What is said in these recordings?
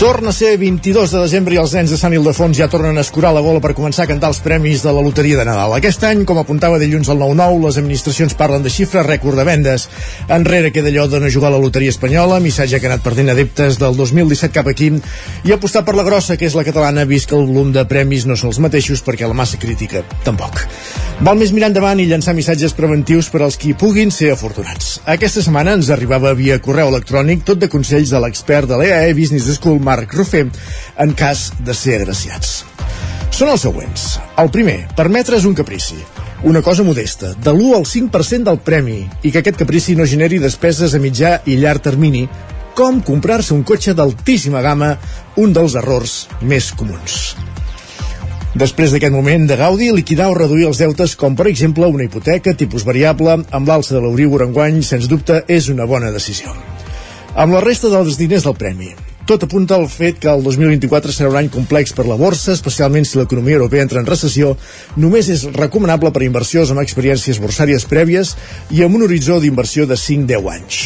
Torna a ser 22 de desembre i els nens de Sant Ildefons ja tornen a escurar la gola per començar a cantar els premis de la loteria de Nadal. Aquest any, com apuntava dilluns al 9-9, les administracions parlen de xifres rècord de vendes. Enrere queda allò de no jugar a la loteria espanyola, missatge que ha anat perdent adeptes del 2017 cap aquí, i apostar per la grossa, que és la catalana, vist que el volum de premis no són els mateixos perquè la massa crítica tampoc. Val més mirar endavant i llançar missatges preventius per als qui puguin ser afortunats. Aquesta setmana ens arribava via correu electrònic tot de consells de l'expert de l'EAE Business School, Marc Rufé en cas de ser agraciats. Són els següents. El primer, permetre's un caprici. Una cosa modesta, de l'1 al 5% del premi i que aquest caprici no generi despeses a mitjà i llarg termini, com comprar-se un cotxe d'altíssima gamma, un dels errors més comuns. Després d'aquest moment de gaudi, liquidar o reduir els deutes com, per exemple, una hipoteca tipus variable amb l'alça de l'Euríbor enguany, sens dubte, és una bona decisió. Amb la resta dels diners del premi, tot apunta al fet que el 2024 serà un any complex per la borsa, especialment si l'economia europea entra en recessió. Només és recomanable per inversions amb experiències borsàries prèvies i amb un horitzó d'inversió de 5-10 anys.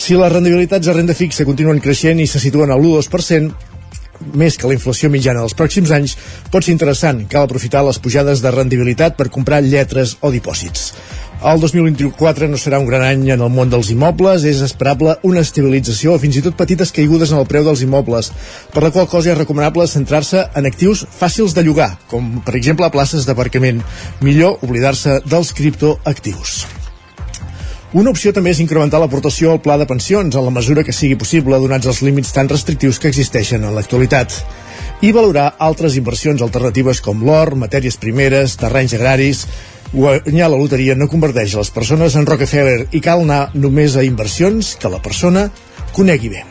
Si les rendibilitats de renda fixa continuen creixent i se situen al 1-2%, més que la inflació mitjana dels pròxims anys, pot ser interessant. Cal aprofitar les pujades de rendibilitat per comprar lletres o dipòsits. El 2024 no serà un gran any en el món dels immobles, és esperable una estabilització o fins i tot petites caigudes en el preu dels immobles, per la qual cosa és recomanable centrar-se en actius fàcils de llogar, com per exemple places d'aparcament. Millor oblidar-se dels criptoactius. Una opció també és incrementar l'aportació al pla de pensions en la mesura que sigui possible donats els límits tan restrictius que existeixen en l'actualitat i valorar altres inversions alternatives com l'or, matèries primeres, terrenys agraris, guanyar la loteria no converteix les persones en Rockefeller i cal anar només a inversions que la persona conegui bé.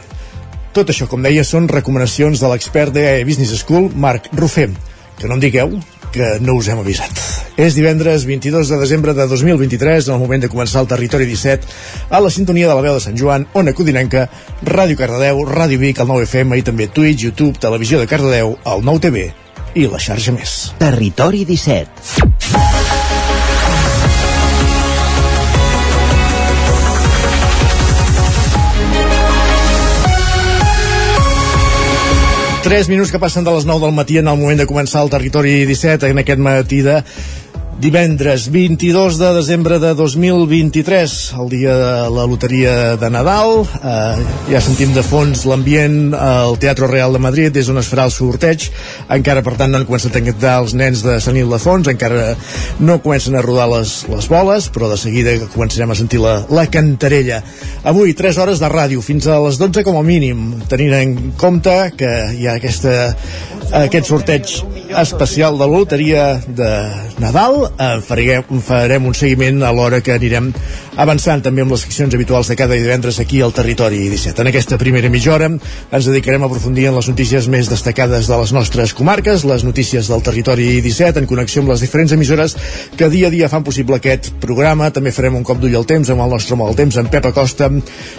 Tot això, com deia, són recomanacions de l'expert de Business School, Marc Rufem. Que no em digueu que no us hem avisat. És divendres 22 de desembre de 2023, en el moment de començar el Territori 17, a la sintonia de la veu de Sant Joan, Ona Codinenca, Ràdio Cardedeu, Ràdio Vic, el 9FM i també Twitch, YouTube, Televisió de Cardedeu, el 9TV i la xarxa més. Territori 17. 3 minuts que passen de les 9 del matí en el moment de començar el territori 17 en aquest matí de divendres 22 de desembre de 2023, el dia de la loteria de Nadal. Eh, ja sentim de fons l'ambient al Teatre Real de Madrid, és on es farà el sorteig. Encara, per tant, no han començat a cantar els nens de Sant Ildefons, encara no comencen a rodar les, les boles, però de seguida començarem a sentir la, la cantarella. Avui, 3 hores de ràdio, fins a les 12 com a mínim, tenint en compte que hi ha aquesta, aquest sorteig especial de la loteria de Nadal eh, farem, farem un seguiment a l'hora que anirem avançant també amb les seccions habituals de cada divendres aquí al Territori 17. En aquesta primera mitja hora ens dedicarem a aprofundir en les notícies més destacades de les nostres comarques, les notícies del Territori 17, en connexió amb les diferents emissores que dia a dia fan possible aquest programa. També farem un cop d'ull al temps amb el nostre home del temps, en Pep Acosta,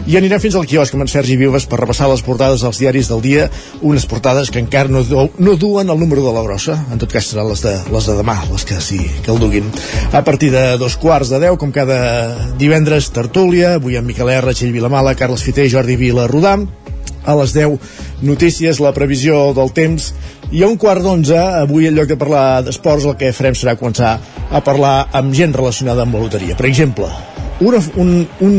i anirem fins al quiosc amb en Sergi Vives per repassar les portades dels diaris del dia, unes portades que encara no, du no duen el número de la grossa, en tot cas seran les de, les de demà, les que sí que el duguin. A partir de dos quarts de deu, com cada divendres, tertúlia, avui amb Miquel R, Txell Vilamala, Carles Fiter Jordi Vila Rodam. A les 10, notícies, la previsió del temps, i a un quart d'onze, avui en lloc de parlar d'esports, el que farem serà començar a parlar amb gent relacionada amb la loteria. Per exemple, un, un, un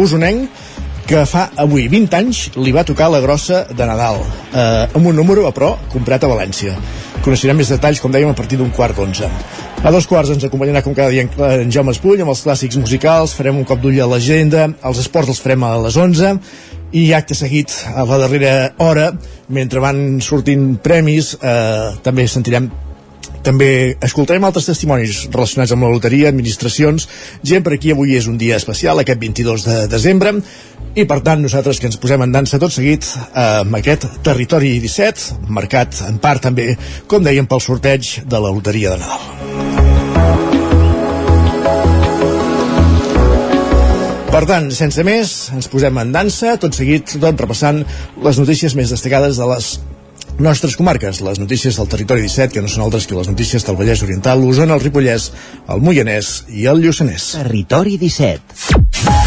usonenc que fa avui 20 anys li va tocar la grossa de Nadal eh, amb un número, però, comprat a València coneixerem més detalls, com dèiem, a partir d'un quart d'onze. A dos quarts ens acompanyarà com cada dia en Jaume Espull amb els clàssics musicals, farem un cop d'ull a l'agenda, els esports els farem a les 11 i acte seguit a la darrera hora, mentre van sortint premis, eh, també sentirem també escoltarem altres testimonis relacionats amb la loteria, administracions, gent per aquí avui és un dia especial, aquest 22 de desembre, i per tant nosaltres que ens posem en dansa tot seguit amb aquest Territori 17, marcat en part també, com dèiem, pel sorteig de la loteria de Nadal. Per tant, sense més, ens posem en dansa, tot seguit, tot repassant les notícies més destacades de les nostres comarques, les notícies del territori 17, que no són altres que les notícies del Vallès Oriental, l'Osona, el Ripollès, el Moianès i el Lluçanès. Territori 17.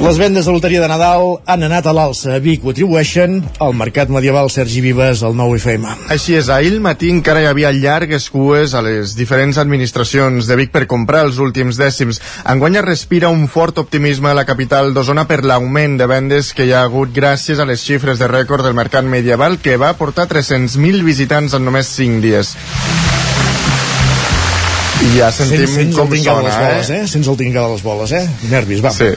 Les vendes de loteria de Nadal han anat a l'alça. A Vic ho atribueixen al Mercat Medieval Sergi Vives, al nou FM. Així és, ahir al matí encara hi havia llargues cues a les diferents administracions de Vic per comprar els últims dècims. Enguany es respira un fort optimisme a la capital d'Osona per l'augment de vendes que hi ha hagut gràcies a les xifres de rècord del Mercat Medieval que va portar 300.000 visitants en només 5 dies. I ja sentim Sents, sents com sona, les boles, eh? Sents el tingar de les boles, eh? Nervis, va. Sí.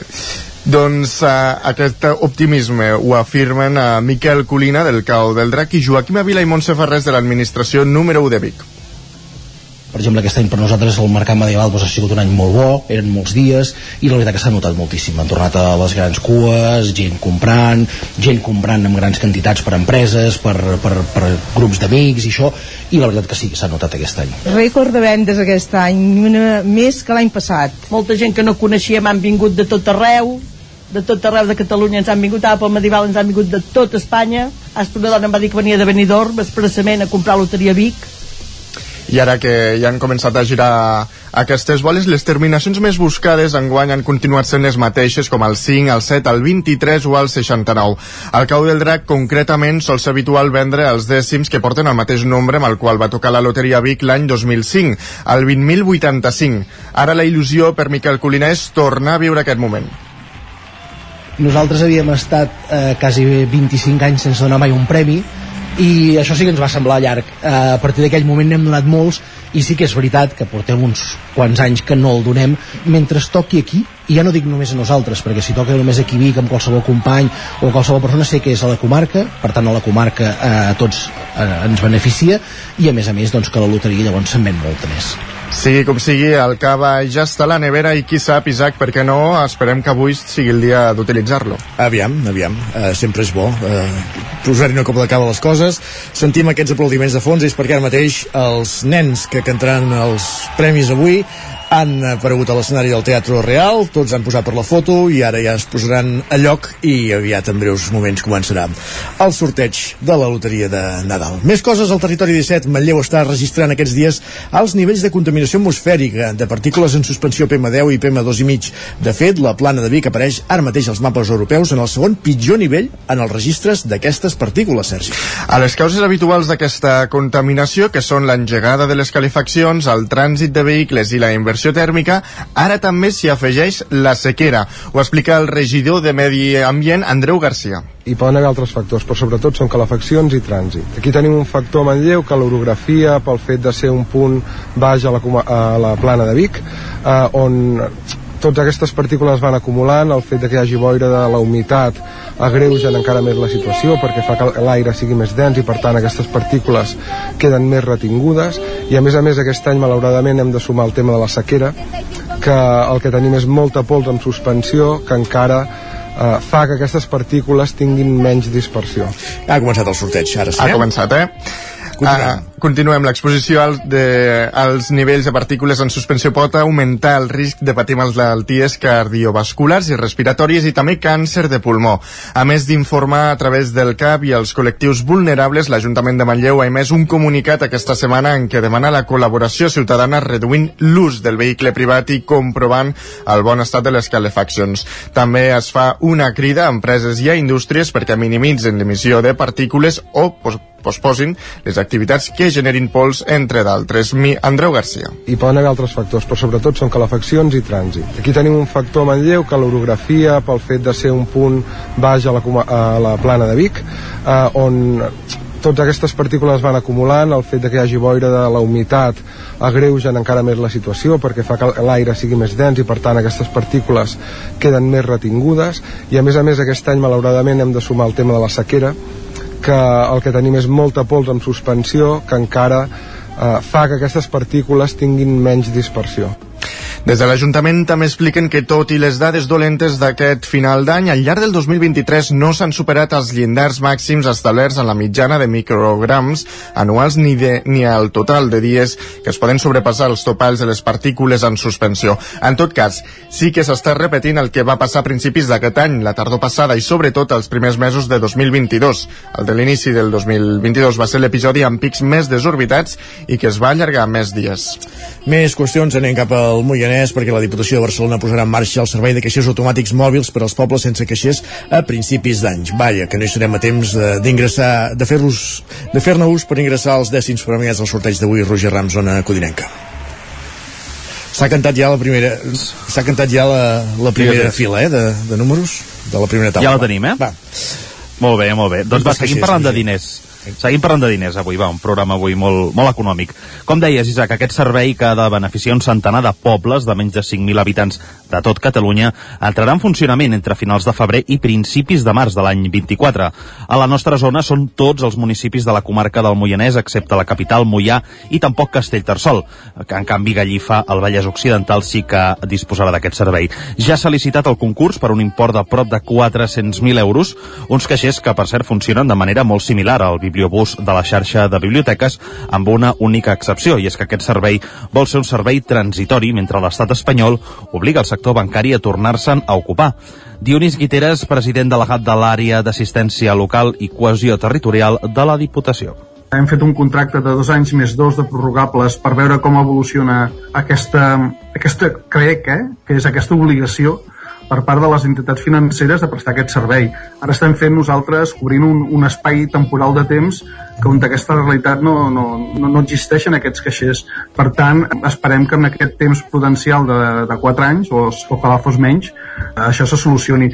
Doncs uh, aquest optimisme ho afirmen uh, Miquel Colina del Cau del Drac i Joaquim Avila i Montse Ferrés de l'administració número 1 de Vic. per exemple aquest any per nosaltres el mercat medieval doncs, ha sigut un any molt bo, eren molts dies i la veritat que s'ha notat moltíssim han tornat a les grans cues, gent comprant gent comprant amb grans quantitats per empreses, per, per, per grups d'amics i això, i la veritat que sí que s'ha notat aquest any. Rècord de vendes aquest any, una, més que l'any passat. molta gent que no coneixíem han vingut de tot arreu de tot arreu de Catalunya ens han vingut a pel medieval ens han vingut de tot Espanya hasta una dona em va dir que venia de Benidorm expressament a comprar loteria Vic I ara que ja han començat a girar aquestes boles, les terminacions més buscades enguany han continuat sent les mateixes, com el 5, el 7, el 23 o el 69. Al cau del drac, concretament, sol ser habitual vendre els dècims que porten el mateix nombre amb el qual va tocar la loteria Vic l'any 2005, el 20.085. Ara la il·lusió per Miquel Colina és tornar a viure aquest moment. Nosaltres havíem estat eh, quasi 25 anys sense donar mai un premi i això sí que ens va semblar llarg. Eh, a partir d'aquell moment n'hem donat molts i sí que és veritat que portem uns quants anys que no el donem mentre toqui aquí i ja no dic només a nosaltres perquè si toca només aquí Vic amb qualsevol company o qualsevol persona sé que és a la comarca per tant a la comarca eh, a tots eh, ens beneficia i a més a més doncs, que la loteria llavors se'n ven molta més Sigui com sigui, el cava ja està a la nevera i qui sap, Isaac, per què no, esperem que avui sigui el dia d'utilitzar-lo. Aviam, aviam, uh, sempre és bo uh, posar-hi una copa de cava a les coses sentim aquests aplaudiments de fons és perquè ara mateix els nens que cantaran els premis avui han aparegut a l'escenari del Teatre Real, tots han posat per la foto i ara ja es posaran a lloc i aviat en breus moments començarà el sorteig de la loteria de Nadal. Més coses al territori 17, Manlleu està registrant aquests dies els nivells de contaminació atmosfèrica de partícules en suspensió PM10 i PM2,5. De fet, la plana de Vic apareix ara mateix als mapes europeus en el segon pitjor nivell en els registres d'aquestes partícules, Sergi. A les causes habituals d'aquesta contaminació, que són l'engegada de les calefaccions, el trànsit de vehicles i la inversió tèrmica, ara també s'hi afegeix la sequera. Ho explica el regidor de Medi Ambient, Andreu Garcia. hi poden haver altres factors, però sobretot són calefaccions i trànsit. Aquí tenim un factor a Manlleu, que l'orografia, pel fet de ser un punt baix a la, a la plana de Vic, eh, on totes aquestes partícules van acumulant, el fet de que hi hagi boira de la humitat agreugen encara més la situació perquè fa que l'aire sigui més dens i per tant aquestes partícules queden més retingudes i a més a més aquest any malauradament hem de sumar el tema de la sequera que el que tenim és molta pols en suspensió que encara eh, fa que aquestes partícules tinguin menys dispersió. Ha començat el sorteig, ara sí. Ha eh? començat, eh? Continuem. Ah, continuem. L'exposició al- de, als nivells de partícules en suspensió pot augmentar el risc de patir malalties cardiovasculars i respiratòries i també càncer de pulmó. A més d'informar a través del CAP i els col·lectius vulnerables, l'Ajuntament de Manlleu ha emès un comunicat aquesta setmana en què demana la col·laboració ciutadana reduint l'ús del vehicle privat i comprovant el bon estat de les calefaccions. També es fa una crida a empreses i a indústries perquè minimitzen l'emissió de partícules o pos posposin les activitats que generin pols, entre d'altres. Mi Andreu Garcia. hi poden haver altres factors, però sobretot són calefaccions i trànsit. Aquí tenim un factor a Manlleu, que l'orografia, pel fet de ser un punt baix a la, a la plana de Vic, eh, on totes aquestes partícules van acumulant, el fet de que hi hagi boira de la humitat agreugen encara més la situació perquè fa que l'aire sigui més dens i per tant aquestes partícules queden més retingudes i a més a més aquest any malauradament hem de sumar el tema de la sequera que el que tenim és molta pols en suspensió que encara eh, fa que aquestes partícules tinguin menys dispersió. Des de l'Ajuntament també expliquen que tot i les dades dolentes d'aquest final d'any, al llarg del 2023 no s'han superat els llindars màxims establerts en la mitjana de micrograms anuals ni, de, ni al total de dies que es poden sobrepassar els topalls de les partícules en suspensió. En tot cas, sí que s'està repetint el que va passar a principis d'aquest any, la tardor passada i sobretot els primers mesos de 2022. El de l'inici del 2022 va ser l'episodi amb pics més desorbitats i que es va allargar més dies. Més qüestions anem cap al Moianès Moianès perquè la Diputació de Barcelona posarà en marxa el servei de caixers automàtics mòbils per als pobles sense caixers a principis d'anys. Vaja, que no hi serem a temps d'ingressar, de fer-los de fer-ne ús per ingressar els dècims premiats al sorteig d'avui Roger Rams, zona codinenca. S'ha cantat ja la primera s'ha cantat ja la, la primera sí, fila eh, de, de números de la primera taula. Ja la tenim, eh? Va. Molt bé, molt bé. Doncs va, seguim parlant de diners. Seguim parlant de diners avui, va, un programa avui molt, molt econòmic. Com deies, Isaac, aquest servei que ha de beneficiar un centenar de pobles de menys de 5.000 habitants de tot Catalunya entrarà en funcionament entre finals de febrer i principis de març de l'any 24. A la nostra zona són tots els municipis de la comarca del Moianès, excepte la capital, Moià, i tampoc Castellterçol, que en canvi Gallifa, el Vallès Occidental, sí que disposarà d'aquest servei. Ja s'ha licitat el concurs per un import de prop de 400.000 euros, uns caixers que, per cert, funcionen de manera molt similar al bibliobús de la xarxa de biblioteques amb una única excepció, i és que aquest servei vol ser un servei transitori mentre l'estat espanyol obliga el sector bancari a tornar-se'n a ocupar. Dionís Guiteres, president delegat de l'àrea d'assistència local i cohesió territorial de la Diputació. Hem fet un contracte de dos anys més dos de prorrogables per veure com evoluciona aquesta, aquesta crec, eh, que és aquesta obligació per part de les entitats financeres de prestar aquest servei. Ara estem fent nosaltres cobrint un, un espai temporal de temps que on aquesta realitat no, no, no, no existeixen aquests caixers. Per tant, esperem que en aquest temps prudencial de, de 4 anys, o, o que la fos menys, això se solucioni.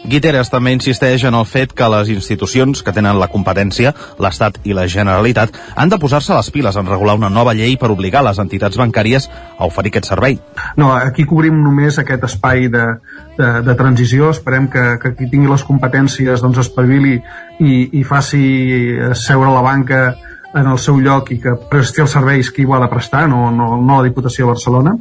Guiteres també insisteix en el fet que les institucions que tenen la competència, l'Estat i la Generalitat, han de posar-se les piles en regular una nova llei per obligar les entitats bancàries a oferir aquest servei. No, aquí cobrim només aquest espai de, de, de transició. Esperem que, que qui tingui les competències doncs espavili i, i faci seure la banca en el seu lloc i que presti els serveis qui ho ha de prestar, no, no, no la Diputació de Barcelona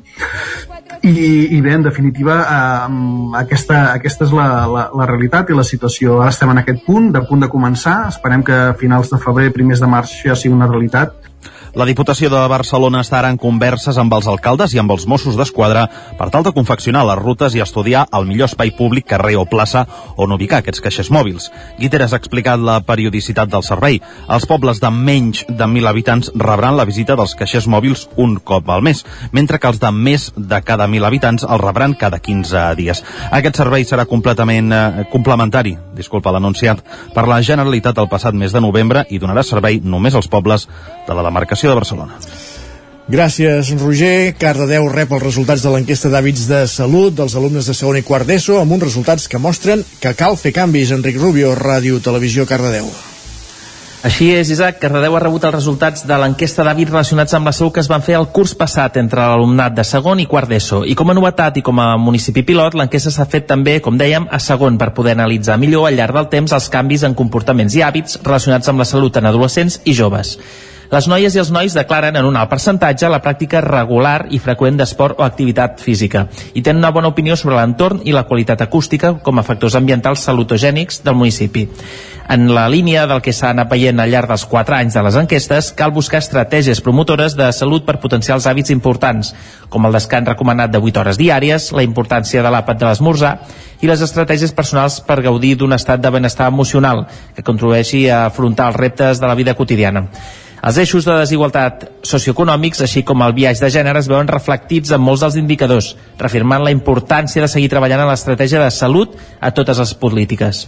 i, i bé, en definitiva eh, aquesta, aquesta és la, la, la realitat i la situació. Ara estem en aquest punt, de punt de començar. Esperem que a finals de febrer, primers de març ja sigui una realitat la Diputació de Barcelona està ara en converses amb els alcaldes i amb els Mossos d'Esquadra per tal de confeccionar les rutes i estudiar el millor espai públic, carrer o plaça on ubicar aquests caixers mòbils. Guiteres ha explicat la periodicitat del servei. Els pobles de menys de 1.000 habitants rebran la visita dels caixers mòbils un cop al mes, mentre que els de més de cada 1.000 habitants el rebran cada 15 dies. Aquest servei serà completament eh, complementari, disculpa l'anunciat, per la Generalitat el passat mes de novembre i donarà servei només als pobles de la demarcació Diputació de Barcelona. Gràcies, Roger. Cardedeu rep els resultats de l'enquesta d'hàbits de salut dels alumnes de segon i quart d'ESO amb uns resultats que mostren que cal fer canvis. Enric Rubio, Ràdio Televisió, Cardedeu. Així és, Isaac, Cardedeu ha rebut els resultats de l'enquesta d'hàbits relacionats amb la salut que es van fer el curs passat entre l'alumnat de segon i quart d'ESO. I com a novetat i com a municipi pilot, l'enquesta s'ha fet també, com dèiem, a segon per poder analitzar millor al llarg del temps els canvis en comportaments i hàbits relacionats amb la salut en adolescents i joves. Les noies i els nois declaren en un alt percentatge la pràctica regular i freqüent d'esport o activitat física i tenen una bona opinió sobre l'entorn i la qualitat acústica com a factors ambientals salutogènics del municipi. En la línia del que s'ha anat veient al llarg dels 4 anys de les enquestes, cal buscar estratègies promotores de salut per potenciar els hàbits importants, com el descans recomanat de 8 hores diàries, la importància de l'àpat de l'esmorzar i les estratègies personals per gaudir d'un estat de benestar emocional que contribueixi a afrontar els reptes de la vida quotidiana. Els eixos de desigualtat socioeconòmics, així com el viatge de gènere, es veuen reflectits en molts dels indicadors, reafirmant la importància de seguir treballant en l'estratègia de salut a totes les polítiques.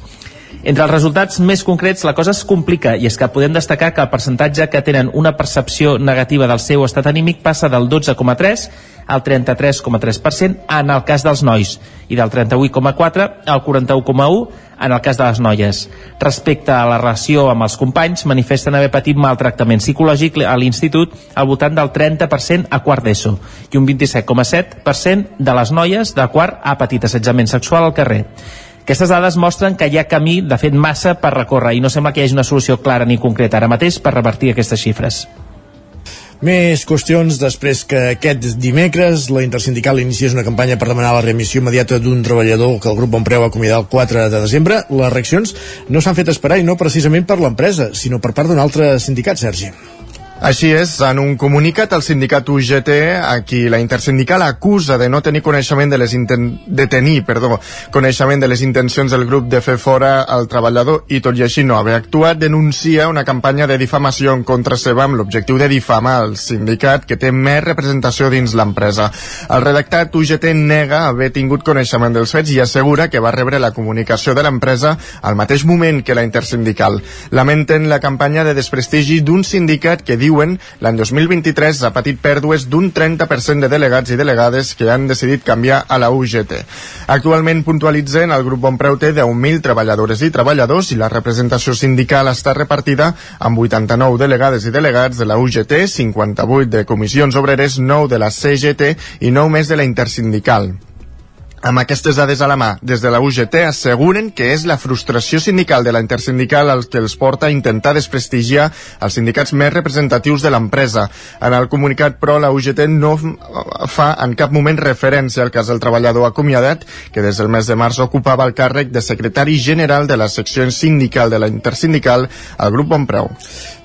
Entre els resultats més concrets, la cosa es complica i és que podem destacar que el percentatge que tenen una percepció negativa del seu estat anímic passa del 12,3 al 33,3% en el cas dels nois i del 38,4 al 41,1 en el cas de les noies. Respecte a la relació amb els companys, manifesten haver patit maltractament psicològic a l'institut al voltant del 30% a quart d'ESO i un 27,7% de les noies de quart ha patit assetjament sexual al carrer. Aquestes dades mostren que hi ha camí, de fet, massa per recórrer i no sembla que hi hagi una solució clara ni concreta ara mateix per revertir aquestes xifres. Més qüestions després que aquest dimecres la Intersindical iniciés una campanya per demanar la remissió immediata d'un treballador que el grup Bonpreu va acomiadar el 4 de desembre. Les reaccions no s'han fet esperar i no precisament per l'empresa, sinó per part d'un altre sindicat, Sergi. Així és, en un comunicat el sindicat UGT, a qui la intersindical acusa de no tenir coneixement de les inten de tenir, perdó, coneixement de les intencions del grup de fer fora el treballador i tot i així no haver actuat, denuncia una campanya de difamació en contra seva amb l'objectiu de difamar el sindicat que té més representació dins l'empresa. El redactat UGT nega haver tingut coneixement dels fets i assegura que va rebre la comunicació de l'empresa al mateix moment que la intersindical. Lamenten la campanya de desprestigi d'un sindicat que diu diuen, l'any 2023 ha patit pèrdues d'un 30% de delegats i delegades que han decidit canviar a la UGT. Actualment puntualitzen, el grup Bonpreu té 10.000 treballadores i treballadors i la representació sindical està repartida amb 89 delegades i delegats de la UGT, 58 de comissions obreres, 9 de la CGT i 9 més de la intersindical. Amb aquestes dades a la mà, des de la UGT asseguren que és la frustració sindical de la intersindical el que els porta a intentar desprestigiar els sindicats més representatius de l'empresa. En el comunicat, però, la UGT no fa en cap moment referència al cas del treballador acomiadat, que des del mes de març ocupava el càrrec de secretari general de la secció sindical de la intersindical al grup Bonpreu.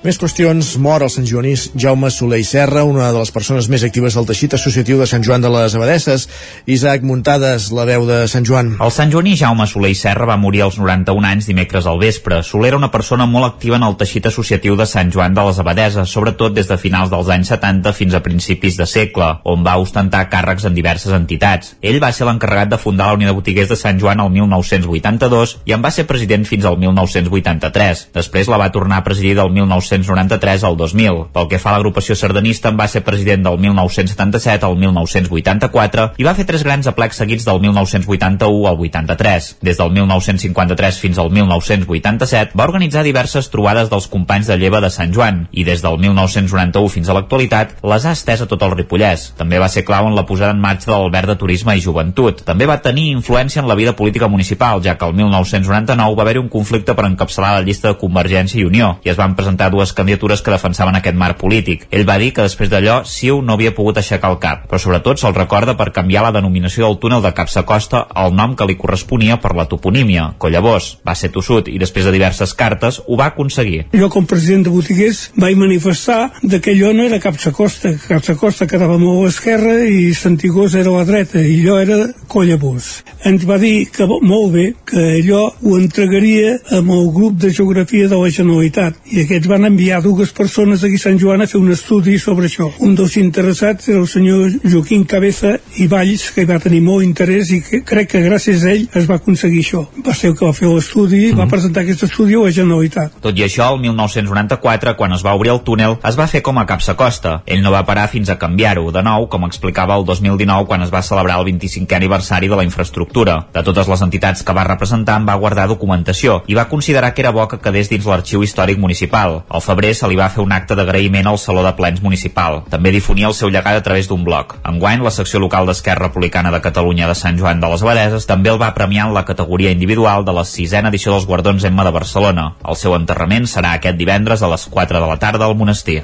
Més qüestions. Mor el Sant Joanís Jaume Soler i Serra, una de les persones més actives del teixit associatiu de Sant Joan de les Abadesses. Isaac Muntades, la veu de Sant Joan. El Sant Joaní Jaume Soler i Serra va morir als 91 anys dimecres al vespre. Soler era una persona molt activa en el teixit associatiu de Sant Joan de les Abadeses, sobretot des de finals dels anys 70 fins a principis de segle, on va ostentar càrrecs en diverses entitats. Ell va ser l'encarregat de fundar la Unió de Botiguers de Sant Joan el 1982 i en va ser president fins al 1983. Després la va tornar a presidir del 19 1993 al 2000. Pel que fa a l'agrupació sardanista, en va ser president del 1977 al 1984 i va fer tres grans aplecs seguits del 1981 al 83. Des del 1953 fins al 1987 va organitzar diverses trobades dels companys de lleva de Sant Joan i des del 1991 fins a l'actualitat les ha estès a tot el Ripollès. També va ser clau en la posada en marxa de l'Albert de Turisme i Joventut. També va tenir influència en la vida política municipal, ja que el 1999 va haver-hi un conflicte per encapçalar la llista de Convergència i Unió i es van presentar dues candidatures que defensaven aquest marc polític. Ell va dir que després d'allò Siu no havia pogut aixecar el cap, però sobretot se'l recorda per canviar la denominació del túnel de Capsacosta al nom que li corresponia per la toponímia, Collabós. Va ser tossut i després de diverses cartes ho va aconseguir. Jo com president de botiguers vaig manifestar que allò no era Capsacosta, Capsacosta quedava molt a l'esquerra i Santigós era a la dreta i allò era Collabós. Ens va dir que molt bé, que allò ho entregaria amb el grup de geografia de la Generalitat i aquests van enviar dues persones aquí a Sant Joan a fer un estudi sobre això. Un dels interessats era el senyor Joaquim Cabeza i Valls, que va tenir molt interès i que crec que gràcies a ell es va aconseguir això. Va ser el que va fer l'estudi, mm -hmm. va Mhm. presentar aquest estudi a la Generalitat. Tot i això, el 1994, quan es va obrir el túnel, es va fer com a Capsacosta. Ell no va parar fins a canviar-ho, de nou, com explicava el 2019 quan es va celebrar el 25è aniversari de la infraestructura. De totes les entitats que va representar, en va guardar documentació i va considerar que era bo que quedés dins l'arxiu històric municipal. Al febrer se li va fer un acte d'agraïment al Saló de Plens Municipal. També difonia el seu llegat a través d'un blog. Enguany, la secció local d'Esquerra Republicana de Catalunya de Sant Joan de les Abadeses també el va premiar en la categoria individual de la sisena edició dels Guardons Emma de Barcelona. El seu enterrament serà aquest divendres a les 4 de la tarda al monestir.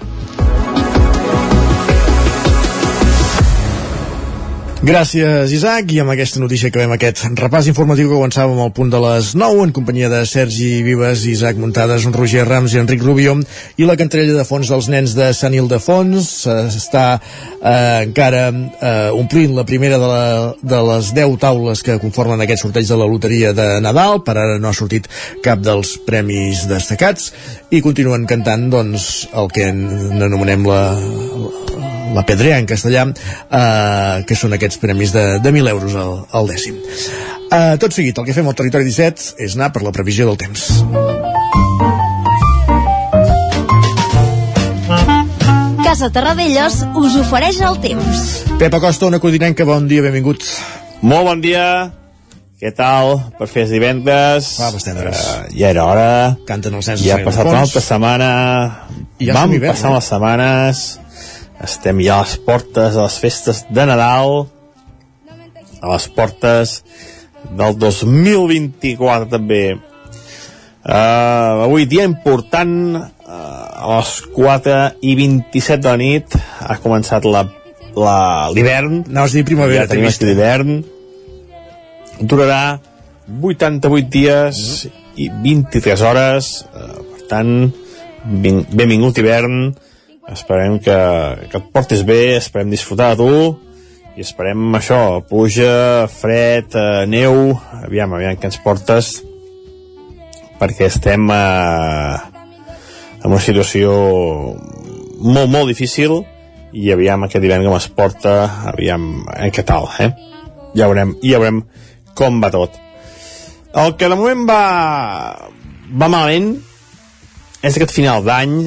Gràcies, Isaac, i amb aquesta notícia veiem aquest repàs informatiu que començàvem al punt de les 9 en companyia de Sergi Vives, Isaac Muntades, Roger Rams i Enric Rubio i la cantarella de fons dels nens de Sant Ildefons. Està eh, encara eh, omplint la primera de, la, de les 10 taules que conformen aquest sorteig de la loteria de Nadal, per ara no ha sortit cap dels premis destacats. I continuen cantant doncs el que anomenem la, la la pedrea en castellà, eh, que són aquests premis de, de 1.000 euros al, al dècim. Eh, tot seguit, el que fem al Territori 17 és anar per la previsió del temps. Casa Terradellos us ofereix el temps. Pep Acosta, una codinenca, bon dia, benvingut. Molt bon dia. Què tal? Per fer divendres. Va, les tendres. Uh, ja era hora. Canten els nens Ja ha passat una altra setmana. I ja Vam passar eh? les setmanes. Estem ja a les portes de les festes de Nadal. A les portes del 2024 també. Uh, avui dia important uh, a les 4 i 27 de la nit ha començat la l'hivern. Anaves a dir primavera, ja tenim d'hivern. Durarà 88 dies i 23 hores. Eh, per tant, ben, benvingut hivern. Esperem que, que et portis bé, esperem disfrutar de tu i esperem això, pluja, fred, eh, neu, aviam, aviam que ens portes perquè estem eh, en una situació molt, molt difícil i aviam aquest que es porta aviam en què tal eh? ja veurem, ja veurem com va tot el que de moment va va malament és aquest final d'any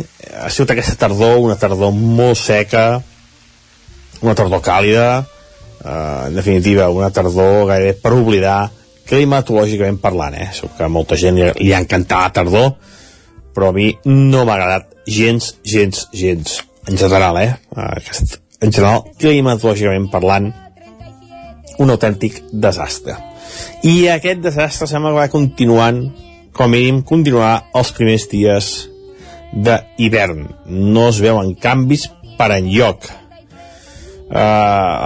ha sigut aquesta tardor, una tardor molt seca una tardor càlida eh, en definitiva una tardor gairebé per oblidar climatològicament parlant, eh? Segur que a molta gent li, li ha encantat la tardor, però a mi no m'ha agradat gens, gens, gens. En general, eh? Aquest, en general, climatològicament parlant, un autèntic desastre. I aquest desastre sembla que va continuant, com a mínim, continuar els primers dies d'hivern. No es veuen canvis per enlloc. Uh,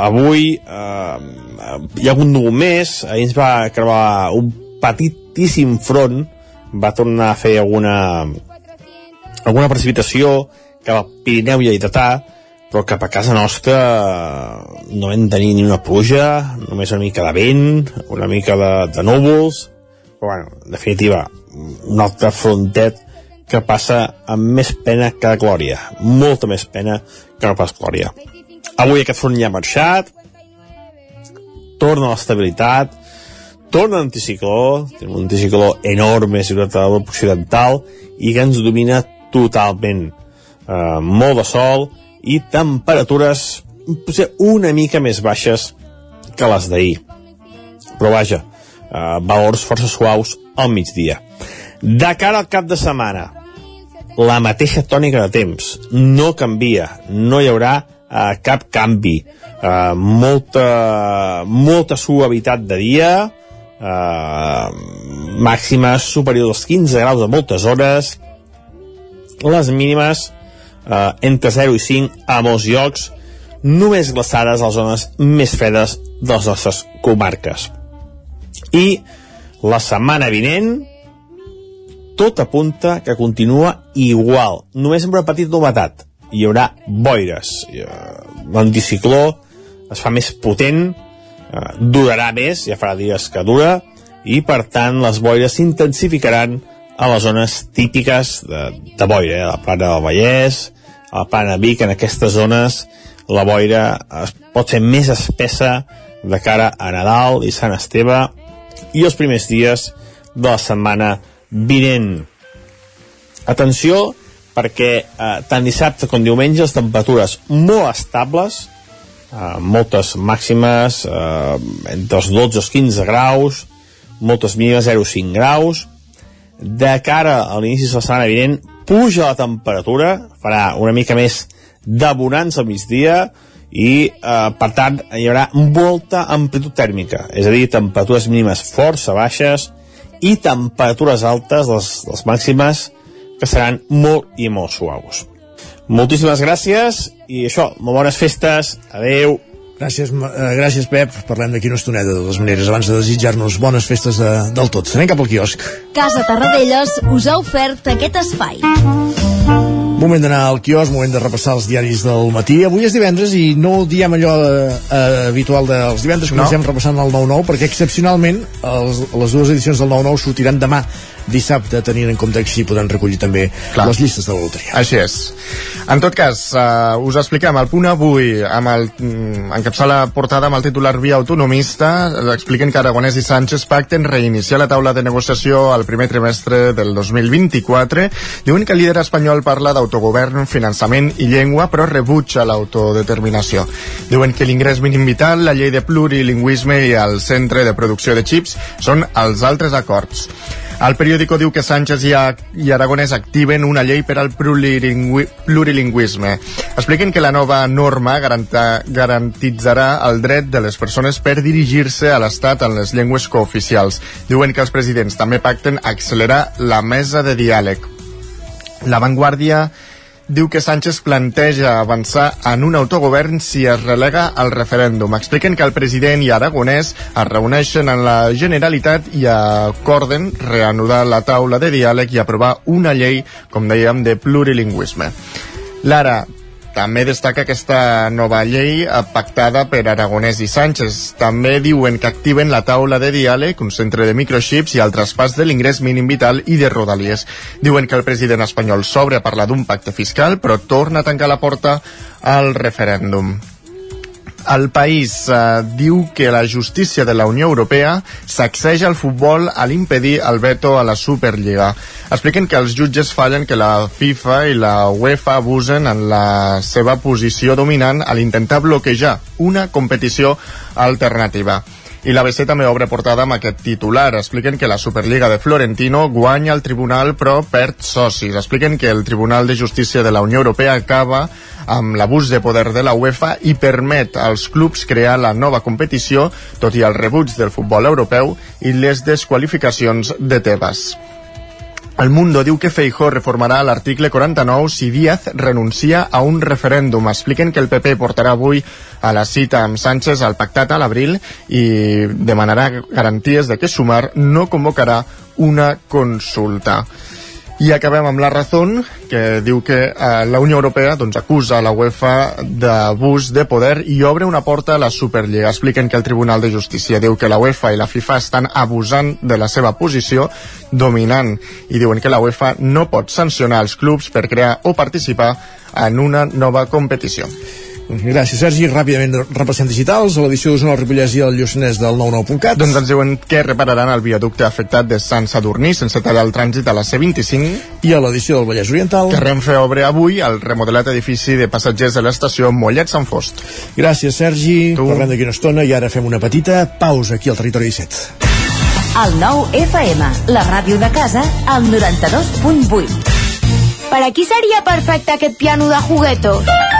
avui uh, hi ha un núvol més, ahir ens va creuar un petitíssim front, va tornar a fer alguna alguna precipitació cap al Pirineu i Lleidatà, però cap a casa nostra no vam tenir ni una pluja, només una mica de vent, una mica de, de núvols, però bueno, en definitiva, un altre frontet que passa amb més pena que glòria, molta més pena que no pas glòria. Avui aquest front ja ha marxat, torna l'estabilitat, torna l'anticicló, tenim un anticicló enorme a de l'Europa Occidental i que ens domina totalment. Eh, molt de sol i temperatures potser una mica més baixes que les d'ahir. Però vaja, valors força suaus al migdia. De cara al cap de setmana, la mateixa tònica de temps, no canvia, no hi haurà eh, cap canvi. Eh, molta, molta suavitat de dia eh, màximes superiors als 15 graus a moltes hores les mínimes eh, entre 0 i 5 a molts llocs només glaçades a les zones més fredes de les nostres comarques i la setmana vinent tot apunta que continua igual només amb una petita novetat hi haurà boires. L'anticicló es fa més potent, eh, durarà més, ja farà dies que dura, i per tant les boires s'intensificaran a les zones típiques de, de boira, eh? a la plana del Vallès, a la plana Vic, en aquestes zones la boira es pot ser més espessa de cara a Nadal i Sant Esteve i els primers dies de la setmana vinent. Atenció, perquè eh, tant dissabte com diumenge les temperatures molt estables eh, moltes màximes eh, entre els 12 i els 15 graus moltes mínimes 0,5 graus de cara a l'inici de la setmana vinent puja la temperatura farà una mica més de bonança al migdia i eh, per tant hi haurà molta amplitud tèrmica és a dir, temperatures mínimes força baixes i temperatures altes, les, les màximes que seran molt i molt suaus. Moltíssimes gràcies i això, molt bones festes. Adeu. Gràcies, uh, gràcies Pep. Parlem d'aquí una estoneta, de totes maneres, abans de desitjar-nos bones festes de, del tot. Anem cap al quiosc. Casa Tarradellas us ha ofert aquest espai. Moment d'anar al quiosc, moment de repassar els diaris del matí. Avui és divendres i no diem allò eh, eh habitual dels divendres, comencem no. repassant el 9-9, perquè excepcionalment els, les dues edicions del 9-9 sortiran demà dissabte, tenint en compte que així podran recollir també Clar. les llistes de la loteria. Així és. En tot cas, uh, us expliquem el punt avui amb el mm, encapçar la portada amb el titular Via Autonomista, expliquen que Aragonès i Sánchez pacten reiniciar la taula de negociació al primer trimestre del 2024. Diuen que el líder espanyol parla d'autogovern, finançament i llengua, però rebutja l'autodeterminació. Diuen que l'ingrés mínim vital, la llei de plurilingüisme i el centre de producció de xips són els altres acords. El periòdico diu que Sánchez i, i Aragonès activen una llei per al plurilingüi plurilingüisme. Expliquen que la nova norma garanta, garantitzarà el dret de les persones per dirigir-se a l'Estat en les llengües cooficials. Diuen que els presidents també pacten accelerar la mesa de diàleg. La Vanguardia diu que Sánchez planteja avançar en un autogovern si es relega al referèndum. Expliquen que el president i Aragonès es reuneixen en la Generalitat i acorden reanudar la taula de diàleg i aprovar una llei, com dèiem, de plurilingüisme. Lara, també destaca aquesta nova llei eh, pactada per Aragonès i Sánchez. També diuen que activen la taula de diàleg, un centre de microxips i el traspàs de l'ingrés mínim vital i de rodalies. Diuen que el president espanyol s'obre a parlar d'un pacte fiscal, però torna a tancar la porta al referèndum. El país eh, diu que la justícia de la Unió Europea sacseja el futbol a l'impedir el veto a la Superliga. Expliquen que els jutges fallen que la FIFA i la UEFA abusen en la seva posició dominant a l'intentar bloquejar una competició alternativa. I l'ABC també obre portada amb aquest titular. Expliquen que la Superliga de Florentino guanya el tribunal però perd socis. Expliquen que el Tribunal de Justícia de la Unió Europea acaba amb l'abús de poder de la UEFA i permet als clubs crear la nova competició, tot i el rebuig del futbol europeu i les desqualificacions de Tebas. El Mundo diu que Feijó reformarà l'article 49 si Díaz renuncia a un referèndum. Expliquen que el PP portarà avui a la cita amb Sánchez al pactat a l'abril i demanarà garanties de que Sumar no convocarà una consulta. I acabem amb la Razón, que diu que eh, la Unió Europea doncs, acusa la UEFA d'abús de poder i obre una porta a la Superliga. Expliquen que el Tribunal de Justícia diu que la UEFA i la FIFA estan abusant de la seva posició dominant i diuen que la UEFA no pot sancionar els clubs per crear o participar en una nova competició. Gràcies, Sergi. Ràpidament repassem digitals a l'edició d'Osona, el Ripollès i el Lluçanès del 99.cat. Doncs ens diuen que repararan el viaducte afectat de Sant Sadurní sense tallar el trànsit a la C25. I a l'edició del Vallès Oriental. Que Renfe obre avui el remodelat edifici de passatgers de l'estació Mollet Sant Fost. Gràcies, Sergi. Tu. Parlem d'aquí una estona i ara fem una petita pausa aquí al Territori 17. El nou FM, la ràdio de casa, al 92.8. Per a qui seria perfecte aquest piano de juguetos?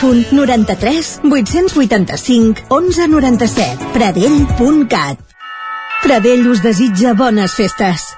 93 885 1197. Pradell.cat Pradell us desitja bones festes.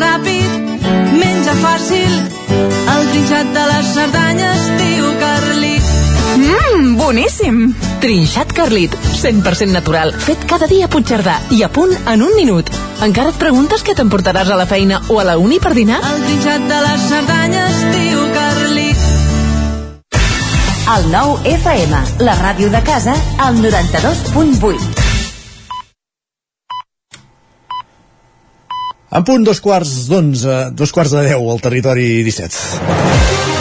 Ràpid, menja fàcil, el trinxat de les Cerdanyes diu Carlit. Mmm, boníssim! Trinxat Carlit, 100% natural, fet cada dia a Puigcerdà i a punt en un minut. Encara et preguntes què t'emportaràs a la feina o a la uni per dinar? El trinxat de les Cerdanyes diu Carlit. El nou FM, la ràdio de casa, al 92.8. En punt dos quarts d'onze, dos quarts de deu al territori 17.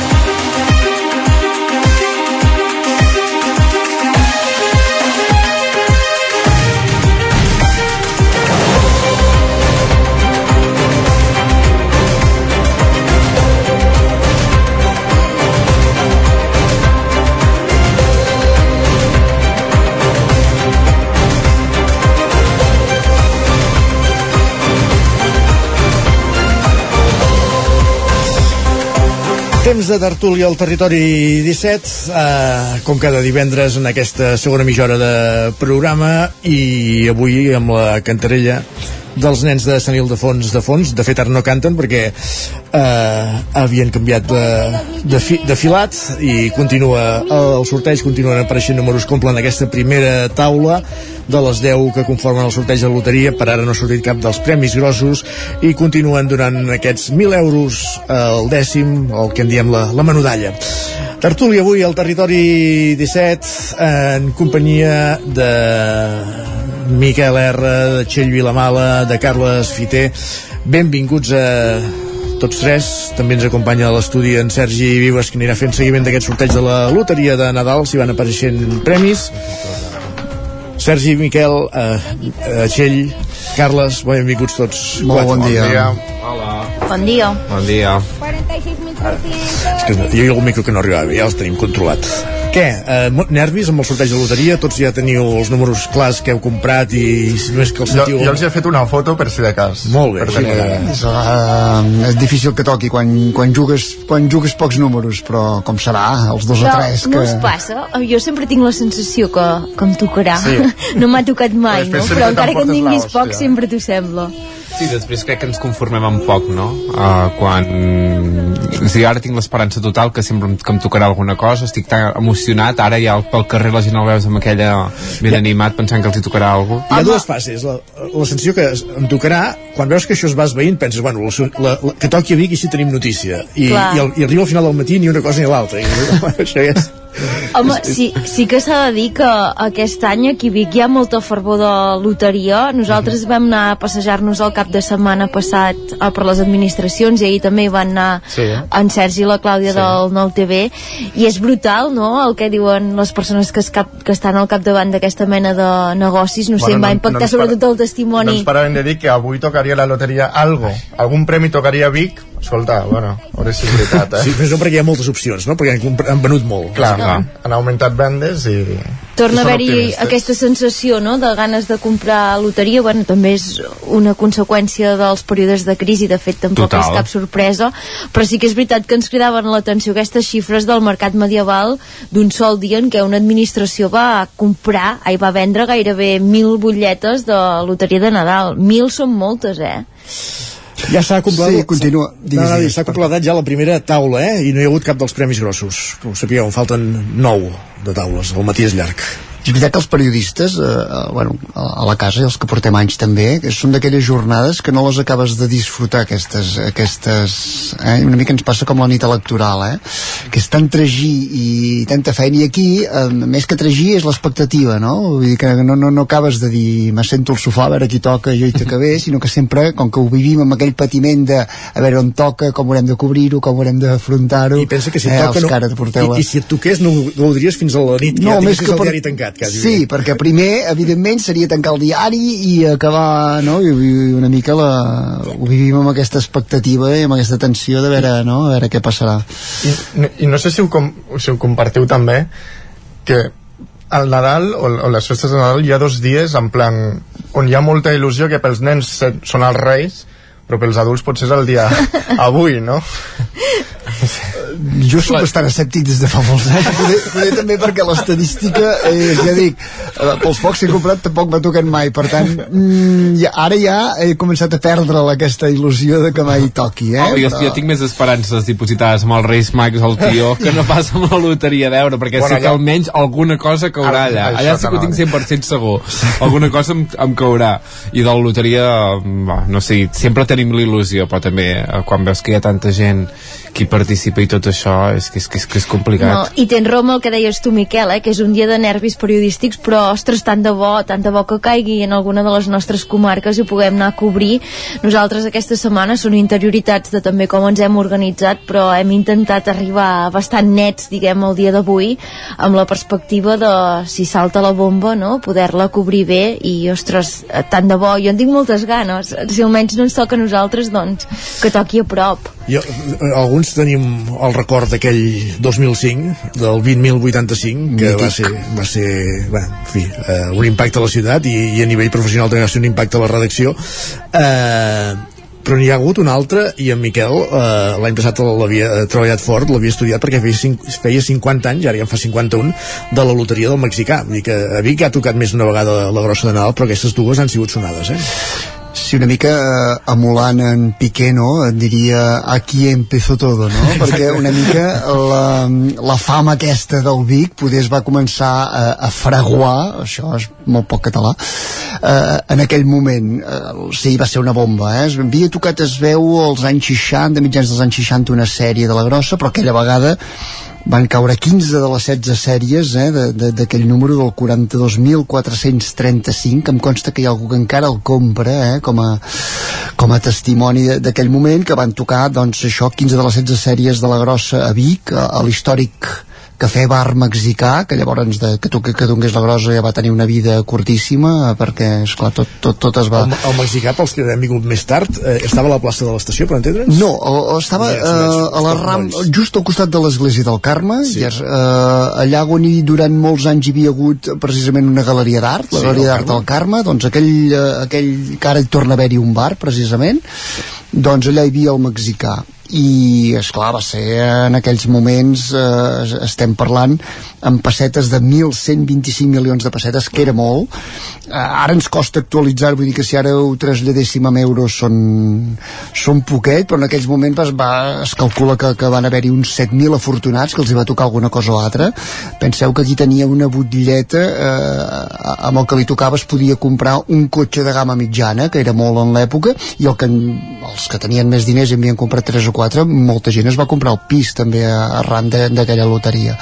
Temps de tertúlia al territori 17, eh, com cada divendres en aquesta segona mitja hora de programa i avui amb la cantarella dels nens de Sant Ildefons de Fons, de fet ara no canten perquè eh, havien canviat de, de, fi, de filat i continua el sorteig, continuen apareixent números que omplen aquesta primera taula. De les 10 que conformen el sorteig de loteria per ara no ha sortit cap dels premis grossos i continuen donant aquests 1.000 euros al dècim, el que en diem la, la menudalla. Tertúlia avui al territori 17 en companyia de Miquel R, de Txell Vilamala, de Carles Fiter. Benvinguts a tots tres. També ens acompanya a l'estudi en Sergi Vives, que anirà fent seguiment d'aquest sorteig de la loteria de Nadal, si van apareixent premis. Sergi, Miquel, eh, eh, Txell, Carles, benvinguts tots. Molt bon dia. Bon dia. Bon dia. Bon dia. És que jo i el micro que no arribava bé, ja els tenim controlat. Què? Eh, nervis amb el sorteig de loteria? Tots ja teniu els números clars que heu comprat i si no és que els Jo, sentiu... jo els he fet una foto per si de cas. Molt bé, Per sí, tenir... És, uh, és difícil que toqui quan, quan, jugues, quan jugues pocs números, però com serà, els dos o Però tres no que... us passa? Jo sempre tinc la sensació que, que em tocarà. Sí. no m'ha tocat mai, Després no? Però encara que en tinguis poc, sempre t'ho sembla. Sí, després crec que ens conformem amb poc, no? Uh, quan... O sigui, ara tinc l'esperança total que sempre em, que em tocarà alguna cosa, estic tan emocionat, ara ja pel carrer la gent el veus amb aquella ben animat pensant que els hi tocarà alguna Hi ha dues fases. La, la sensació que em tocarà, quan veus que això es va esveint, penses, bueno, la, la, la, que toqui a Vic i així tenim notícia. I, Clar. i, el, i arriba al final del matí ni una cosa ni l'altra. I, això ja és... Home, sí, sí que s'ha de dir que aquest any aquí a Vic hi ha molta fervor de loteria. Nosaltres vam anar a passejar-nos el cap de setmana passat eh, per les administracions i ahir també hi van anar Sí. en Sergi i la Clàudia sí. del Nou TV i és brutal, no?, el que diuen les persones que, es cap, que estan al capdavant d'aquesta mena de negocis. No sé, em va impactar ens sobretot para- el testimoni. No ens paraven de dir que avui tocaria la loteria algo. Algun premi tocaria a Vic. Escolta, bueno, a veure si és veritat, eh? Sí, més no perquè hi ha moltes opcions, no? Perquè han, han venut molt. Clar, bàsicament. han augmentat vendes i... Torna a i haver-hi aquesta sensació no? de ganes de comprar loteria bueno, també és una conseqüència dels períodes de crisi, de fet tampoc Total. és cap sorpresa però sí que és veritat que ens cridaven l'atenció aquestes xifres del mercat medieval d'un sol dia en què una administració va comprar, ai, va vendre gairebé mil butlletes de loteria de Nadal mil són moltes, eh? Ja s'ha completat... Sí, continua. No, Digues, no, digues, s'ha completat ja la primera taula, eh? I no hi ha hagut cap dels premis grossos. Com sapigueu, en falten nou de taules. El matí és llarg. És veritat que els periodistes, eh, eh, bueno, a la casa i els que portem anys també, que són d'aquelles jornades que no les acabes de disfrutar, aquestes, aquestes eh? una mica ens passa com la nit electoral, eh? que és tant tragí i tanta feina, i aquí, eh, més que tragí, és l'expectativa, no? Vull dir que no, no, no acabes de dir, m'assento al sofà a veure qui toca, jo hi tocaré, sinó que sempre, com que ho vivim amb aquell patiment de a veure on toca, com haurem de cobrir-ho, com haurem d'afrontar-ho, I pensa que si eh, toca... No, i, I si et toqués no ho gaudiries fins a la nit, no, ja més que per... diari tancat, quasi. Sí, perquè primer, evidentment, seria tancar el diari i acabar, no?, i, i una mica la... ho vivim amb aquesta expectativa i amb aquesta tensió de veure, no?, a veure què passarà. I, I no sé si ho, com, si ho compartiu també, que al Nadal o, o les festes de Nadal hi ha dos dies en plan on hi ha molta il·lusió que pels nens són els reis però pels adults potser és el dia avui, no? Jo soc bastant escèptic des de fa molts anys, poder, poder també perquè l'estadística, eh, ja dic, eh, pels pocs que he comprat tampoc m'ha tocat mai, per tant, mm, ja, ara ja he començat a perdre aquesta il·lusió de que mai toqui, eh? Oh, jo, Però- jo tinc més esperances dipositades amb els Reis Mags al tió que no pas amb la loteria d'euro, perquè Bueno, sé que allà- almenys alguna cosa caurà allà. això Allà sí que que ho tinc no. 100% segur. Alguna cosa em, em caurà. I de la loteria, va, no sé, sempre tenim tenim l'il·lusió, però també eh, quan veus que hi ha tanta gent qui participa i tot això és que és, que és, que és complicat. No, I tens raó el que deies tu, Miquel, eh, que és un dia de nervis periodístics, però, ostres, tant de bo, tant de bo que caigui en alguna de les nostres comarques i ho puguem anar a cobrir. Nosaltres aquesta setmana són interioritats de també com ens hem organitzat, però hem intentat arribar bastant nets, diguem, el dia d'avui, amb la perspectiva de, si salta la bomba, no?, poder-la cobrir bé i, ostres, tant de bo, jo en tinc moltes ganes. Si almenys no ens toca a nosaltres, doncs, que toqui a prop. Jo, eh, alguns tenim el record d'aquell 2005, del 20.085, que va ser, va ser bé, en fi, eh, un impacte a la ciutat i, i a nivell professional també va ser un impacte a la redacció. Eh, però n'hi ha hagut un altre i en Miquel eh, l'any passat l'havia treballat fort, l'havia estudiat perquè feia, cinc, feia 50 anys, ara ja en fa 51 de la loteria del mexicà vull dir que a Vic ha tocat més d'una vegada la grossa de Nadal però aquestes dues han sigut sonades eh? Sí, una mica eh, emulant en Piqué, no? Et diria aquí empezó todo, no? Perquè una mica la, la fama aquesta del Vic poder es va començar a, a fraguar, això és molt poc català, eh, en aquell moment. Eh, sí, va ser una bomba, eh? Es havia tocat, es veu, als anys 60, mitjans dels anys 60, una sèrie de la grossa, però aquella vegada van caure 15 de les 16 sèries eh, d'aquell número del 42.435 em consta que hi ha algú que encara el compra eh, com, a, com a testimoni d'aquell moment que van tocar doncs això 15 de les 16 sèries de la grossa a Vic a, a l'històric cafè bar mexicà, que llavors de, que, tu, que donés la grossa ja va tenir una vida curtíssima, perquè, esclar, tot, tot, tot es va... El, el mexicà, pels que hem vingut més tard, eh, estava a la plaça de l'estació, per entendre'ns? No, o, o estava ja, eh, a la ram, just al costat de l'església del Carme, sí. i és, eh, allà on hi durant molts anys hi havia hagut precisament una galeria d'art, la sí, galeria d'art del Carme, doncs aquell, eh, aquell que ara hi torna a haver-hi un bar, precisament, doncs allà hi havia el mexicà i és clar va ser en aquells moments eh, estem parlant amb pessetes de 1.125 milions de pessetes que era molt. Eh, ara ens costa actualitzar vull dir que si ara ho traslladéssim amb euros són, són poquet però en aquells moments es, va, es calcula que, que van haver-hi uns 7.000 afortunats que els hi va tocar alguna cosa o altra. Penseu que aquí tenia una butlleta eh, amb el que li tocava es podia comprar un cotxe de gamma mitjana que era molt en l'època i el que, els que tenien més diners havien comprat 3 o 4 molta gent es va comprar el pis també arran d'aquella loteria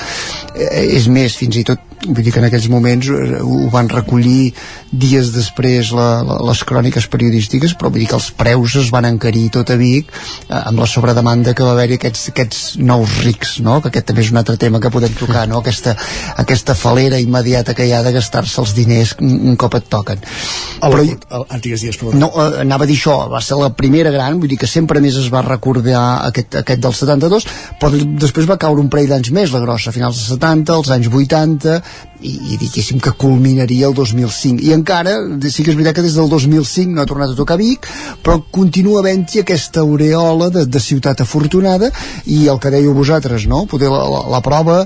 eh, és més, fins i tot vull dir que en aquells moments eh, ho van recollir dies després la, la, les cròniques periodístiques però vull dir que els preus es van encarir tot a Vic eh, amb la sobredemanda que va haver-hi aquests, aquests nous rics no? que aquest també és un altre tema que podem tocar no? aquesta, aquesta falera immediata que hi ha de gastar-se els diners un, un cop et toquen el, però, el, el, digues, digues, no, eh, anava a dir això, va ser la primera gran vull dir que sempre més es va recordar aquest, aquest del 72 però després va caure un parell d'anys més la grossa, a finals dels 70, als anys 80 i, i diguéssim que culminaria el 2005 i encara, sí que és veritat que des del 2005 no ha tornat a tocar Vic però continua havent-hi aquesta aureola de, de ciutat afortunada i el que dèieu vosaltres, no? Poder la, la, la prova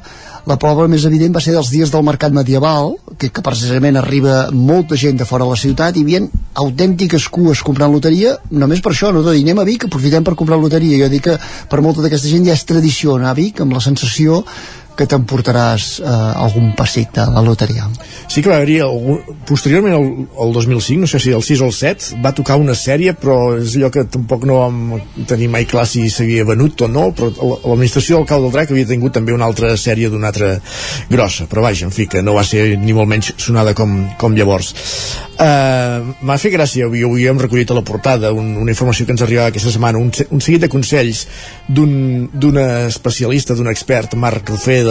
la prova més evident va ser dels dies del mercat medieval, que, que precisament arriba molta gent de fora de la ciutat i havien autèntiques cues comprant loteria, només per això, no de dir anem a Vic, aprofitem per comprar loteria. Jo dic que per molta d'aquesta gent ja és tradició anar a Vic amb la sensació que t'emportaràs eh, algun pessic de la loteria. Sí que va haver-hi, posteriorment al, al 2005, no sé si el 6 o el 7, va tocar una sèrie, però és allò que tampoc no vam tenir mai clar si s'havia venut o no, però l'administració del Cau del Drac havia tingut també una altra sèrie d'una altra grossa, però vaja, en fi, que no va ser ni molt menys sonada com, com llavors. Uh, M'ha fet gràcia, avui, avui hem recollit a la portada un, una informació que ens arribava aquesta setmana, un, un seguit de consells d'un especialista, d'un expert, Marc Rufé,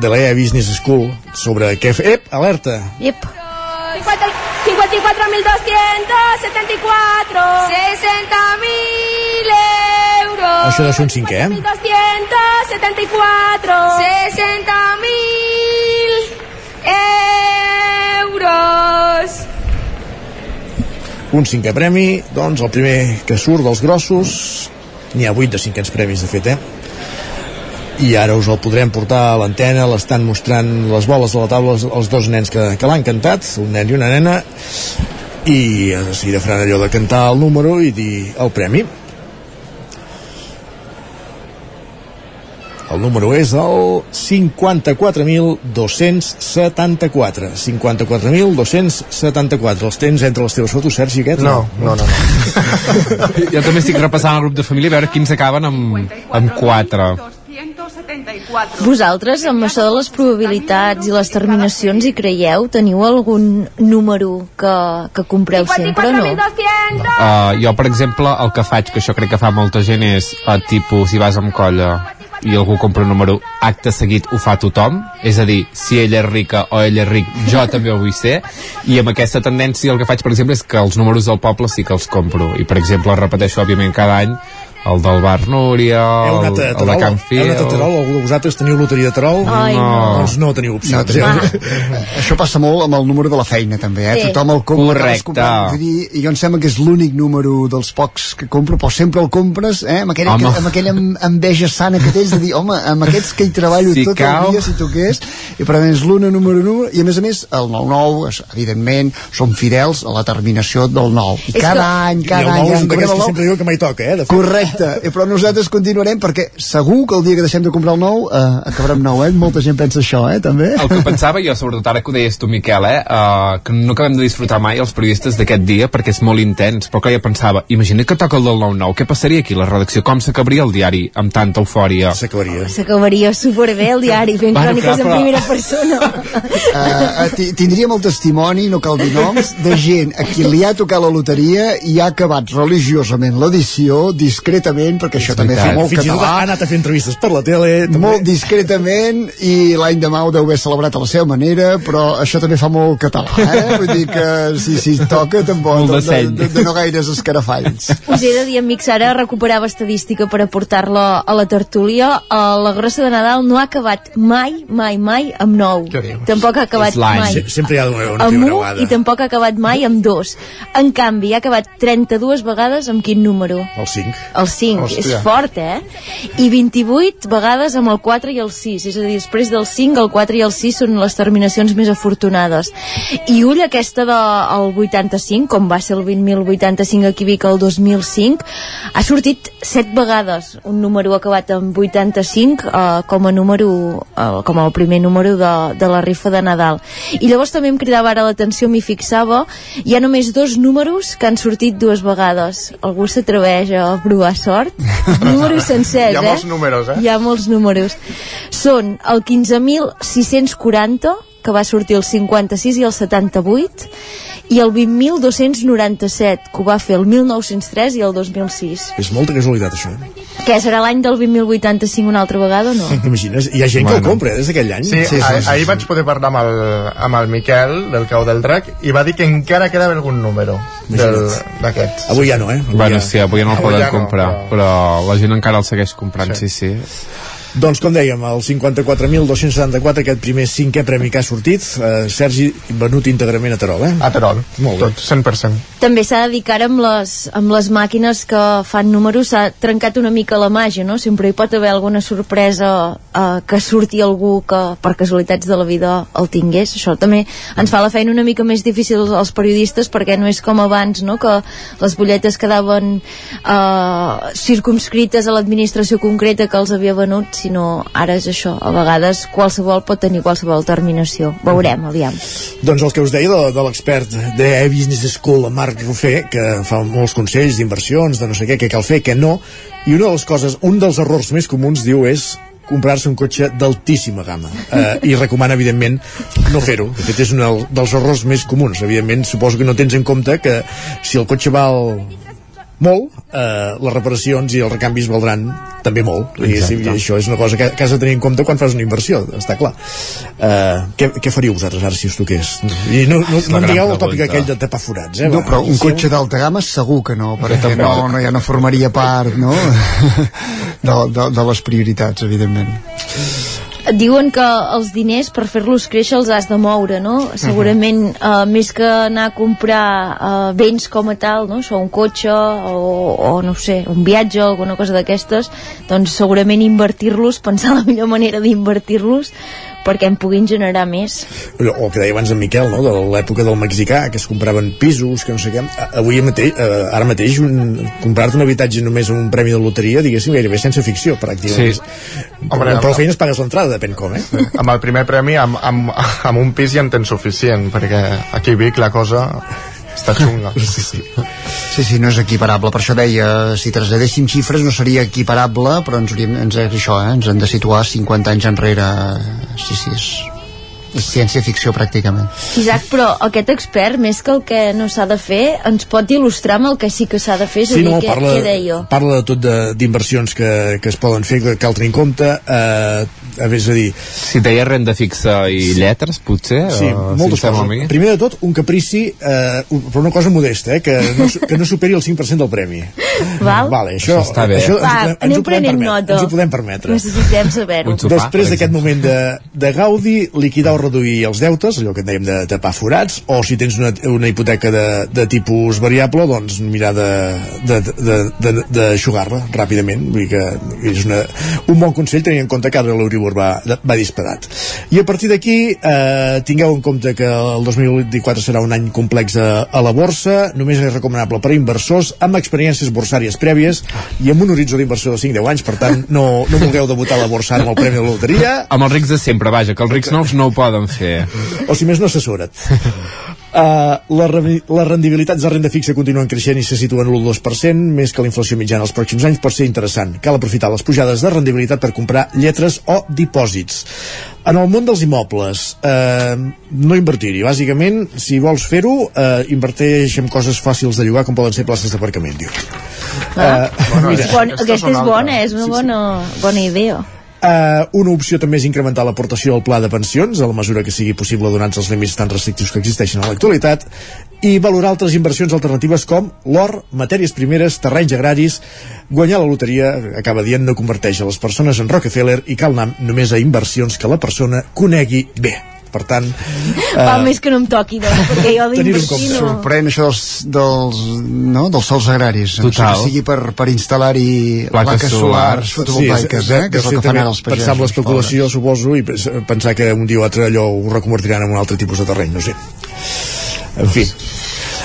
de l'EA Business School, sobre què fer. Ep, alerta! Yep. 54.274 60.000 euros Això deu ser un cinquè, eh? 274 60.000 euros un cinquè premi, doncs el primer que surt dels grossos, n'hi ha vuit de cinquens premis de fet, eh? I ara us el podrem portar a l'antena l'estan mostrant les boles de la taula els, dos nens que, que l'han cantat un nen i una nena i de seguida faran allò de cantar el número i dir el premi El número és el 54.274. 54.274. Els tens entre les teves fotos, Sergi, aquest? No, no, no. no. jo també estic repassant el grup de família a veure quins acaben amb, amb 4. Vosaltres, amb això de les probabilitats i les terminacions, hi creieu? Teniu algun número que, que compreu sempre o no? Uh, jo, per exemple, el que faig, que això crec que fa molta gent, és uh, tipus, si vas amb colla i algú compra un número, acte seguit ho fa tothom, és a dir, si ella és rica o ell és ric, jo també ho vull ser, i amb aquesta tendència el que faig, per exemple, és que els números del poble sí que els compro, i per exemple, repeteixo, òbviament, cada any, el del Bar Núria, el, a el de? Can Heu anat a Fil... Terol? Algú de vosaltres teniu loteria de Terol? Ai, no. Doncs no teniu opcions. No, tenim- Això passa molt amb el número de la feina, també, eh? Sí. Tothom el compra. Correcte. dir, I jo em sembla que és l'únic número dels pocs que compro, però sempre el compres, eh? Amb aquella, Home. amb aquella enveja sana que tens de dir, home, amb aquests que hi treballo Si tot cau. el dia, si toqués, i per tant és l'una número número, i a més a més, el 9-9, és- evidentment, som fidels a la terminació del 9. I cada que- any, I cada el any, nou és ja un que el sempre diu que mai toca, eh? De fet. Correcte, i però nosaltres continuarem perquè segur que el dia que deixem de comprar el nou eh, acabarem nou, eh? Molta gent pensa això, eh? També. El que pensava jo, sobretot ara que ho deies tu, Miquel, eh, uh, que no acabem de disfrutar mai els periodistes d'aquest dia perquè és molt intens, però que jo pensava, imagina que toca el del 9-9, què passaria aquí a la redacció? Com s'acabaria el diari amb tanta eufòria? S'acabaria. S'acabaria superbé el diari fent Bueno, cròniques clar, en però- primera persona. Uh, ti- tindríem el testimoni, no cal dir noms, de gent a qui li ha tocat la loteria i ha acabat religiosament l'edició discretament, perquè això també fa molt Fins i tot català, ha anat a fer entrevistes per la tele. També. molt discretament i l'any demà ho deu haver celebrat a la seva manera però això també fa molt català eh? vull dir que si, si toca tampoc de de, de, de, no gaires escarafalls Us he de dir, amics, ara recuperava estadística per aportar-la a la tertúlia. Uh, la grossa de Nadal no ha acabat mai, mai, mai amb 9. Què dius? Tampoc ha acabat mai Se- Sempre hi ha una, una amb primera 1 vegada. i tampoc ha acabat mai amb 2. En canvi, ha acabat 32 vegades amb quin número? El 5. El 5, Hòstia. és fort, eh? I 28 vegades amb el 4 i el 6, és a dir, després del 5, el 4 i el 6 són les terminacions més afortunades. I ull aquesta del 85, com va ser el 20.085 aquí Vic el 2005, ha sortit 7 vegades un número acabat amb 85 eh, com a número, eh, com el primer número de, de la rifa de Nadal. I llavors també em cridava ara l'atenció, m'hi fixava, hi ha només dos números que han sortit dues vegades. Algú s'atreveix a provar sort? Números sencers, Hi ha eh? molts números, eh? Hi ha molts números. Són el 15.640, que va sortir el 56 i el 78, i el 20.297, que ho va fer el 1903 i el 2006. És molta casualitat, això. Què, serà l'any del 20.085 una altra vegada o no? T'imagines? Hi ha gent que Bueno. el compra, eh, des d'aquell any. Sí, sí, sí, ahir vaig poder parlar amb el, amb el Miquel del Cau del Drac i va dir que encara quedava algun número del- d'aquests. Avui ja no, eh? Avui Bueno, ja... sí, avui no el Avui poden ja no, comprar, però... la gent encara el segueix comprant, sí, sí. Doncs com dèiem, el 54.274, aquest primer cinquè premi que ha sortit, eh, Sergi, venut íntegrament a Terol, eh? A Terol, Molt bé. tot, 100%. També s'ha de dir que ara amb les, amb les màquines que fan números s'ha trencat una mica la màgia, no? Sempre hi pot haver alguna sorpresa eh, que surti algú que per casualitats de la vida el tingués. Això també ens fa la feina una mica més difícil als periodistes perquè no és com abans, no? Que les butlletes quedaven eh, circumscrites a l'administració concreta que els havia venut, sinó ara és això. A vegades qualsevol pot tenir qualsevol terminació. Veurem, aviam. Doncs el que us deia de, de l'expert de Business School, Marc Rofer, que fa molts consells d'inversions, de no sé què, què cal fer, què no, i una de les coses, un dels errors més comuns, diu, és comprar-se un cotxe d'altíssima gamma eh, i recomana evidentment no fer-ho de fet és un del- dels errors més comuns evidentment suposo que no tens en compte que si el cotxe val molt, eh, les reparacions i els recanvis valdran també molt i, i això és una cosa que, que has de tenir en compte quan fas una inversió, està clar eh, què, què faríeu vosaltres ara si us toqués? i no, no, no em digueu el tòpic aquell de tapar forats eh? no, però un cotxe d'alta gamma segur que no, perquè no, no, ja no formaria part no? de, de, de les prioritats, evidentment. Diuen que els diners per fer-los créixer els has de moure, no? Segurament uh, més que anar a comprar uh, béns com a tal, no? Això, un cotxe o, o no sé, un viatge o alguna cosa d'aquestes, doncs segurament invertir-los, pensar la millor manera d'invertir-los perquè en puguin generar més. o que deia abans en Miquel, no? de l'època del mexicà, que es compraven pisos, que no sé què. Avui mateix, eh, ara mateix, un, comprar-te un habitatge només amb un premi de loteria, diguéssim, gairebé sense ficció, pràcticament. Sí. Hombre, amb prou amb- feines pagues l'entrada, depèn com, eh? Amb el primer premi, amb, amb, amb un pis ja en tens suficient, perquè aquí a Vic la cosa està xunga. Sí, sí. Sí, sí, no és equiparable. Per això deia, si traslladéssim xifres no seria equiparable, però ens, hauríem, ens, això, eh, ens hem de situar 50 anys enrere. Sí, sí, és, és ciència-ficció pràcticament. Isaac, però aquest expert, més que el que no s'ha de fer, ens pot il·lustrar amb el que sí que s'ha de fer, és a Sí, dir, no, què, parla, què deia? parla de tot de- d'inversions que, que es poden fer, que cal tenir en compte, eh, a més a dir... Si deia renda fixa i lletres, potser? Sí, o, moltes si coses. mi. Primer de tot, un caprici, eh, un- però una cosa modesta, eh, que, no, que no superi el 5% del premi. Val? Vale, això, Això està bé. Això Va, ens, ens, ho podem permetre, nota. ens ho podem permetre. Necessitem saber-ho. Després d'aquest moment de, de gaudi, liquidar o reduir els deutes, allò que en dèiem de tapar forats, o si tens una, una hipoteca de, de tipus variable, doncs mirar de, de, de, de, de jugar-la ràpidament. Vull dir que és una, un bon consell tenint en compte que ara l'Euribor va, va disparat. I a partir d'aquí, eh, tingueu en compte que el 2024 serà un any complex a, a la borsa, només és recomanable per inversors amb experiències borsàries prèvies i amb un horitzó d'inversió de 5-10 anys, per tant, no, no vulgueu debutar a la borsa amb el premi de la loteria, Amb els rics de sempre, vaja, que els rics nous no ho poden fer. o si més no assessora't. Uh, la, re- les rendibilitats de renda fixa continuen creixent i se situen l'1-2%, més que la inflació mitjana els pròxims anys pot ser interessant. Cal aprofitar les pujades de rendibilitat per comprar lletres o dipòsits. En el món dels immobles, eh, no invertir-hi. Bàsicament, si vols fer-ho, eh, inverteix en coses fàcils de llogar, com poden ser places d'aparcament, diu. Ah, bueno, és bon, aquesta és bona, és una bona, bona idea. Uh, una opció també és incrementar l'aportació al pla de pensions a la mesura que sigui possible donats els límits tan restrictius que existeixen a l'actualitat i valorar altres inversions alternatives com l'or, matèries primeres, terrenys agraris guanyar la loteria, acaba dient, no converteix a les persones en Rockefeller i cal anar només a inversions que la persona conegui bé per tant Va, eh, més que no em toqui, doncs, perquè jo Tenir-ho en d'invertir compte. no... Sorprèn això dels, dels, no, dels sols agraris. No sé Total. que sigui per, per instal·lar-hi Plaques plaques, solars, solars. fotovoltaiques, eh? que és el que fan ara els pagesos. Pensar en l'especulació, suposo, i pens- pensar que un dia o altre allò ho reconvertiran en un altre tipus de terreny, no sé. En fi.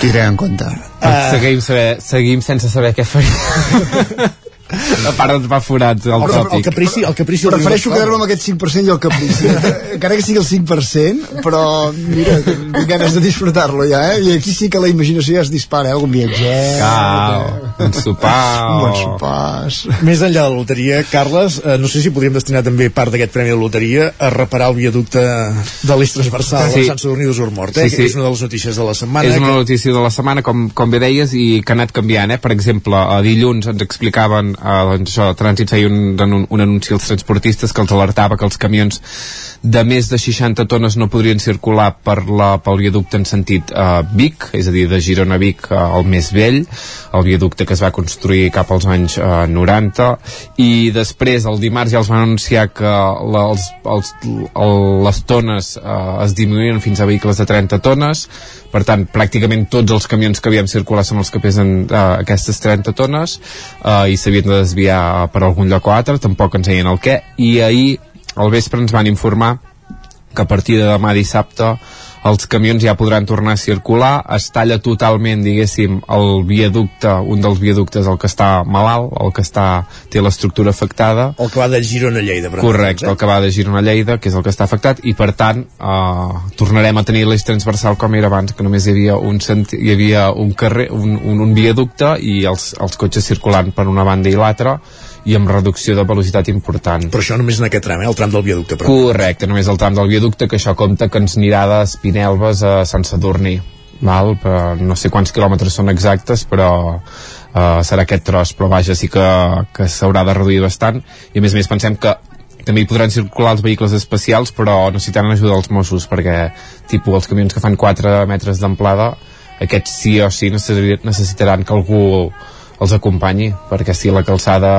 Tindré en compte. Uh, seguim, saber, seguim sense saber què faria. a part de tapar forats, el El, el, tòpic. caprici, el caprici el Prefereixo riu quedar-me amb aquest 5% i el caprici. Encara que sigui el 5%, però, mira, tinc ganes de disfrutar-lo ja, eh? I aquí sí que la imaginació ja es dispara, eh? Algun viatger... Cau, un sopar... Un bon sopar... Més enllà de la loteria, Carles, eh, no sé si podríem destinar també part d'aquest premi de loteria a reparar el viaducte de l'eix transversal Sí. a Sant Sadurní d'Usormort, eh? Sí, que sí. és una de les notícies de la setmana. és una que... notícia de la setmana, com, com bé deies, i que ha anat canviant, eh? Per exemple, a dilluns ens explicaven, eh, doncs això, Trànsit feia un, un, un anunci als transportistes que els alertava que els camions de més de 60 tones no podrien circular per la, pel viaducte en sentit eh, Vic, és a dir, de Girona a Vic, eh, el més vell, el viaducte que es va construir cap als anys eh, 90, i després, el dimarts, ja els van anunciar que la, els, els, el, les tones eh, es disminuïen fins a vehicles de 30 tones, per tant, pràcticament tots els camions que havíem circular són els que pesen eh, aquestes 30 tones eh, i s'havien de desviar per algun lloc o altre, tampoc ens deien el què, i ahir al vespre ens van informar que a partir de demà dissabte els camions ja podran tornar a circular. Es talla totalment, diguéssim el viaducte, un dels viaductes el que està malalt, el que està té l'estructura afectada. El que va de Girona a Lleida. per Correcte, el entendre'ns, que va de Girona a Lleida, que és el que està afectat, i per tant eh, tornarem a tenir l'eix transversal com era abans, que només hi havia un, senti hi havia un carrer, un, un, un viaducte i els, els cotxes circulant per una banda i l'altra i amb reducció de velocitat important. Però això només en aquest tram, eh? el tram del viaducte. Però... Correcte, només el tram del viaducte, que això compta que ens anirà d'Espinelves a Sant Sadurní. Val? No sé quants quilòmetres són exactes, però uh, serà aquest tros, però vaja, sí que, que s'haurà de reduir bastant. I a més a més pensem que també hi podran circular els vehicles especials, però necessitaran ajuda dels Mossos, perquè tipus els camions que fan 4 metres d'amplada, aquests sí o sí necessitaran que algú els acompanyi, perquè si la calçada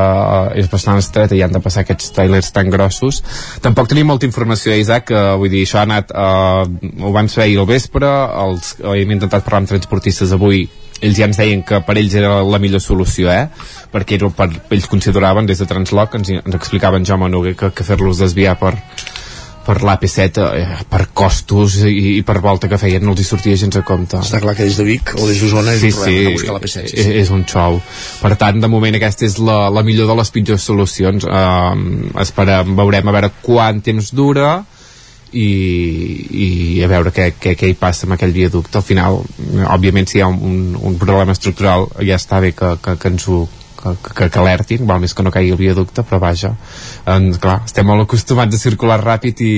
eh, és bastant estreta i han de passar aquests trailers tan grossos. Tampoc tenim molta informació, Isaac, eh, vull dir, això ha anat, eh, ho van fer ahir al vespre, els, eh, hem intentat parlar amb transportistes avui, ells ja ens deien que per ells era la millor solució, eh? perquè era, per, ells consideraven des de Transloc, ens, ens explicaven Jaume Noguer que, que fer-los desviar per, per l'AP7 eh, per costos i, i per volta que feien no els hi sortia gens a compte. Està clar que des de Vic o des d'Osona és sí, un problema sí, anar a buscar la P7. és, és un xou. Per tant de moment aquesta és la, la millor de les pitjors solucions. Um, esperem, veurem a veure quant temps dura i, i a veure què, què, què hi passa amb aquell viaducte. Al final, òbviament si hi ha un, un problema estructural ja està bé que, que, que ens ho que, que, que alertin, val més que no caigui el viaducte però vaja, en, clar, estem molt acostumats a circular ràpid i,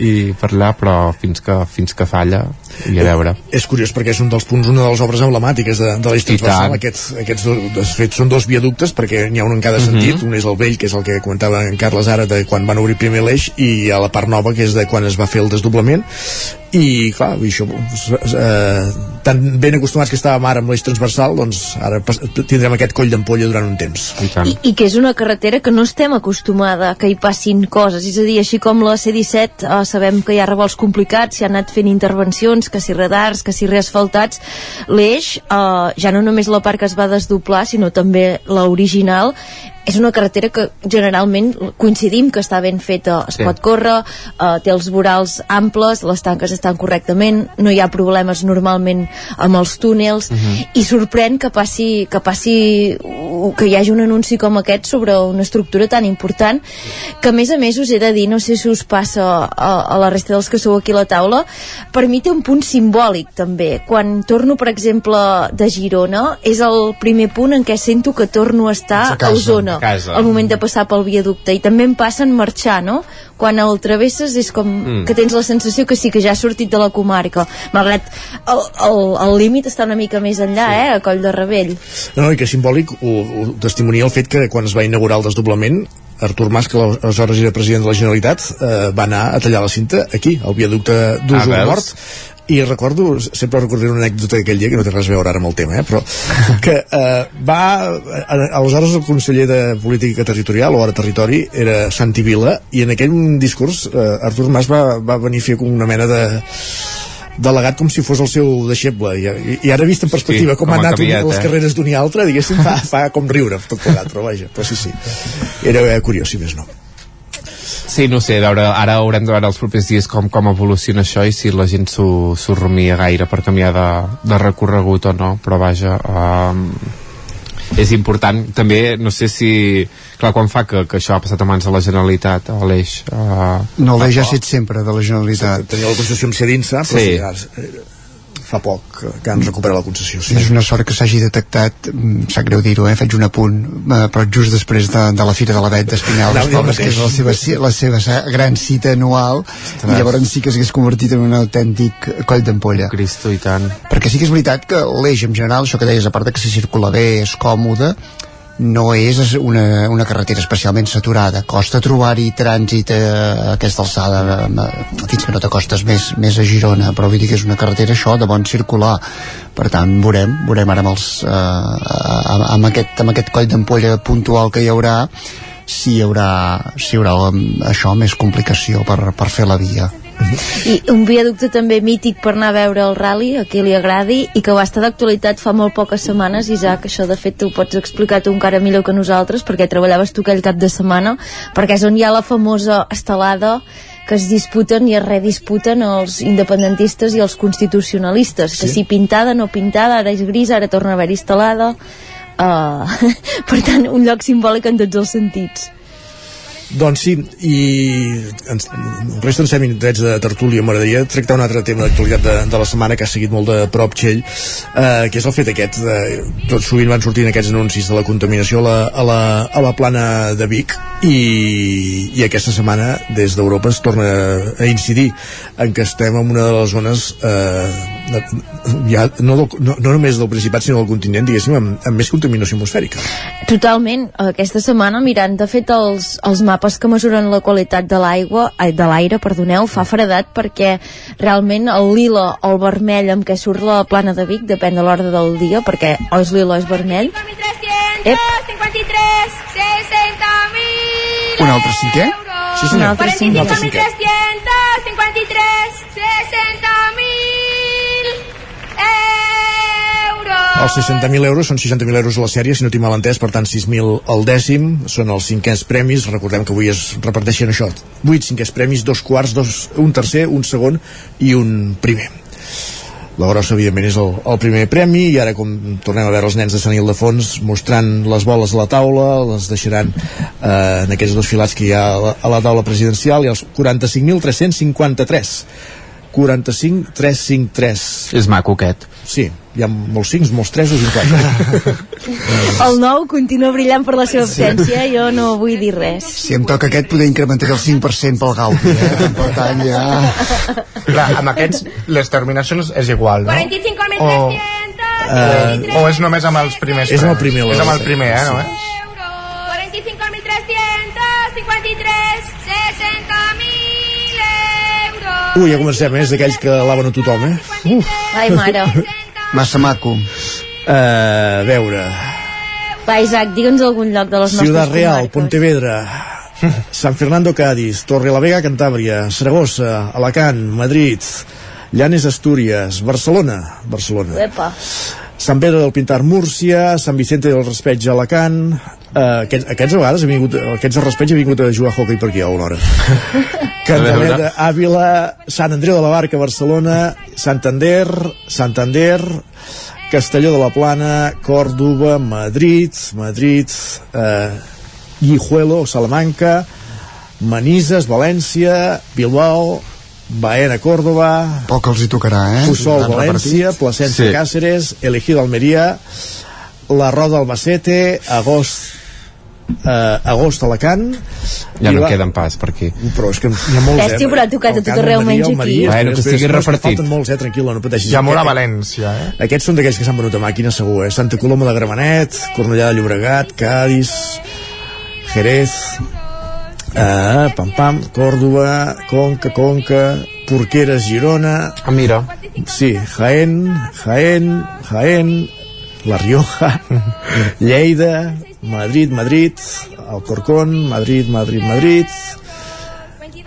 i per allà, però fins que, fins que falla i a veure. És curiós perquè és un dels punts, una de les obres emblemàtiques de, de l'eix transversal, aquests, aquests dos, de fet són dos viaductes perquè n'hi ha un en cada sentit, uh -huh. un és el vell que és el que comentava en Carles ara de quan van obrir primer l'eix i a la part nova que és de quan es va fer el desdoblament i clar, això eh, tan ben acostumats que estàvem ara amb l'eix transversal doncs ara tindrem aquest coll d'ampolla durant un temps. I, I, i que és una carretera que no estem acostumada que hi passin coses, és a dir, així com la C-17 eh, sabem que hi ha revolts complicats s'hi han anat fent intervencions, que si radars que si reasfaltats, l'eix eh, ja no només la part que es va desdoblar sinó també l'original és una carretera que generalment coincidim que està ben feta, es sí. pot córrer eh, té els vorals amples les tanques estan correctament, no hi ha problemes normalment amb els túnels uh Mhm. -huh. i sorprèn que passi, que passi que hi hagi un anunci com aquest sobre una estructura tan important que a més a més us he de dir, no sé si us passa a, a la resta dels que sou aquí a la taula per mi té un punt simbòlic també, quan torno per exemple de Girona, és el primer punt en què sento que torno a estar A casa, a Osona al moment de passar pel viaducte i també em passa en marxar, no? quan el travesses és com Mm. que tens la sensació que sí que ja ha sortit de la comarca. Malgrat el, el, el límit està una mica més enllà, eh, a Coll de Rebell No, no, i que simbòlic ho, ho testimonia el fet que quan es va inaugurar el desdoblament Artur Mas, que aleshores era president de la Generalitat, eh, va anar a tallar la cinta aquí, al viaducte d'Uso Ah? Nord, i recordo, sempre recordaré una anècdota d'aquell dia que no té res a veure ara amb el tema, eh, però que eh, va aleshores el conseller de Política Territorial o ara Territori era Santi Vila i en aquell discurs eh, Artur Mas va, va venir a fer com una mena de delegat com si fos el seu deixeble. I, i, ara vist en perspectiva Sí, com, com ha anat canviat, les eh? carreres d'un i altre diguéssim fa, fa com riure tot plegat però vaja, però sí, sí. Era eh, curiós si més no Sí, no sé, a veure, ara haurem de veure els propers dies com, com evoluciona això i si la gent s'ho rumia gaire per canviar de, de recorregut o no, però vaja, um, és important. També, no sé si... Clar, quan fa que, que això ha passat a mans de la Generalitat, a l'eix... Uh, No, l'eix ha estat sempre de la Generalitat. tenia la concessió amb Cedinsa però Sí. sí. Eh, fa poc que, que han recuperat la concessió sí. És una sort que s'hagi detectat, mm, sap greu dir-ho, eh? faig un apunt, eh, però just després de, de la Fira de l'Avet d'Espinal, Anava a dir el que és la seva, la seva gran cita anual, i llavors sí que s'hagués convertit en un autèntic coll d'ampolla. Cristo, i tant. Perquè sí que és veritat que l'eix en general, això que deies, a part de que se circula bé, és còmode, no és una, una carretera especialment saturada. Costa trobar-hi trànsit a aquesta alçada, fins que no t'acostes més, més a Girona, però vull dir que és una carretera això de bon circular. Per tant, veurem, veurem ara amb, els, eh, amb, amb, aquest, amb aquest coll d'ampolla puntual que hi haurà si hi haurà, si hi haurà um, això, més complicació per, per fer la via. I un viaducte també mític per anar a veure el rally, a qui li agradi, i que va estar d'actualitat fa molt poques setmanes, Isaac, això de fet tu pots explicar tu encara millor que nosaltres, perquè treballaves tu aquell cap de setmana, perquè és on hi ha la famosa estelada que es disputen i es redisputen els independentistes i els constitucionalistes, que Sí. si pintada, no pintada, ara és gris, ara torna a haver-hi estelada... Uh, per tant, un lloc simbòlic en tots els sentits. Doncs sí, i ens, resta uns 7 minutets de tertúlia. M'agradaria tractar un altre tema d'actualitat de, de la setmana que ha seguit molt de prop Txell, eh, que és el fet aquest. De, tot sovint van sortint aquests anuncis de la contaminació a la, a la, a la plana de Vic i, i aquesta setmana des d'Europa es torna a incidir en que estem en una de les zones eh, ja, no, del, no, no només del Principat sinó del continent, diguéssim, amb, amb més contaminació atmosfèrica. Totalment. Aquesta setmana, mirant, de fet, els, els mapes que mesuren la qualitat de l'aigua, ai, de l'aire, perdoneu, fa fredat perquè realment el lila o el vermell amb què surt la plana de Vic depèn de l'hora del dia, perquè o és lila o és vermell. Ep. 53, 60.000 Un altre cinquè? Sí, Un altre cinquè. Un altre cinquè. 353, 60.000 Els 60.000 euros són 60.000 euros a la sèrie, si no tinc mal entès, per tant 6.000 al dècim, són els cinquens premis, recordem que avui es reparteixen això, 8 cinquens premis, dos quarts, dos, un tercer, un segon i un primer. La grossa, evidentment, és el, el primer premi i ara, com tornem a veure els nens de Sant Ildefons mostrant les boles a la taula, les deixaran eh, en aquests dos filats que hi ha a la, a la taula presidencial i els 45.353 45.353 És maco aquest. Sí, hi ha molts 5, molts 3 i 4 El nou continua brillant per la seva absència, jo no vull dir res. Si em toca aquest, poder incrementar el 5% pel Gaudi, eh? Per tant, ja... Clar, amb aquests les terminacions és igual, no? 45.300. Eh, o és només amb els primers És amb el primer, És amb el primer, eh? sí. No, eh? 45.353. 60.000 euros. Ui, ja comencem, eh? és d'aquells que alaben a tothom, eh? Uf. Ai, mare. Massa maco. Uh, a veure... Va, Isaac, digue'ns algun lloc de les Ciudad nostres Real, comarques. Pontevedra, San Fernando Cádiz, Torrelavega, Cantàbria, Saragossa, Alacant, Madrid, Llanes, Astúries, Barcelona, Barcelona, Epa. Sant Pedro del Pintar, Múrcia, Sant Vicente del Raspeig, Alacant, eh, aquests, aquests a vegades han vingut, aquests del Raspeig han vingut a jugar a hockey per aquí a una hora. Cantaleta, Àvila, Sant Andreu de la Barca, Barcelona, Santander, Santander, Castelló de la Plana, Còrdoba, Madrid, Madrid, eh, Guijuelo, Salamanca, Manises, València, Bilbao, Baena, Córdoba, Poc els hi tocarà, eh? Puçol, Tan València, repartit. Plasencia, Sí. Càceres, Elegido, Almeria, La Roda, Albacete, Agost, eh, Agost, Alacant, Ja no la- queden pas per aquí. però és que hi ha molts, Bèstia, eh? però ha tocat a tot arreu, menys aquí. Almeria, Bueno, que estigui repartit. Falten molts, eh? Tranquil·la, no pateixis. Hi ha molt a València, eh? Aquests són d'aquells que s'han venut a màquina, segur, eh? Santa Coloma de Gramenet, Cornellà de Llobregat, Cádiz, Jerez, eh, Pam Pam, Còrdoba, Conca, Conca, Porqueres, Girona... Ah, mira. Sí, Jaén, Jaén, Jaén, La Rioja, Lleida, Madrid, Madrid, Alcorcón, Madrid, Madrid, Madrid...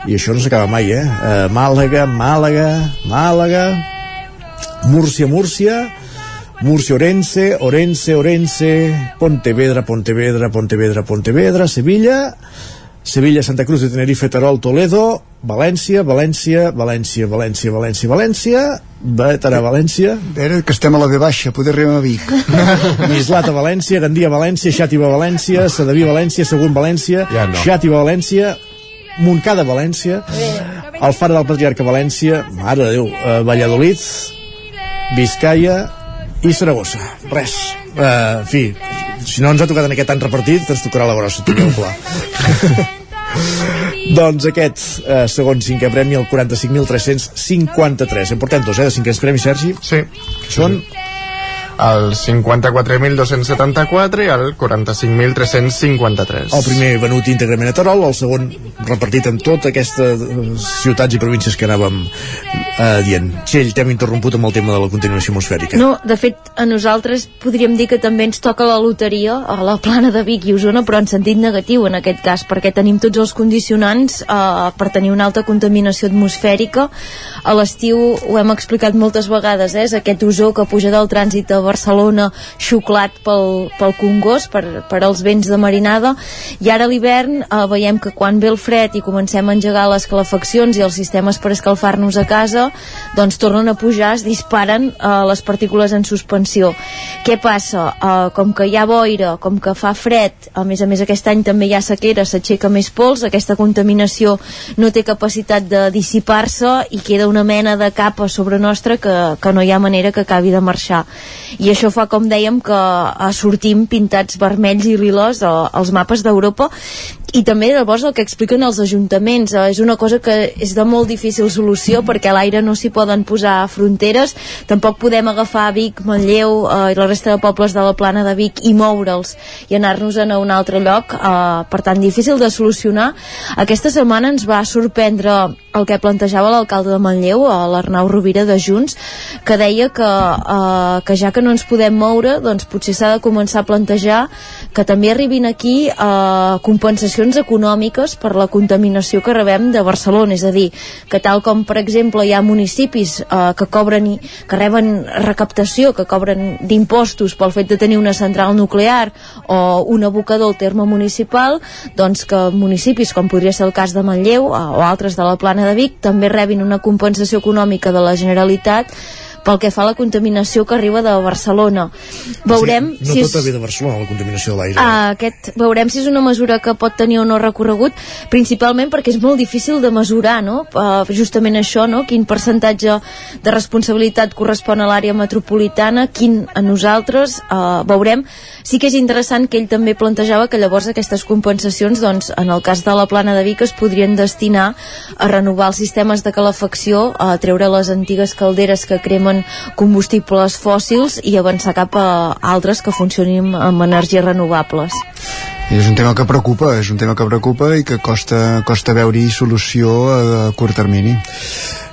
I això no s'acaba mai, eh? eh? Màlaga, Màlaga, Màlaga, Múrcia, Múrcia, Múrcia, Orense, Orense, Orense, Pontevedra, Pontevedra, Pontevedra, Pontevedra, Sevilla, Sevilla, Santa Cruz de Tenerife, Terol, Toledo, València, València, València, València, València, València, Veterà, València, A veure, que estem a la B baixa, poder arribar a Vic. Mislata, València, Gandia, València, Xàtiva, València, Sedaví, València, Sagunt, València, Ja no. Xàtiva, València, Montcada, València, Alfara del Patriarca, València, Mare de Déu, eh, Valladolid, Vizcaya i Saragossa. Res. Eh, en fi, si no ens ha tocat en aquest any repartit, ens tocarà la grossa, tingueu clar. doncs aquest eh, segon cinquè premi, el 45.353. En portem dos, eh, de cinquens premi, Sergi? Sí. Són El 54.274 i el 45.353. el primer venut íntegrament a Terol, el segon repartit en tota aquestes eh, ciutats i províncies que anàvem eh, dient. Txell, t'hem interromput amb el tema de la contaminació atmosfèrica. No, de fet, a nosaltres podríem dir que també ens toca la loteria a la plana de Vic i Osona, però en sentit negatiu en aquest cas, perquè tenim tots els condicionants eh, per tenir una alta contaminació atmosfèrica. A l'estiu ho hem explicat moltes vegades, eh, és aquest ozó que puja del trànsit a Barcelona xuclat pel, pel Congost, per, per als vents de marinada, i ara a l'hivern eh, veiem que quan ve el fred i comencem a engegar les calefaccions i els sistemes per escalfar-nos a casa, doncs tornen a pujar, es disparen eh, les partícules en suspensió. Què passa? Eh, com que hi ha boira, com que fa fred, a més a més aquest any també hi ha sequera, s'aixeca més pols, aquesta contaminació no té capacitat de dissipar-se i queda una mena de capa sobre nostra que, que no hi ha manera que acabi de marxar. I això fa, com dèiem, que eh, sortim pintats vermells i liles eh, als mapes d'Europa i també llavors el que expliquen els ajuntaments eh, és una cosa que és de molt difícil solució perquè a l'aire no s'hi poden posar fronteres. Tampoc podem agafar Vic, Manlleu eh, i la resta de pobles de la plana de Vic i moure'ls i anar-nos a un altre lloc. Eh, per tant difícil de solucionar. Aquesta setmana ens va sorprendre el que plantejava l'alcalde de Manlleu a l'Arnau Rovira de Junts que deia que, eh, que ja que no ens podem moure doncs potser s'ha de començar a plantejar que també arribin aquí eh, compensacions econòmiques per la contaminació que rebem de Barcelona, és a dir, que tal com per exemple hi ha municipis eh, que cobren i, que reben recaptació, que cobren d'impostos pel fet de tenir una central nuclear o un abocador al terme municipal, doncs que municipis com podria ser el cas de Manlleu eh, o altres de la plana de Vic també rebin una compensació econòmica de la Generalitat pel que fa a la contaminació que arriba de Barcelona. Veurem sigui, no si tota és... ve de Barcelona, la contaminació de l'aire. Uh, aquest, veurem si és una mesura que pot tenir o no recorregut, principalment perquè és molt difícil de mesurar, no? Uh, justament això, no? Quin percentatge de responsabilitat correspon a l'àrea metropolitana, quin a nosaltres, uh, veurem. Sí que és interessant que ell també plantejava que llavors aquestes compensacions, doncs, en el cas de la plana de Vic, es podrien destinar a renovar els sistemes de calefacció, a treure les antigues calderes que cremen combustibles fòssils i avançar cap a altres que funcionin amb energies renovables. I és un tema que preocupa, és un tema que preocupa i que costa, costa veure-hi solució a, a curt termini.